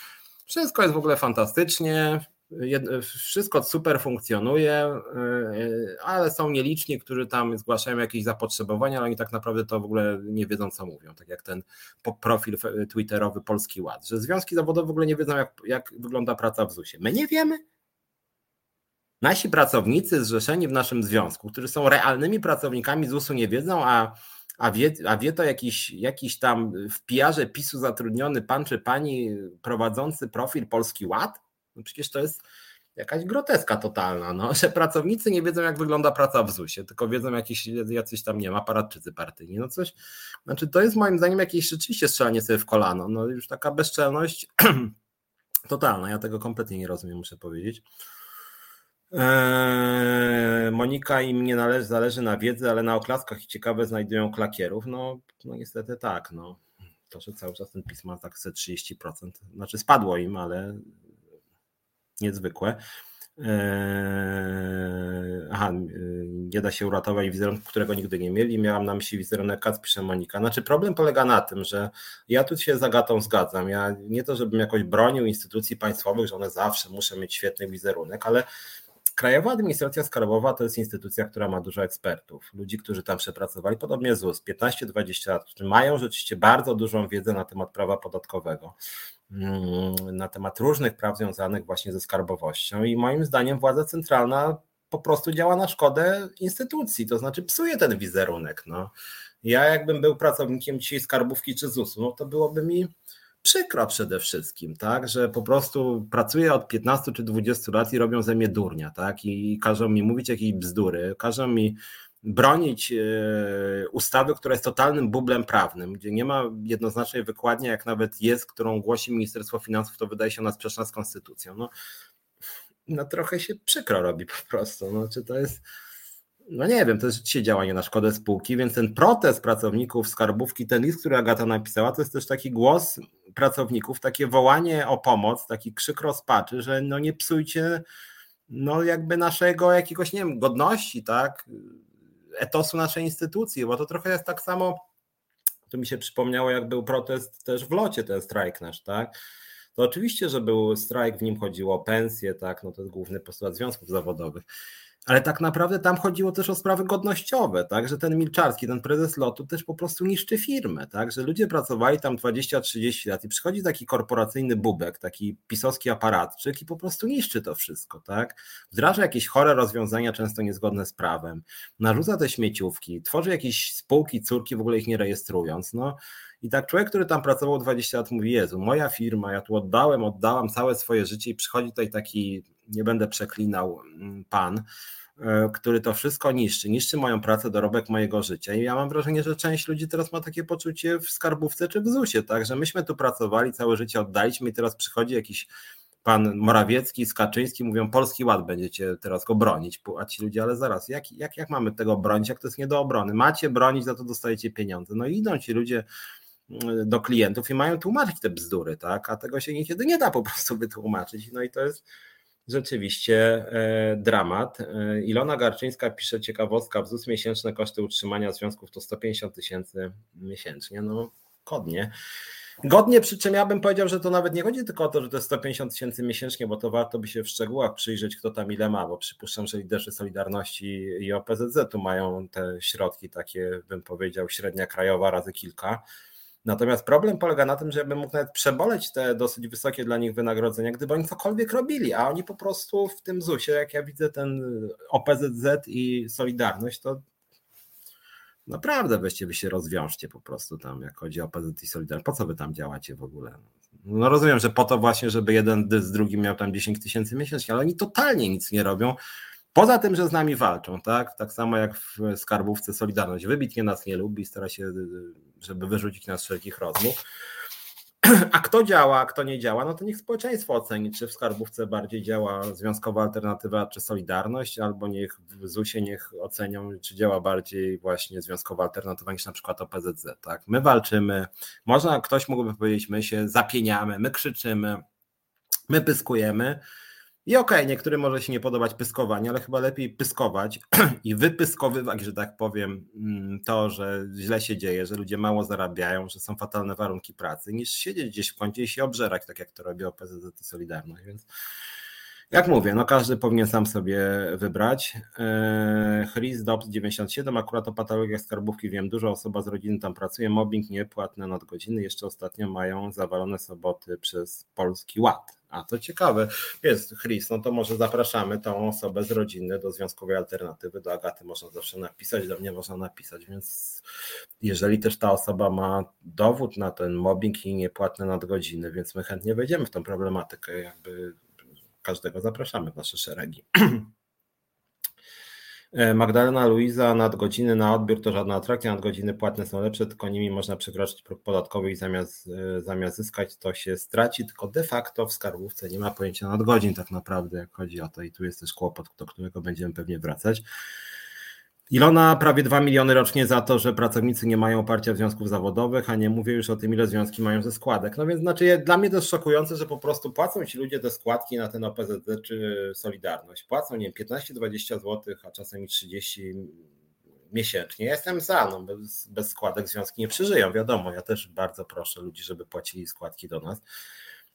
wszystko jest w ogóle fantastycznie, wszystko super funkcjonuje, y, ale są nieliczni, którzy tam zgłaszają jakieś zapotrzebowania, ale oni tak naprawdę to w ogóle nie wiedzą, co mówią. Tak jak ten profil twitterowy Polski Ład, że związki zawodowe w ogóle nie wiedzą, jak, jak wygląda praca w ZUS-ie. My nie wiemy. Nasi pracownicy zrzeszeni w naszym związku, którzy są realnymi pracownikami ZUS-u, nie wiedzą, a, a, wie, a wie to jakiś, jakiś tam w PR-ze PiSu zatrudniony pan czy pani prowadzący profil Polski Ład? No przecież to jest jakaś groteska totalna, no, że pracownicy nie wiedzą, jak wygląda praca w ZUS-ie, tylko wiedzą jakieś, jacyś tam, nie ma aparatczycy partyjni. No coś, znaczy to jest moim zdaniem jakieś rzeczywiście strzelanie sobie w kolano. No już taka bezczelność totalna, ja tego kompletnie nie rozumiem, muszę powiedzieć. Eee, Monika im nie należy, zależy na wiedzy, ale na oklaskach i ciekawe znajdują klakierów. No, no niestety tak. No. To, że cały czas ten pismo ma tak 30%, znaczy spadło im, ale niezwykłe. Eee, aha, nie da się uratować wizerunku, którego nigdy nie mieli. Miałam na myśli wizerunek Kac, pisze Monika. Znaczy problem polega na tym, że ja tu się z Agatą zgadzam. Ja nie to, żebym jakoś bronił instytucji państwowych, że one zawsze muszą mieć świetny wizerunek, ale Krajowa Administracja Skarbowa to jest instytucja, która ma dużo ekspertów, ludzi, którzy tam przepracowali, podobnie ZUS, 15-20 lat, którzy mają rzeczywiście bardzo dużą wiedzę na temat prawa podatkowego. Mm, na temat różnych praw związanych właśnie ze skarbowością i moim zdaniem władza centralna po prostu działa na szkodę instytucji, to znaczy psuje ten wizerunek. No. Ja jakbym był pracownikiem dzisiaj skarbówki czy ZUS-u, no to byłoby mi przykro przede wszystkim, tak, że po prostu pracuję od 15 czy 20 lat i robią ze mnie durnia, tak, i każą mi mówić jakieś bzdury, każą mi bronić e, ustawy, która jest totalnym bublem prawnym, gdzie nie ma jednoznacznej wykładni, jak nawet jest, którą głosi Ministerstwo Finansów, to wydaje się ona sprzeczna z konstytucją. No, no trochę się przykro robi po prostu. No, czy to jest. No nie wiem, to jest dzisiaj działanie na szkodę spółki, więc ten protest pracowników skarbówki, ten list, który Agata napisała, to jest też taki głos pracowników, takie wołanie o pomoc, taki krzyk rozpaczy, że no nie psujcie no jakby naszego jakiegoś, nie wiem, godności, tak, etosu naszej instytucji, bo to trochę jest tak samo, to mi się przypomniało, jak był protest też w locie, ten strajk nasz, tak? To oczywiście, że był strajk, w nim chodziło o pensje, tak? No to jest główny postulat związków zawodowych ale tak naprawdę tam chodziło też o sprawy godnościowe, tak, że ten Milczarski, ten prezes lotu też po prostu niszczy firmę, tak, że ludzie pracowali tam 20-30 lat i przychodzi taki korporacyjny bubek, taki pisowski aparatczyk i po prostu niszczy to wszystko, tak, wdraża jakieś chore rozwiązania, często niezgodne z prawem, narzuca te śmieciówki, tworzy jakieś spółki, córki, w ogóle ich nie rejestrując, no i tak człowiek, który tam pracował 20 lat mówi, Jezu, moja firma, ja tu oddałem, oddałam całe swoje życie i przychodzi tutaj taki, nie będę przeklinał, mm, pan, e, który to wszystko niszczy, niszczy moją pracę, dorobek mojego życia. I ja mam wrażenie, że część ludzi teraz ma takie poczucie w skarbówce czy w ZUS-ie, tak, że myśmy tu pracowali, całe życie oddaliśmy i teraz przychodzi jakiś pan Morawiecki z Kaczyński mówią, Polski Ład będziecie teraz go bronić, a ci ludzie, ale zaraz, jak, jak, jak mamy tego bronić, jak to jest nie do obrony? Macie bronić, za to dostajecie pieniądze. No i idą ci ludzie do klientów i mają tłumaczyć te bzdury, tak? A tego się niekiedy nie da po prostu wytłumaczyć. No i to jest rzeczywiście e, dramat. E, Ilona Garczyńska pisze ciekawostka, w ZUS miesięczne koszty utrzymania związków to 150 tysięcy miesięcznie. No, kodnie. Godnie, przy czym ja bym powiedział, że to nawet nie chodzi tylko o to, że to jest 150 tysięcy miesięcznie, bo to warto by się w szczegółach przyjrzeć, kto tam ile ma, bo przypuszczam, że liderzy Solidarności i OPZZ tu mają te środki takie, bym powiedział, średnia krajowa razy kilka. Natomiast problem polega na tym, że bym mógł nawet przeboleć te dosyć wysokie dla nich wynagrodzenia, gdyby oni cokolwiek robili, a oni po prostu w tym ZUS-ie, jak ja widzę ten OPZZ i Solidarność, to Naprawdę weźcie wy się rozwiążcie po prostu tam, jak chodzi o PZT i Solidarność. Po co wy tam działacie w ogóle? No rozumiem, że po to właśnie, żeby jeden z drugim miał tam 10 tysięcy miesięcznie, ale oni totalnie nic nie robią. Poza tym, że z nami walczą, tak? Tak samo jak w skarbówce Solidarność. Wybitnie nas nie lubi, stara się, żeby wyrzucić nas z wszelkich rozmów. A kto działa, a kto nie działa, no to niech społeczeństwo oceni, czy w skarbówce bardziej działa związkowa alternatywa, czy Solidarność, albo niech w ZUS-ie niech ocenią, czy działa bardziej właśnie związkowa alternatywa niż na przykład OPZZ. Tak? My walczymy, można, ktoś mógłby powiedzieć, my się zapieniamy, my krzyczymy, my pyskujemy, i okej, okay, niektórym może się nie podobać pyskowanie, ale chyba lepiej pyskować i wypyskowywać, że tak powiem, mm, to, że źle się dzieje, że ludzie mało zarabiają, że są fatalne warunki pracy, niż siedzieć gdzieś w kącie i się obżerać, tak jak to robi OPZZ i Solidarność. Więc jak mówię, no każdy powinien sam sobie wybrać. E, Chris Dobbs 97, akurat o patologiach skarbówki wiem dużo, osoba z rodziny tam pracuje, mobbing, niepłatne nadgodziny, jeszcze ostatnio mają zawalone soboty przez Polski Ład. A to ciekawe. Jest Chris, no to może zapraszamy tą osobę z rodziny do Związkowej Alternatywy. Do Agaty można zawsze napisać, do mnie można napisać, więc jeżeli też ta osoba ma dowód na ten mobbing i niepłatne nadgodziny, więc my chętnie wejdziemy w tą problematykę, jakby każdego zapraszamy w nasze szeregi. E, Magdalena Luiza, nadgodziny na odbiór to żadna atrakcja, nadgodziny płatne są lepsze, tylko nimi można przekroczyć próg podatkowy i zamiast, e, zamiast zyskać to się straci, tylko de facto w skarbówce nie ma pojęcia nadgodzin tak naprawdę, jak chodzi o to i tu jest też kłopot, do którego będziemy pewnie wracać. Ilona prawie 2 miliony rocznie za to, że pracownicy nie mają oparcia związków zawodowych, a nie mówię już o tym, ile związki mają ze składek. No więc znaczy dla mnie to jest szokujące, że po prostu płacą ci ludzie te składki na ten OPZZ czy Solidarność. Płacą, nie wiem, 15-20 zł, a czasem 30 miesięcznie. Ja jestem za, no bez, bez składek związki nie przeżyją, wiadomo. Ja też bardzo proszę ludzi, żeby płacili składki do nas.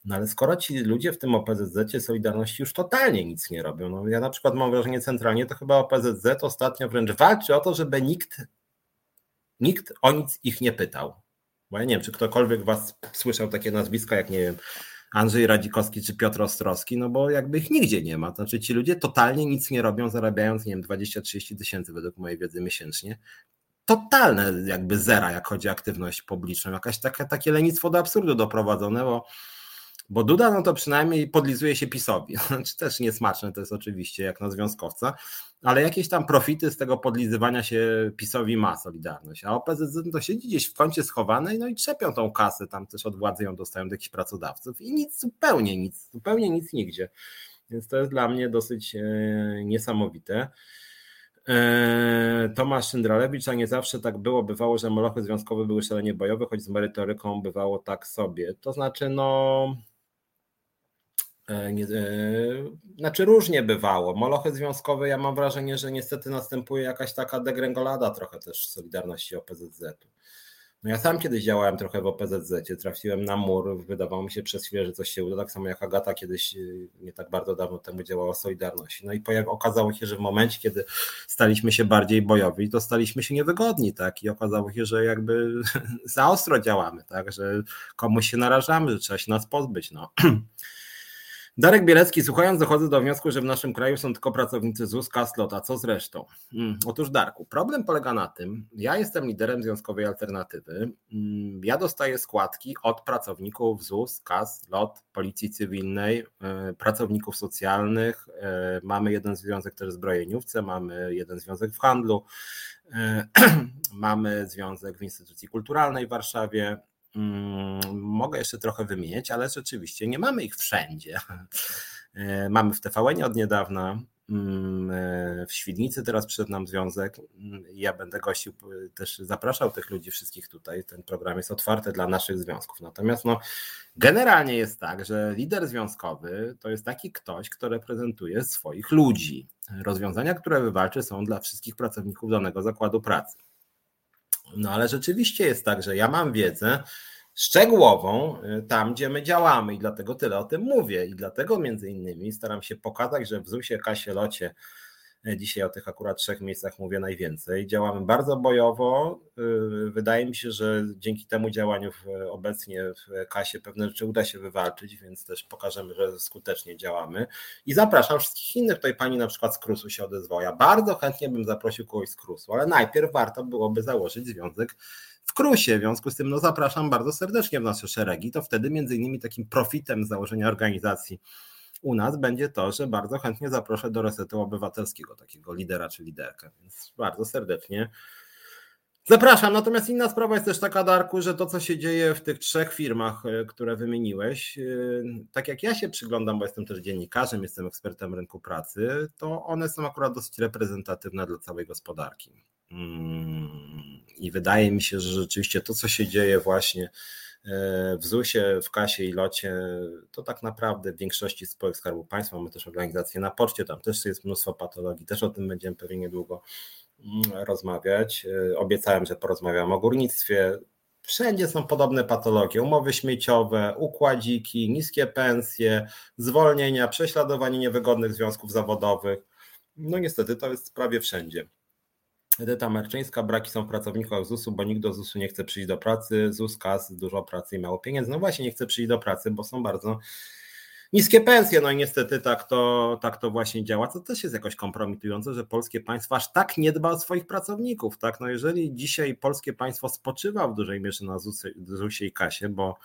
No ale skoro ci ludzie w tym OPZZ Solidarności już totalnie nic nie robią, no ja na przykład mam wrażenie centralnie, to chyba OPZZ ostatnio wręcz walczy o to, żeby nikt, nikt o nic ich nie pytał. Bo ja nie wiem, czy ktokolwiek was słyszał takie nazwiska, jak nie wiem, Andrzej Radzikowski czy Piotr Ostrowski, no bo jakby ich nigdzie nie ma. Znaczy ci ludzie totalnie nic nie robią, zarabiając, nie wiem, 20-30 tysięcy według mojej wiedzy miesięcznie. Totalne jakby zera, jak chodzi o aktywność publiczną. Jakaś taka, takie lenistwo do absurdu doprowadzone, bo bo Duda, no to przynajmniej podlizuje się PiSowi. Znaczy też niesmaczne to jest oczywiście, jak na związkowca, ale jakieś tam profity z tego podlizywania się PiSowi ma Solidarność. A OPZZ to siedzi gdzieś w kącie schowanej, no i trzepią tą kasę, tam też od władzy ją dostają do jakichś pracodawców i nic, zupełnie nic, zupełnie nic nigdzie. Więc to jest dla mnie dosyć e, niesamowite. E, Tomasz Szyndralewicz, a nie zawsze tak było, bywało, że molochy związkowe były szalenie bojowe, choć z merytoryką bywało tak sobie. To znaczy, no nie, e, znaczy różnie bywało. Molochy związkowe, ja mam wrażenie, że niestety następuje jakaś taka degrengolada trochę też Solidarności OPZZ-u. No ja sam kiedyś działałem trochę w OPZZ, trafiłem na mur, wydawało mi się przez chwilę, że coś się uda, tak samo jak Agata kiedyś e, nie tak bardzo dawno temu działała w Solidarności. No i okazało się, że w momencie, kiedy staliśmy się bardziej bojowi, to staliśmy się niewygodni, tak? I okazało się, że jakby za ostro działamy, tak? Że komuś się narażamy, że trzeba się nas pozbyć, no. Darek Bielecki, słuchając, dochodzę do wniosku, że w naszym kraju są tylko pracownicy ZUS, Kaslot, a co z resztą? Hmm. Otóż Darku, problem polega na tym, ja jestem liderem Związkowej Alternatywy, hmm. ja dostaję składki od pracowników ZUS, KAS, LOT, Policji Cywilnej, yy, pracowników socjalnych, yy, mamy jeden związek też w zbrojeniówce, mamy jeden związek w handlu, yy, mamy związek w instytucji kulturalnej w Warszawie, mogę jeszcze trochę wymienić, ale rzeczywiście nie mamy ich wszędzie. E, mamy w TVN od niedawna, mm, e, w Świdnicy teraz przyszedł nam związek. Mm, ja będę gościł, też zapraszał tych ludzi wszystkich tutaj. Ten program jest otwarty dla naszych związków. Natomiast no, generalnie jest tak, że lider związkowy to jest taki ktoś, kto reprezentuje swoich ludzi. Rozwiązania, które wywalczy, są dla wszystkich pracowników danego zakładu pracy. No ale rzeczywiście jest tak, że ja mam wiedzę szczegółową y, tam, gdzie my działamy i dlatego tyle o tym mówię i dlatego między innymi staram się pokazać, że w ZUS-ie, Kasie, Locie Dzisiaj o tych akurat trzech miejscach mówię najwięcej. Działamy bardzo bojowo. Y, wydaje mi się, że dzięki temu działaniu obecnie w kasie pewne rzeczy uda się wywalczyć, więc też pokażemy, że skutecznie działamy. I zapraszam wszystkich innych. Tutaj pani na przykład z Krusu się odezwała. Ja bardzo chętnie bym zaprosił kogoś z Krusu, ale najpierw warto byłoby założyć związek w Krusie. W związku z tym no, zapraszam bardzo serdecznie w nasze szeregi. To wtedy między innymi takim profitem założenia organizacji u nas będzie to, że bardzo chętnie zaproszę do resetu obywatelskiego takiego lidera czy liderkę. Więc bardzo serdecznie zapraszam. Natomiast inna sprawa jest też taka, Darku, że to, co się dzieje w tych trzech firmach, e, które wymieniłeś, e, tak jak ja się przyglądam, bo jestem też dziennikarzem, jestem ekspertem rynku pracy, to one są akurat dosyć reprezentatywne dla całej gospodarki. Mm, I wydaje mi się, że rzeczywiście to, co się dzieje właśnie w ZUS-ie, w kasie i locie, to tak naprawdę w większości spółek Skarbu Państwa mamy też organizacje na poczcie, tam też jest mnóstwo patologii, też o tym będziemy pewnie niedługo mm, rozmawiać. E, obiecałem, że porozmawiam o górnictwie. Wszędzie są podobne patologie, umowy śmieciowe, układziki, niskie pensje, zwolnienia, prześladowanie niewygodnych związków zawodowych. No niestety to jest prawie wszędzie. Edyta Merczyńska, braki są w pracownikach ZUS-u, bo nikt do ZUS-u nie chce przyjść do pracy, ZUS, KAS, dużo pracy i mało pieniędzy. No właśnie nie chce przyjść do pracy, bo są bardzo niskie pensje, no i niestety tak to, tak to właśnie działa, co też jest jakoś kompromitujące, że polskie państwo aż tak nie dba o swoich pracowników, tak, no jeżeli dzisiaj polskie państwo spoczywa w dużej mierze na ZUS-ie i KASie, bo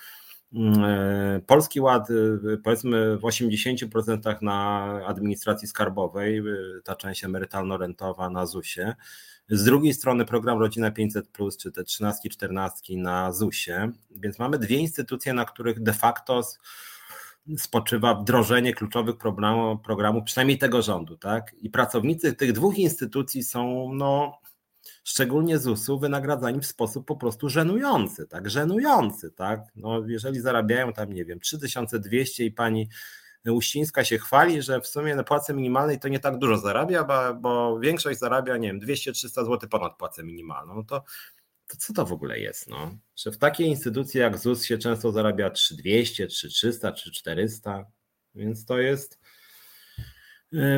mm, e, Polski Ład, e, powiedzmy w 80% na administracji skarbowej, e, ta część emerytalno-rentowa na ZUS-ie, z drugiej strony program Rodzina 500, czy te 13, 14 na ZUS-ie, więc mamy dwie instytucje, na których de facto spoczywa wdrożenie kluczowych programów, programu, przynajmniej tego rządu, tak? I pracownicy tych dwóch instytucji są, no, szczególnie ZUS-u, wynagradzani w sposób po prostu żenujący, tak? Żenujący, tak? No, jeżeli zarabiają tam, nie wiem, 3200 i pani Uścińska się chwali, że w sumie na płacy minimalnej to nie tak dużo zarabia, bo, bo większość zarabia, nie wiem, 200-300 zł ponad płacę minimalną. No to, to co to w ogóle jest? No? Że w takiej instytucji jak ZUS się często zarabia 3200, 3300, 3400, więc to jest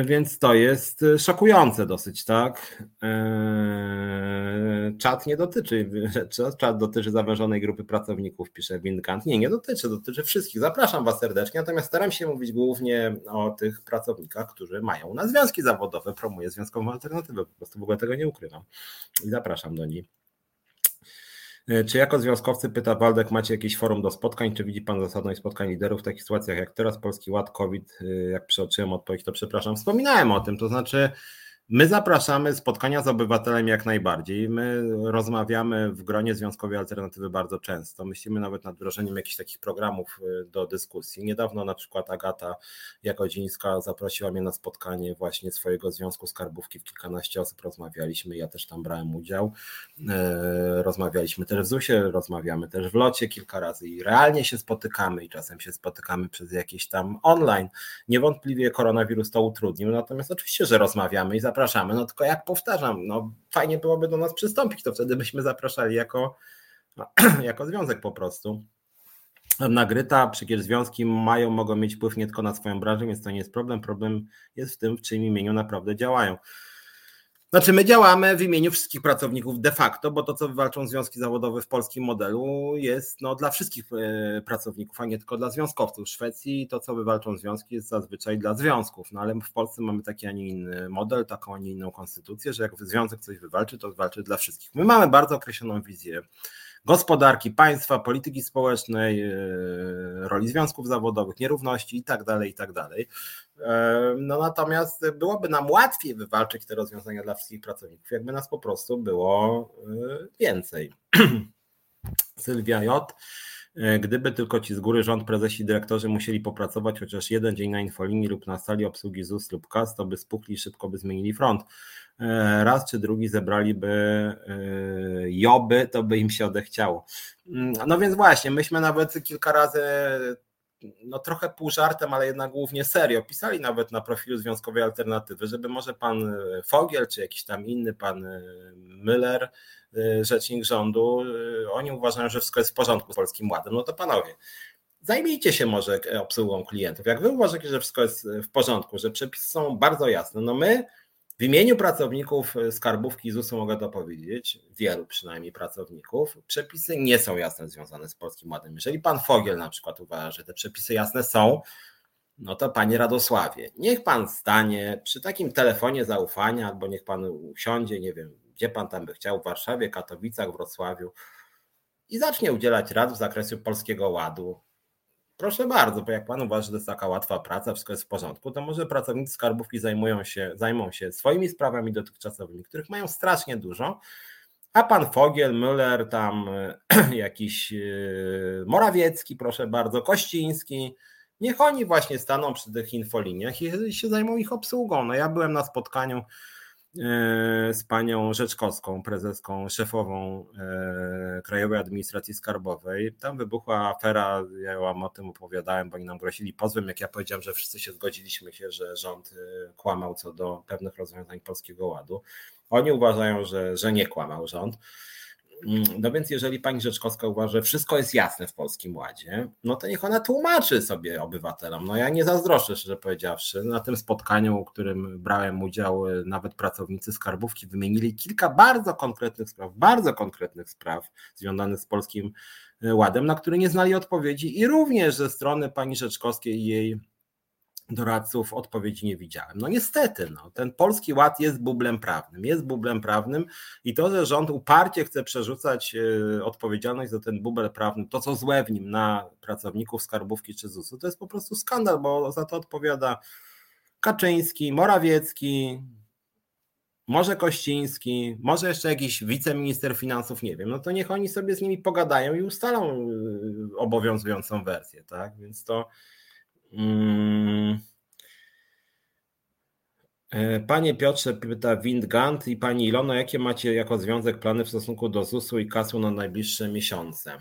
więc to jest e, szokujące dosyć, tak? E, czat nie dotyczy, czat dotyczy zawężonej grupy pracowników, pisze Windkant. Nie, nie dotyczy, dotyczy wszystkich. Zapraszam Was serdecznie, natomiast staram się mówić głównie o tych pracownikach, którzy mają na związki zawodowe, promuję związkową alternatywę, po prostu w ogóle tego nie ukrywam i zapraszam do niej. E, czy jako związkowcy, pyta Waldek, macie jakieś forum do spotkań? Czy widzi Pan zasadność spotkań liderów w takich sytuacjach jak teraz Polski Ład, COVID? E, jak przeoczyłem odpowiedź, to przepraszam. Wspominałem o tym, to znaczy My zapraszamy spotkania z obywatelem jak najbardziej. My rozmawiamy w gronie Związkowej Alternatywy bardzo często. Myślimy nawet nad wdrożeniem jakichś takich programów y, do dyskusji. Niedawno na przykład Agata Jagodzińska zaprosiła mnie na spotkanie właśnie swojego Związku Skarbówki. W kilkanaście osób rozmawialiśmy, ja też tam brałem udział. E, rozmawialiśmy też w ZUS-ie, rozmawiamy też w locie kilka razy i realnie się spotykamy i czasem się spotykamy przez jakieś tam online. Niewątpliwie koronawirus to utrudnił, natomiast oczywiście, że rozmawiamy i zapraszamy zapraszamy. No tylko jak powtarzam, no fajnie byłoby do nas przystąpić, to wtedy byśmy zapraszali jako, jako związek po prostu. Nagryta, przecież związki mają, mogą mieć wpływ nie tylko na swoją branżę, więc to nie jest problem. Problem jest w tym, w czyim imieniu naprawdę działają. Znaczy, my działamy w imieniu wszystkich pracowników de facto, bo to, co wywalczą związki zawodowe w polskim modelu, jest no, dla wszystkich e, pracowników, a nie tylko dla związkowców. W Szwecji to, co wywalczą związki, jest zazwyczaj dla związków, no ale w Polsce mamy taki, a nie inny model, taką, a nie inną konstytucję, że jak związek coś wywalczy, to wywalczy dla wszystkich. My mamy bardzo określoną wizję gospodarki państwa, polityki społecznej, e, roli związków zawodowych, nierówności i tak dalej, i tak. E, no natomiast byłoby nam łatwiej wywalczyć te rozwiązania dla wszystkich pracowników, jakby nas po prostu było e, więcej. Sylwia J. Gdyby tylko ci z góry rząd, prezesi, dyrektorzy musieli popracować chociaż jeden dzień na infolinii lub na sali obsługi ZUS lub KAS, to by spukli szybko by zmienili front. E, raz czy drugi zebraliby e, joby, to by im się odechciało. Mm, no więc właśnie, myśmy nawet kilka razy no trochę pół żartem, ale jednak głównie serio. Pisali nawet na profilu Związkowej Alternatywy, żeby może pan Fogiel, czy jakiś tam inny pan Müller, rzecznik rządu, oni uważają, że wszystko jest w porządku z Polskim Ładem. No to panowie, zajmijcie się może obsługą klientów. Jak wy uważacie, że wszystko jest w porządku, że przepisy są bardzo jasne, no my w imieniu pracowników skarbówki ZUS-u mogę to powiedzieć, wielu przynajmniej pracowników, przepisy nie są jasne związane z Polskim Ładem. Jeżeli pan Fogiel na przykład uważa, że te przepisy jasne są, no to panie Radosławie, niech pan stanie przy takim telefonie zaufania, albo niech pan usiądzie, nie wiem, gdzie pan tam by chciał, w Warszawie, Katowicach, Wrocławiu i zacznie udzielać rad w zakresie Polskiego Ładu Proszę bardzo, bo jak pan uważa, że to jest taka łatwa praca, wszystko jest w porządku, to może pracownicy skarbówki zajmują się, zajmą się swoimi sprawami dotychczasowymi, których mają strasznie dużo, a pan Fogiel, Müller, tam jakiś yy, Morawiecki, proszę bardzo, Kościński, niech oni właśnie staną przy tych infoliniach i się zajmą ich obsługą. No ja byłem na spotkaniu z panią Rzeczkowską, prezeską, szefową e, Krajowej Administracji Skarbowej. Tam wybuchła afera, ja wam o tym opowiadałem, bo oni nam grozili pozwem, jak ja powiedziałem, że wszyscy się zgodziliśmy się, że rząd e, kłamał co do pewnych rozwiązań Polskiego Ładu. Oni uważają, że, że nie kłamał rząd. Mm, no więc jeżeli pani Rzeczkowska uważa, że wszystko jest jasne w Polskim Ładzie, no to niech ona tłumaczy sobie obywatelom. No ja nie zazdroszczę, szczerze powiedziawszy. Na tym spotkaniu, w którym brałem udział, nawet pracownicy skarbówki wymienili kilka bardzo konkretnych spraw, bardzo konkretnych spraw związanych z Polskim Ładem, na które nie znali odpowiedzi i również ze strony pani Rzeczkowskiej i jej doradców odpowiedzi nie widziałem. No niestety, no, ten polski ład jest bublem prawnym, jest bublem prawnym i to, że rząd uparcie chce przerzucać e, odpowiedzialność za ten bubel prawny, to co złe w nim na pracowników skarbówki czy ZUS-u, to jest po prostu skandal, bo za to odpowiada Kaczyński, Morawiecki, może Kościński, może jeszcze jakiś wiceminister finansów, nie wiem, no to niech oni sobie z nimi pogadają i ustalą e, obowiązującą wersję, tak? Więc to panie Piotrze, pyta Windgant i Pani Ilono, jakie macie jako związek plany w stosunku do ZUS-u i kasu na najbliższe miesiące?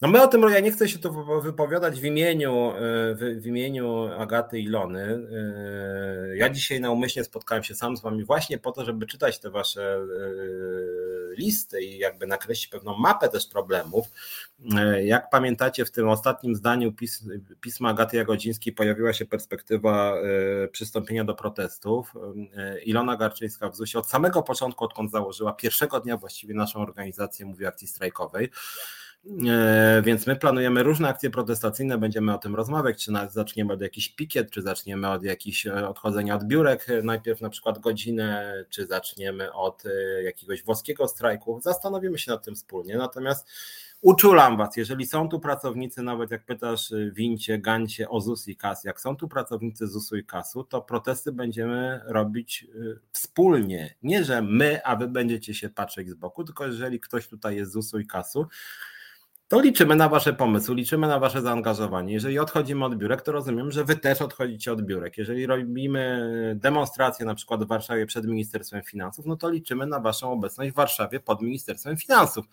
No my o tym, ja nie chcę się tu wypowiadać w imieniu, e, w, w, imieniu Agaty Ilony. E, ja dzisiaj naumyślnie spotkałem się sam z wami właśnie po to, żeby czytać te wasze e, listy i jakby nakreślić pewną mapę też problemów. Jak pamiętacie, w tym ostatnim zdaniu pis, pisma Agaty Jagodzińskiej pojawiła się perspektywa przystąpienia do protestów. Ilona Garczyńska w ZUS-ie od samego początku, odkąd założyła, pierwszego dnia właściwie naszą organizację, mówi akcji strajkowej, więc my planujemy różne akcje protestacyjne, będziemy o tym rozmawiać, czy zaczniemy od jakichś pikiet, czy zaczniemy od jakichś e, odchodzenia od biurek, e, najpierw na przykład godzinę, czy zaczniemy od jakiegoś włoskiego strajku. Zastanowimy się nad tym wspólnie. Natomiast uczulam Was, jeżeli są tu pracownicy, nawet jak pytasz Wincie, Gancie o ZUS i KAS, jak są tu pracownicy ZUS-u i KAS-u, to protesty będziemy robić wspólnie. Nie, że my, a Wy będziecie się patrzeć z boku, tylko jeżeli ktoś tutaj jest z ZUS-u i KAS-u, to liczymy na Wasze pomysły, liczymy na Wasze zaangażowanie. Jeżeli odchodzimy od biurek, to rozumiem, że Wy też odchodzicie od biurek. Jeżeli robimy demonstrację na przykład w Warszawie przed Ministerstwem Finansów, no to liczymy na Waszą obecność w Warszawie pod Ministerstwem Finansów.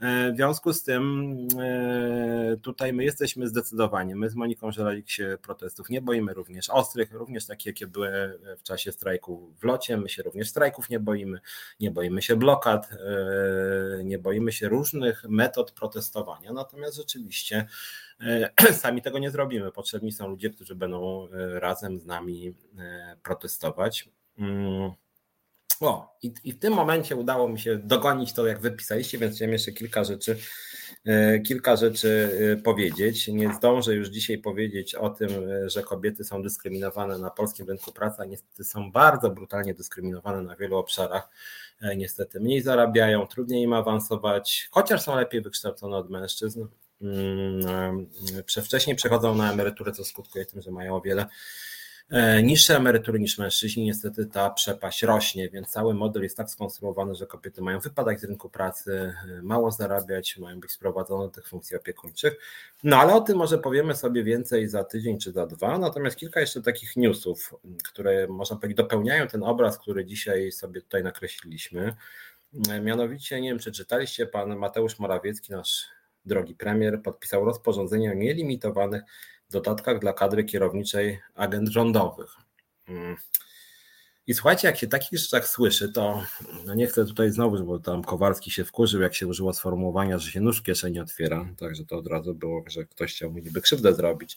E, w związku z tym e, tutaj my jesteśmy zdecydowani. My z Moniką Żelalik się protestów nie boimy, również ostrych, również takie, jakie były w czasie strajku w locie. My się również strajków nie boimy, nie boimy się blokad, e, nie boimy się różnych metod protestowania. Natomiast rzeczywiście sami tego nie zrobimy. Potrzebni są ludzie, którzy będą razem z nami protestować. O, i, i w tym momencie udało mi się dogonić to, jak wypisaliście, więc chciałem jeszcze kilka rzeczy, e, kilka rzeczy e, powiedzieć. Nie zdążę już dzisiaj powiedzieć o tym, e, że kobiety są dyskryminowane na polskim rynku pracy, a niestety są bardzo brutalnie dyskryminowane na wielu obszarach. Niestety mniej zarabiają, trudniej im awansować, chociaż są lepiej wykształcone od mężczyzn. Mm, wcześniej przechodzą na emeryturę, co skutkuje tym, że mają o wiele niższe emerytury niż mężczyźni, niestety ta przepaść rośnie, więc cały model jest tak skonstruowany, że kobiety mają wypadać z rynku pracy, e, mało zarabiać, mają być sprowadzone do tych funkcji opiekuńczych. No ale o tym może powiemy sobie więcej za tydzień czy za dwa. Natomiast kilka jeszcze takich newsów, które można powiedzieć dopełniają ten obraz, który dzisiaj sobie tutaj nakreśliliśmy. E, mianowicie, nie wiem czy czytaliście, pan Mateusz Morawiecki, nasz drogi premier, podpisał rozporządzenie o nielimitowanych dodatkach dla kadry kierowniczej agent rządowych. Mm. I słuchajcie, jak się takich rzeczach słyszy, to no nie chcę tutaj znowu, bo tam Kowalski się wkurzył, jak się użyło sformułowania, że się nóż w kieszeni otwiera, także to od razu było, że ktoś chciał mi niby krzywdę zrobić.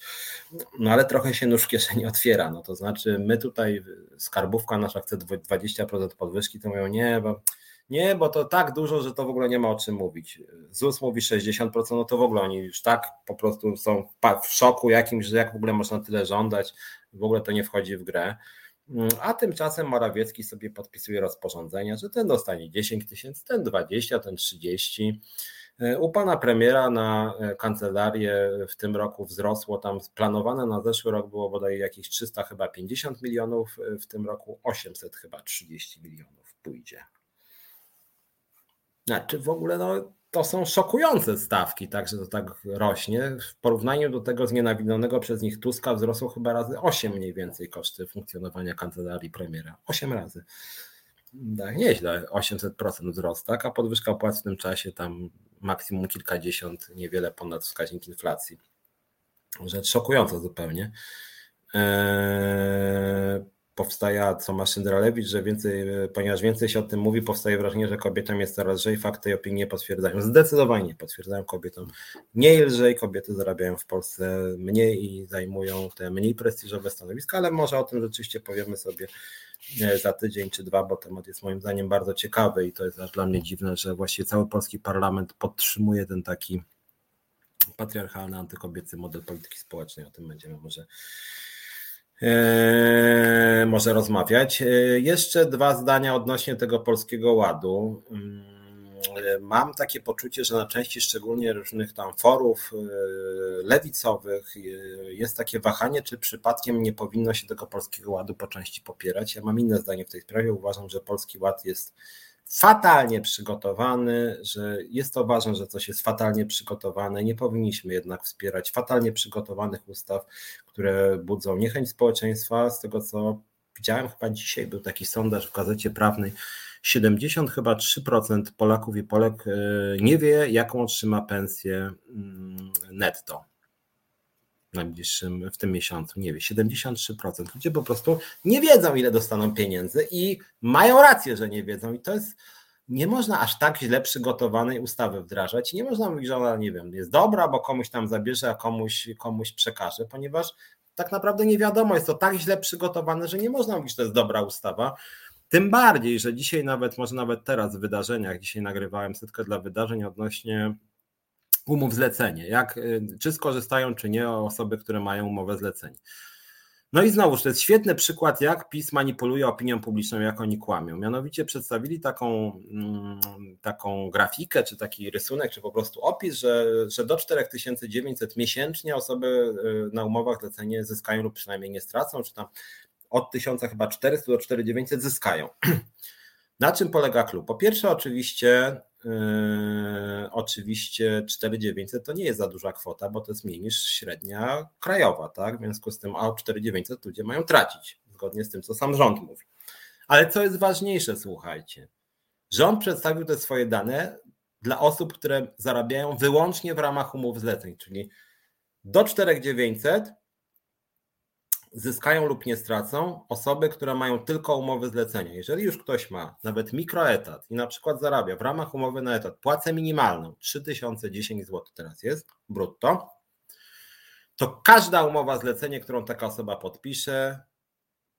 No ale trochę się nóż w kieszeni otwiera, no to znaczy my tutaj, skarbówka nasza chce 20% podwyżki, to mówią nie, bo nie, bo to tak dużo, że to w ogóle nie ma o czym mówić. ZUS mówi 60%, no to w ogóle oni już tak po prostu są w szoku jakimś, że jak w ogóle można tyle żądać, w ogóle to nie wchodzi w grę. A tymczasem Morawiecki sobie podpisuje rozporządzenia, że ten dostanie 10 tysięcy, ten 20, ten 30. U pana premiera na kancelarię w tym roku wzrosło tam planowane na zeszły rok było bodaj jakieś 300 chyba 50 milionów, w tym roku 800 chyba 30 milionów pójdzie. Znaczy w ogóle no, to są szokujące stawki, także to tak rośnie. W porównaniu do tego znienawidzonego przez nich Tuska wzrosło chyba razy 8 mniej więcej koszty funkcjonowania kancelarii premiera. 8 razy. Tak, nieźle, 800% wzrost, tak? a podwyżka płac w tym czasie tam maksimum kilkadziesiąt, niewiele ponad wskaźnik inflacji. Rzecz szokująca zupełnie. Eee, powstaje, co ma Szyndralewicz, że więcej, ponieważ więcej się o tym mówi, powstaje wrażenie, że kobietom jest coraz lżej. Fakty i opinie potwierdzają, zdecydowanie potwierdzają kobietom mniej lżej, kobiety zarabiają w Polsce mniej i zajmują te mniej prestiżowe stanowiska, ale może o tym rzeczywiście powiemy sobie e, za tydzień czy dwa, bo temat jest moim zdaniem bardzo ciekawy i to jest dla mnie dziwne, że właściwie cały polski parlament podtrzymuje ten taki patriarchalny, antykobiecy model polityki społecznej. O tym będziemy może może rozmawiać. Eee, jeszcze dwa zdania odnośnie tego polskiego ładu. Eee, mam takie poczucie, że na części szczególnie różnych tam forów lewicowych jest takie wahanie, czy przypadkiem nie powinno się tego polskiego ładu po części popierać. Ja mam inne zdanie w tej sprawie. Uważam, że polski ład jest fatalnie przygotowany, że jest to ważne, że coś jest fatalnie przygotowane. Nie powinniśmy jednak wspierać fatalnie przygotowanych ustaw, które budzą niechęć społeczeństwa. Z tego co widziałem chyba dzisiaj, był taki sondaż w gazecie prawnej. 70 chyba 3% Polaków i Polek e, nie wie, jaką otrzyma pensję mm, netto w najbliższym, w tym miesiącu, nie wie, 73%. Ludzie po prostu nie wiedzą, ile dostaną pieniędzy i mają rację, że nie wiedzą. I to jest, nie można aż tak źle przygotowanej ustawy wdrażać. Nie można mówić, że ona, nie wiem, jest dobra, bo komuś tam zabierze, a komuś, komuś przekaże, ponieważ tak naprawdę nie wiadomo, jest to tak źle przygotowane, że nie można mówić, że to jest dobra ustawa. Tym bardziej, że dzisiaj nawet, może nawet teraz w wydarzeniach, dzisiaj nagrywałem setkę dla wydarzeń odnośnie umów zlecenie, jak, y, czy skorzystają, czy nie osoby, które mają umowę zlecenie. No i znowuż to jest świetny przykład, jak PiS manipuluje opinią publiczną, jak oni kłamią. Mianowicie przedstawili taką, mm, taką grafikę, czy taki rysunek, czy po prostu opis, że, że do 4900 miesięcznie osoby y, na umowach zlecenie zyskają lub przynajmniej nie stracą, czy tam od 1000 chyba 400 do 4900 zyskają. Na czym polega klub? Po pierwsze, oczywiście Yy, oczywiście 4900 to nie jest za duża kwota, bo to jest mniej niż średnia krajowa, tak? W związku z tym, a 4900 ludzie mają tracić, zgodnie z tym, co sam rząd mówi. Ale co jest ważniejsze, słuchajcie. Rząd przedstawił te swoje dane dla osób, które zarabiają wyłącznie w ramach umów zleceń, czyli do 4900 zyskają lub nie stracą osoby, które mają tylko umowy zlecenia. Jeżeli już ktoś ma nawet mikroetat i na przykład zarabia w ramach umowy na etat płacę minimalną 3010 zł teraz jest brutto, to każda umowa zlecenie, którą taka osoba podpisze,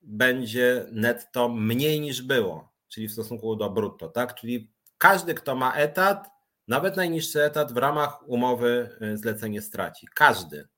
będzie netto mniej niż było, czyli w stosunku do brutto, tak? Czyli każdy, kto ma etat, nawet najniższy etat w ramach umowy y, zlecenie straci. Każdy,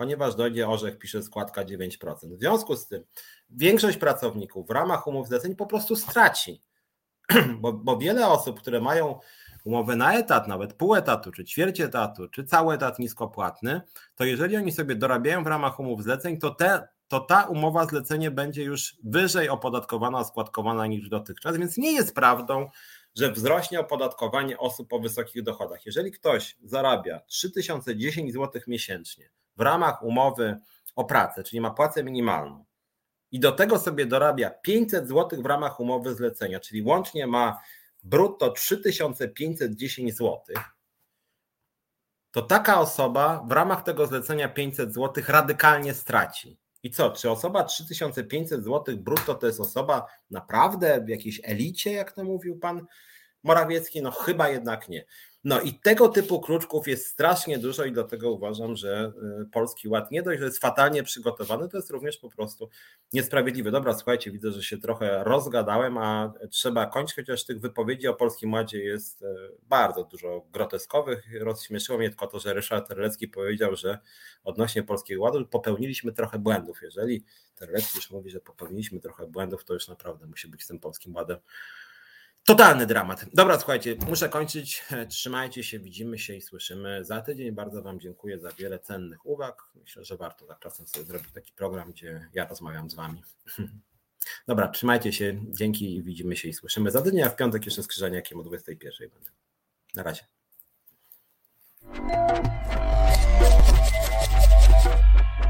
ponieważ dojdzie orzech, pisze składka 9%. W związku z tym większość pracowników w ramach umów zleceń po prostu straci, bo, bo wiele osób, które mają umowę na etat, nawet pół etatu, czy ćwierć etatu, czy cały etat niskopłatny, to jeżeli oni sobie dorabiają w ramach umów zleceń, to, te, to ta umowa zlecenie będzie już wyżej opodatkowana, składkowana niż dotychczas, więc nie jest prawdą, że wzrośnie opodatkowanie osób po wysokich dochodach. Jeżeli ktoś zarabia 3010 zł miesięcznie w ramach umowy o pracę, czyli ma płacę minimalną, i do tego sobie dorabia 500 zł w ramach umowy zlecenia, czyli łącznie ma brutto 3510 zł, to taka osoba w ramach tego zlecenia 500 zł radykalnie straci. I co, czy osoba 3500 zł brutto to jest osoba naprawdę w jakiejś elicie, jak to mówił pan Morawiecki? No chyba jednak nie. No i tego typu kruczków jest strasznie dużo i dlatego uważam, że y, Polski Ład nie dość, że jest fatalnie przygotowany, to jest również po prostu niesprawiedliwy. Dobra, słuchajcie, widzę, że się trochę rozgadałem, a trzeba kończyć, chociaż tych wypowiedzi o Polskim Ładzie jest y, bardzo dużo groteskowych. Rozśmieszyło mnie tylko to, że Ryszard Terlecki powiedział, że odnośnie Polskiego Ładu popełniliśmy trochę błędów. Jeżeli Terlecki już mówi, że popełniliśmy trochę błędów, to już naprawdę musi być z tym Polskim Ładem Totalny dramat. Dobra, słuchajcie, muszę kończyć. Trzymajcie się, widzimy się i słyszymy za tydzień. Bardzo Wam dziękuję za wiele cennych uwag. Myślę, że warto tak czasem sobie zrobić taki program, gdzie ja rozmawiam z Wami. Dobra, trzymajcie się, dzięki i widzimy się i słyszymy za tydzień, a w piątek jeszcze skrzyżenie, jakim o 21 będę. Na razie.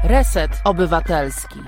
Reset Obywatelski.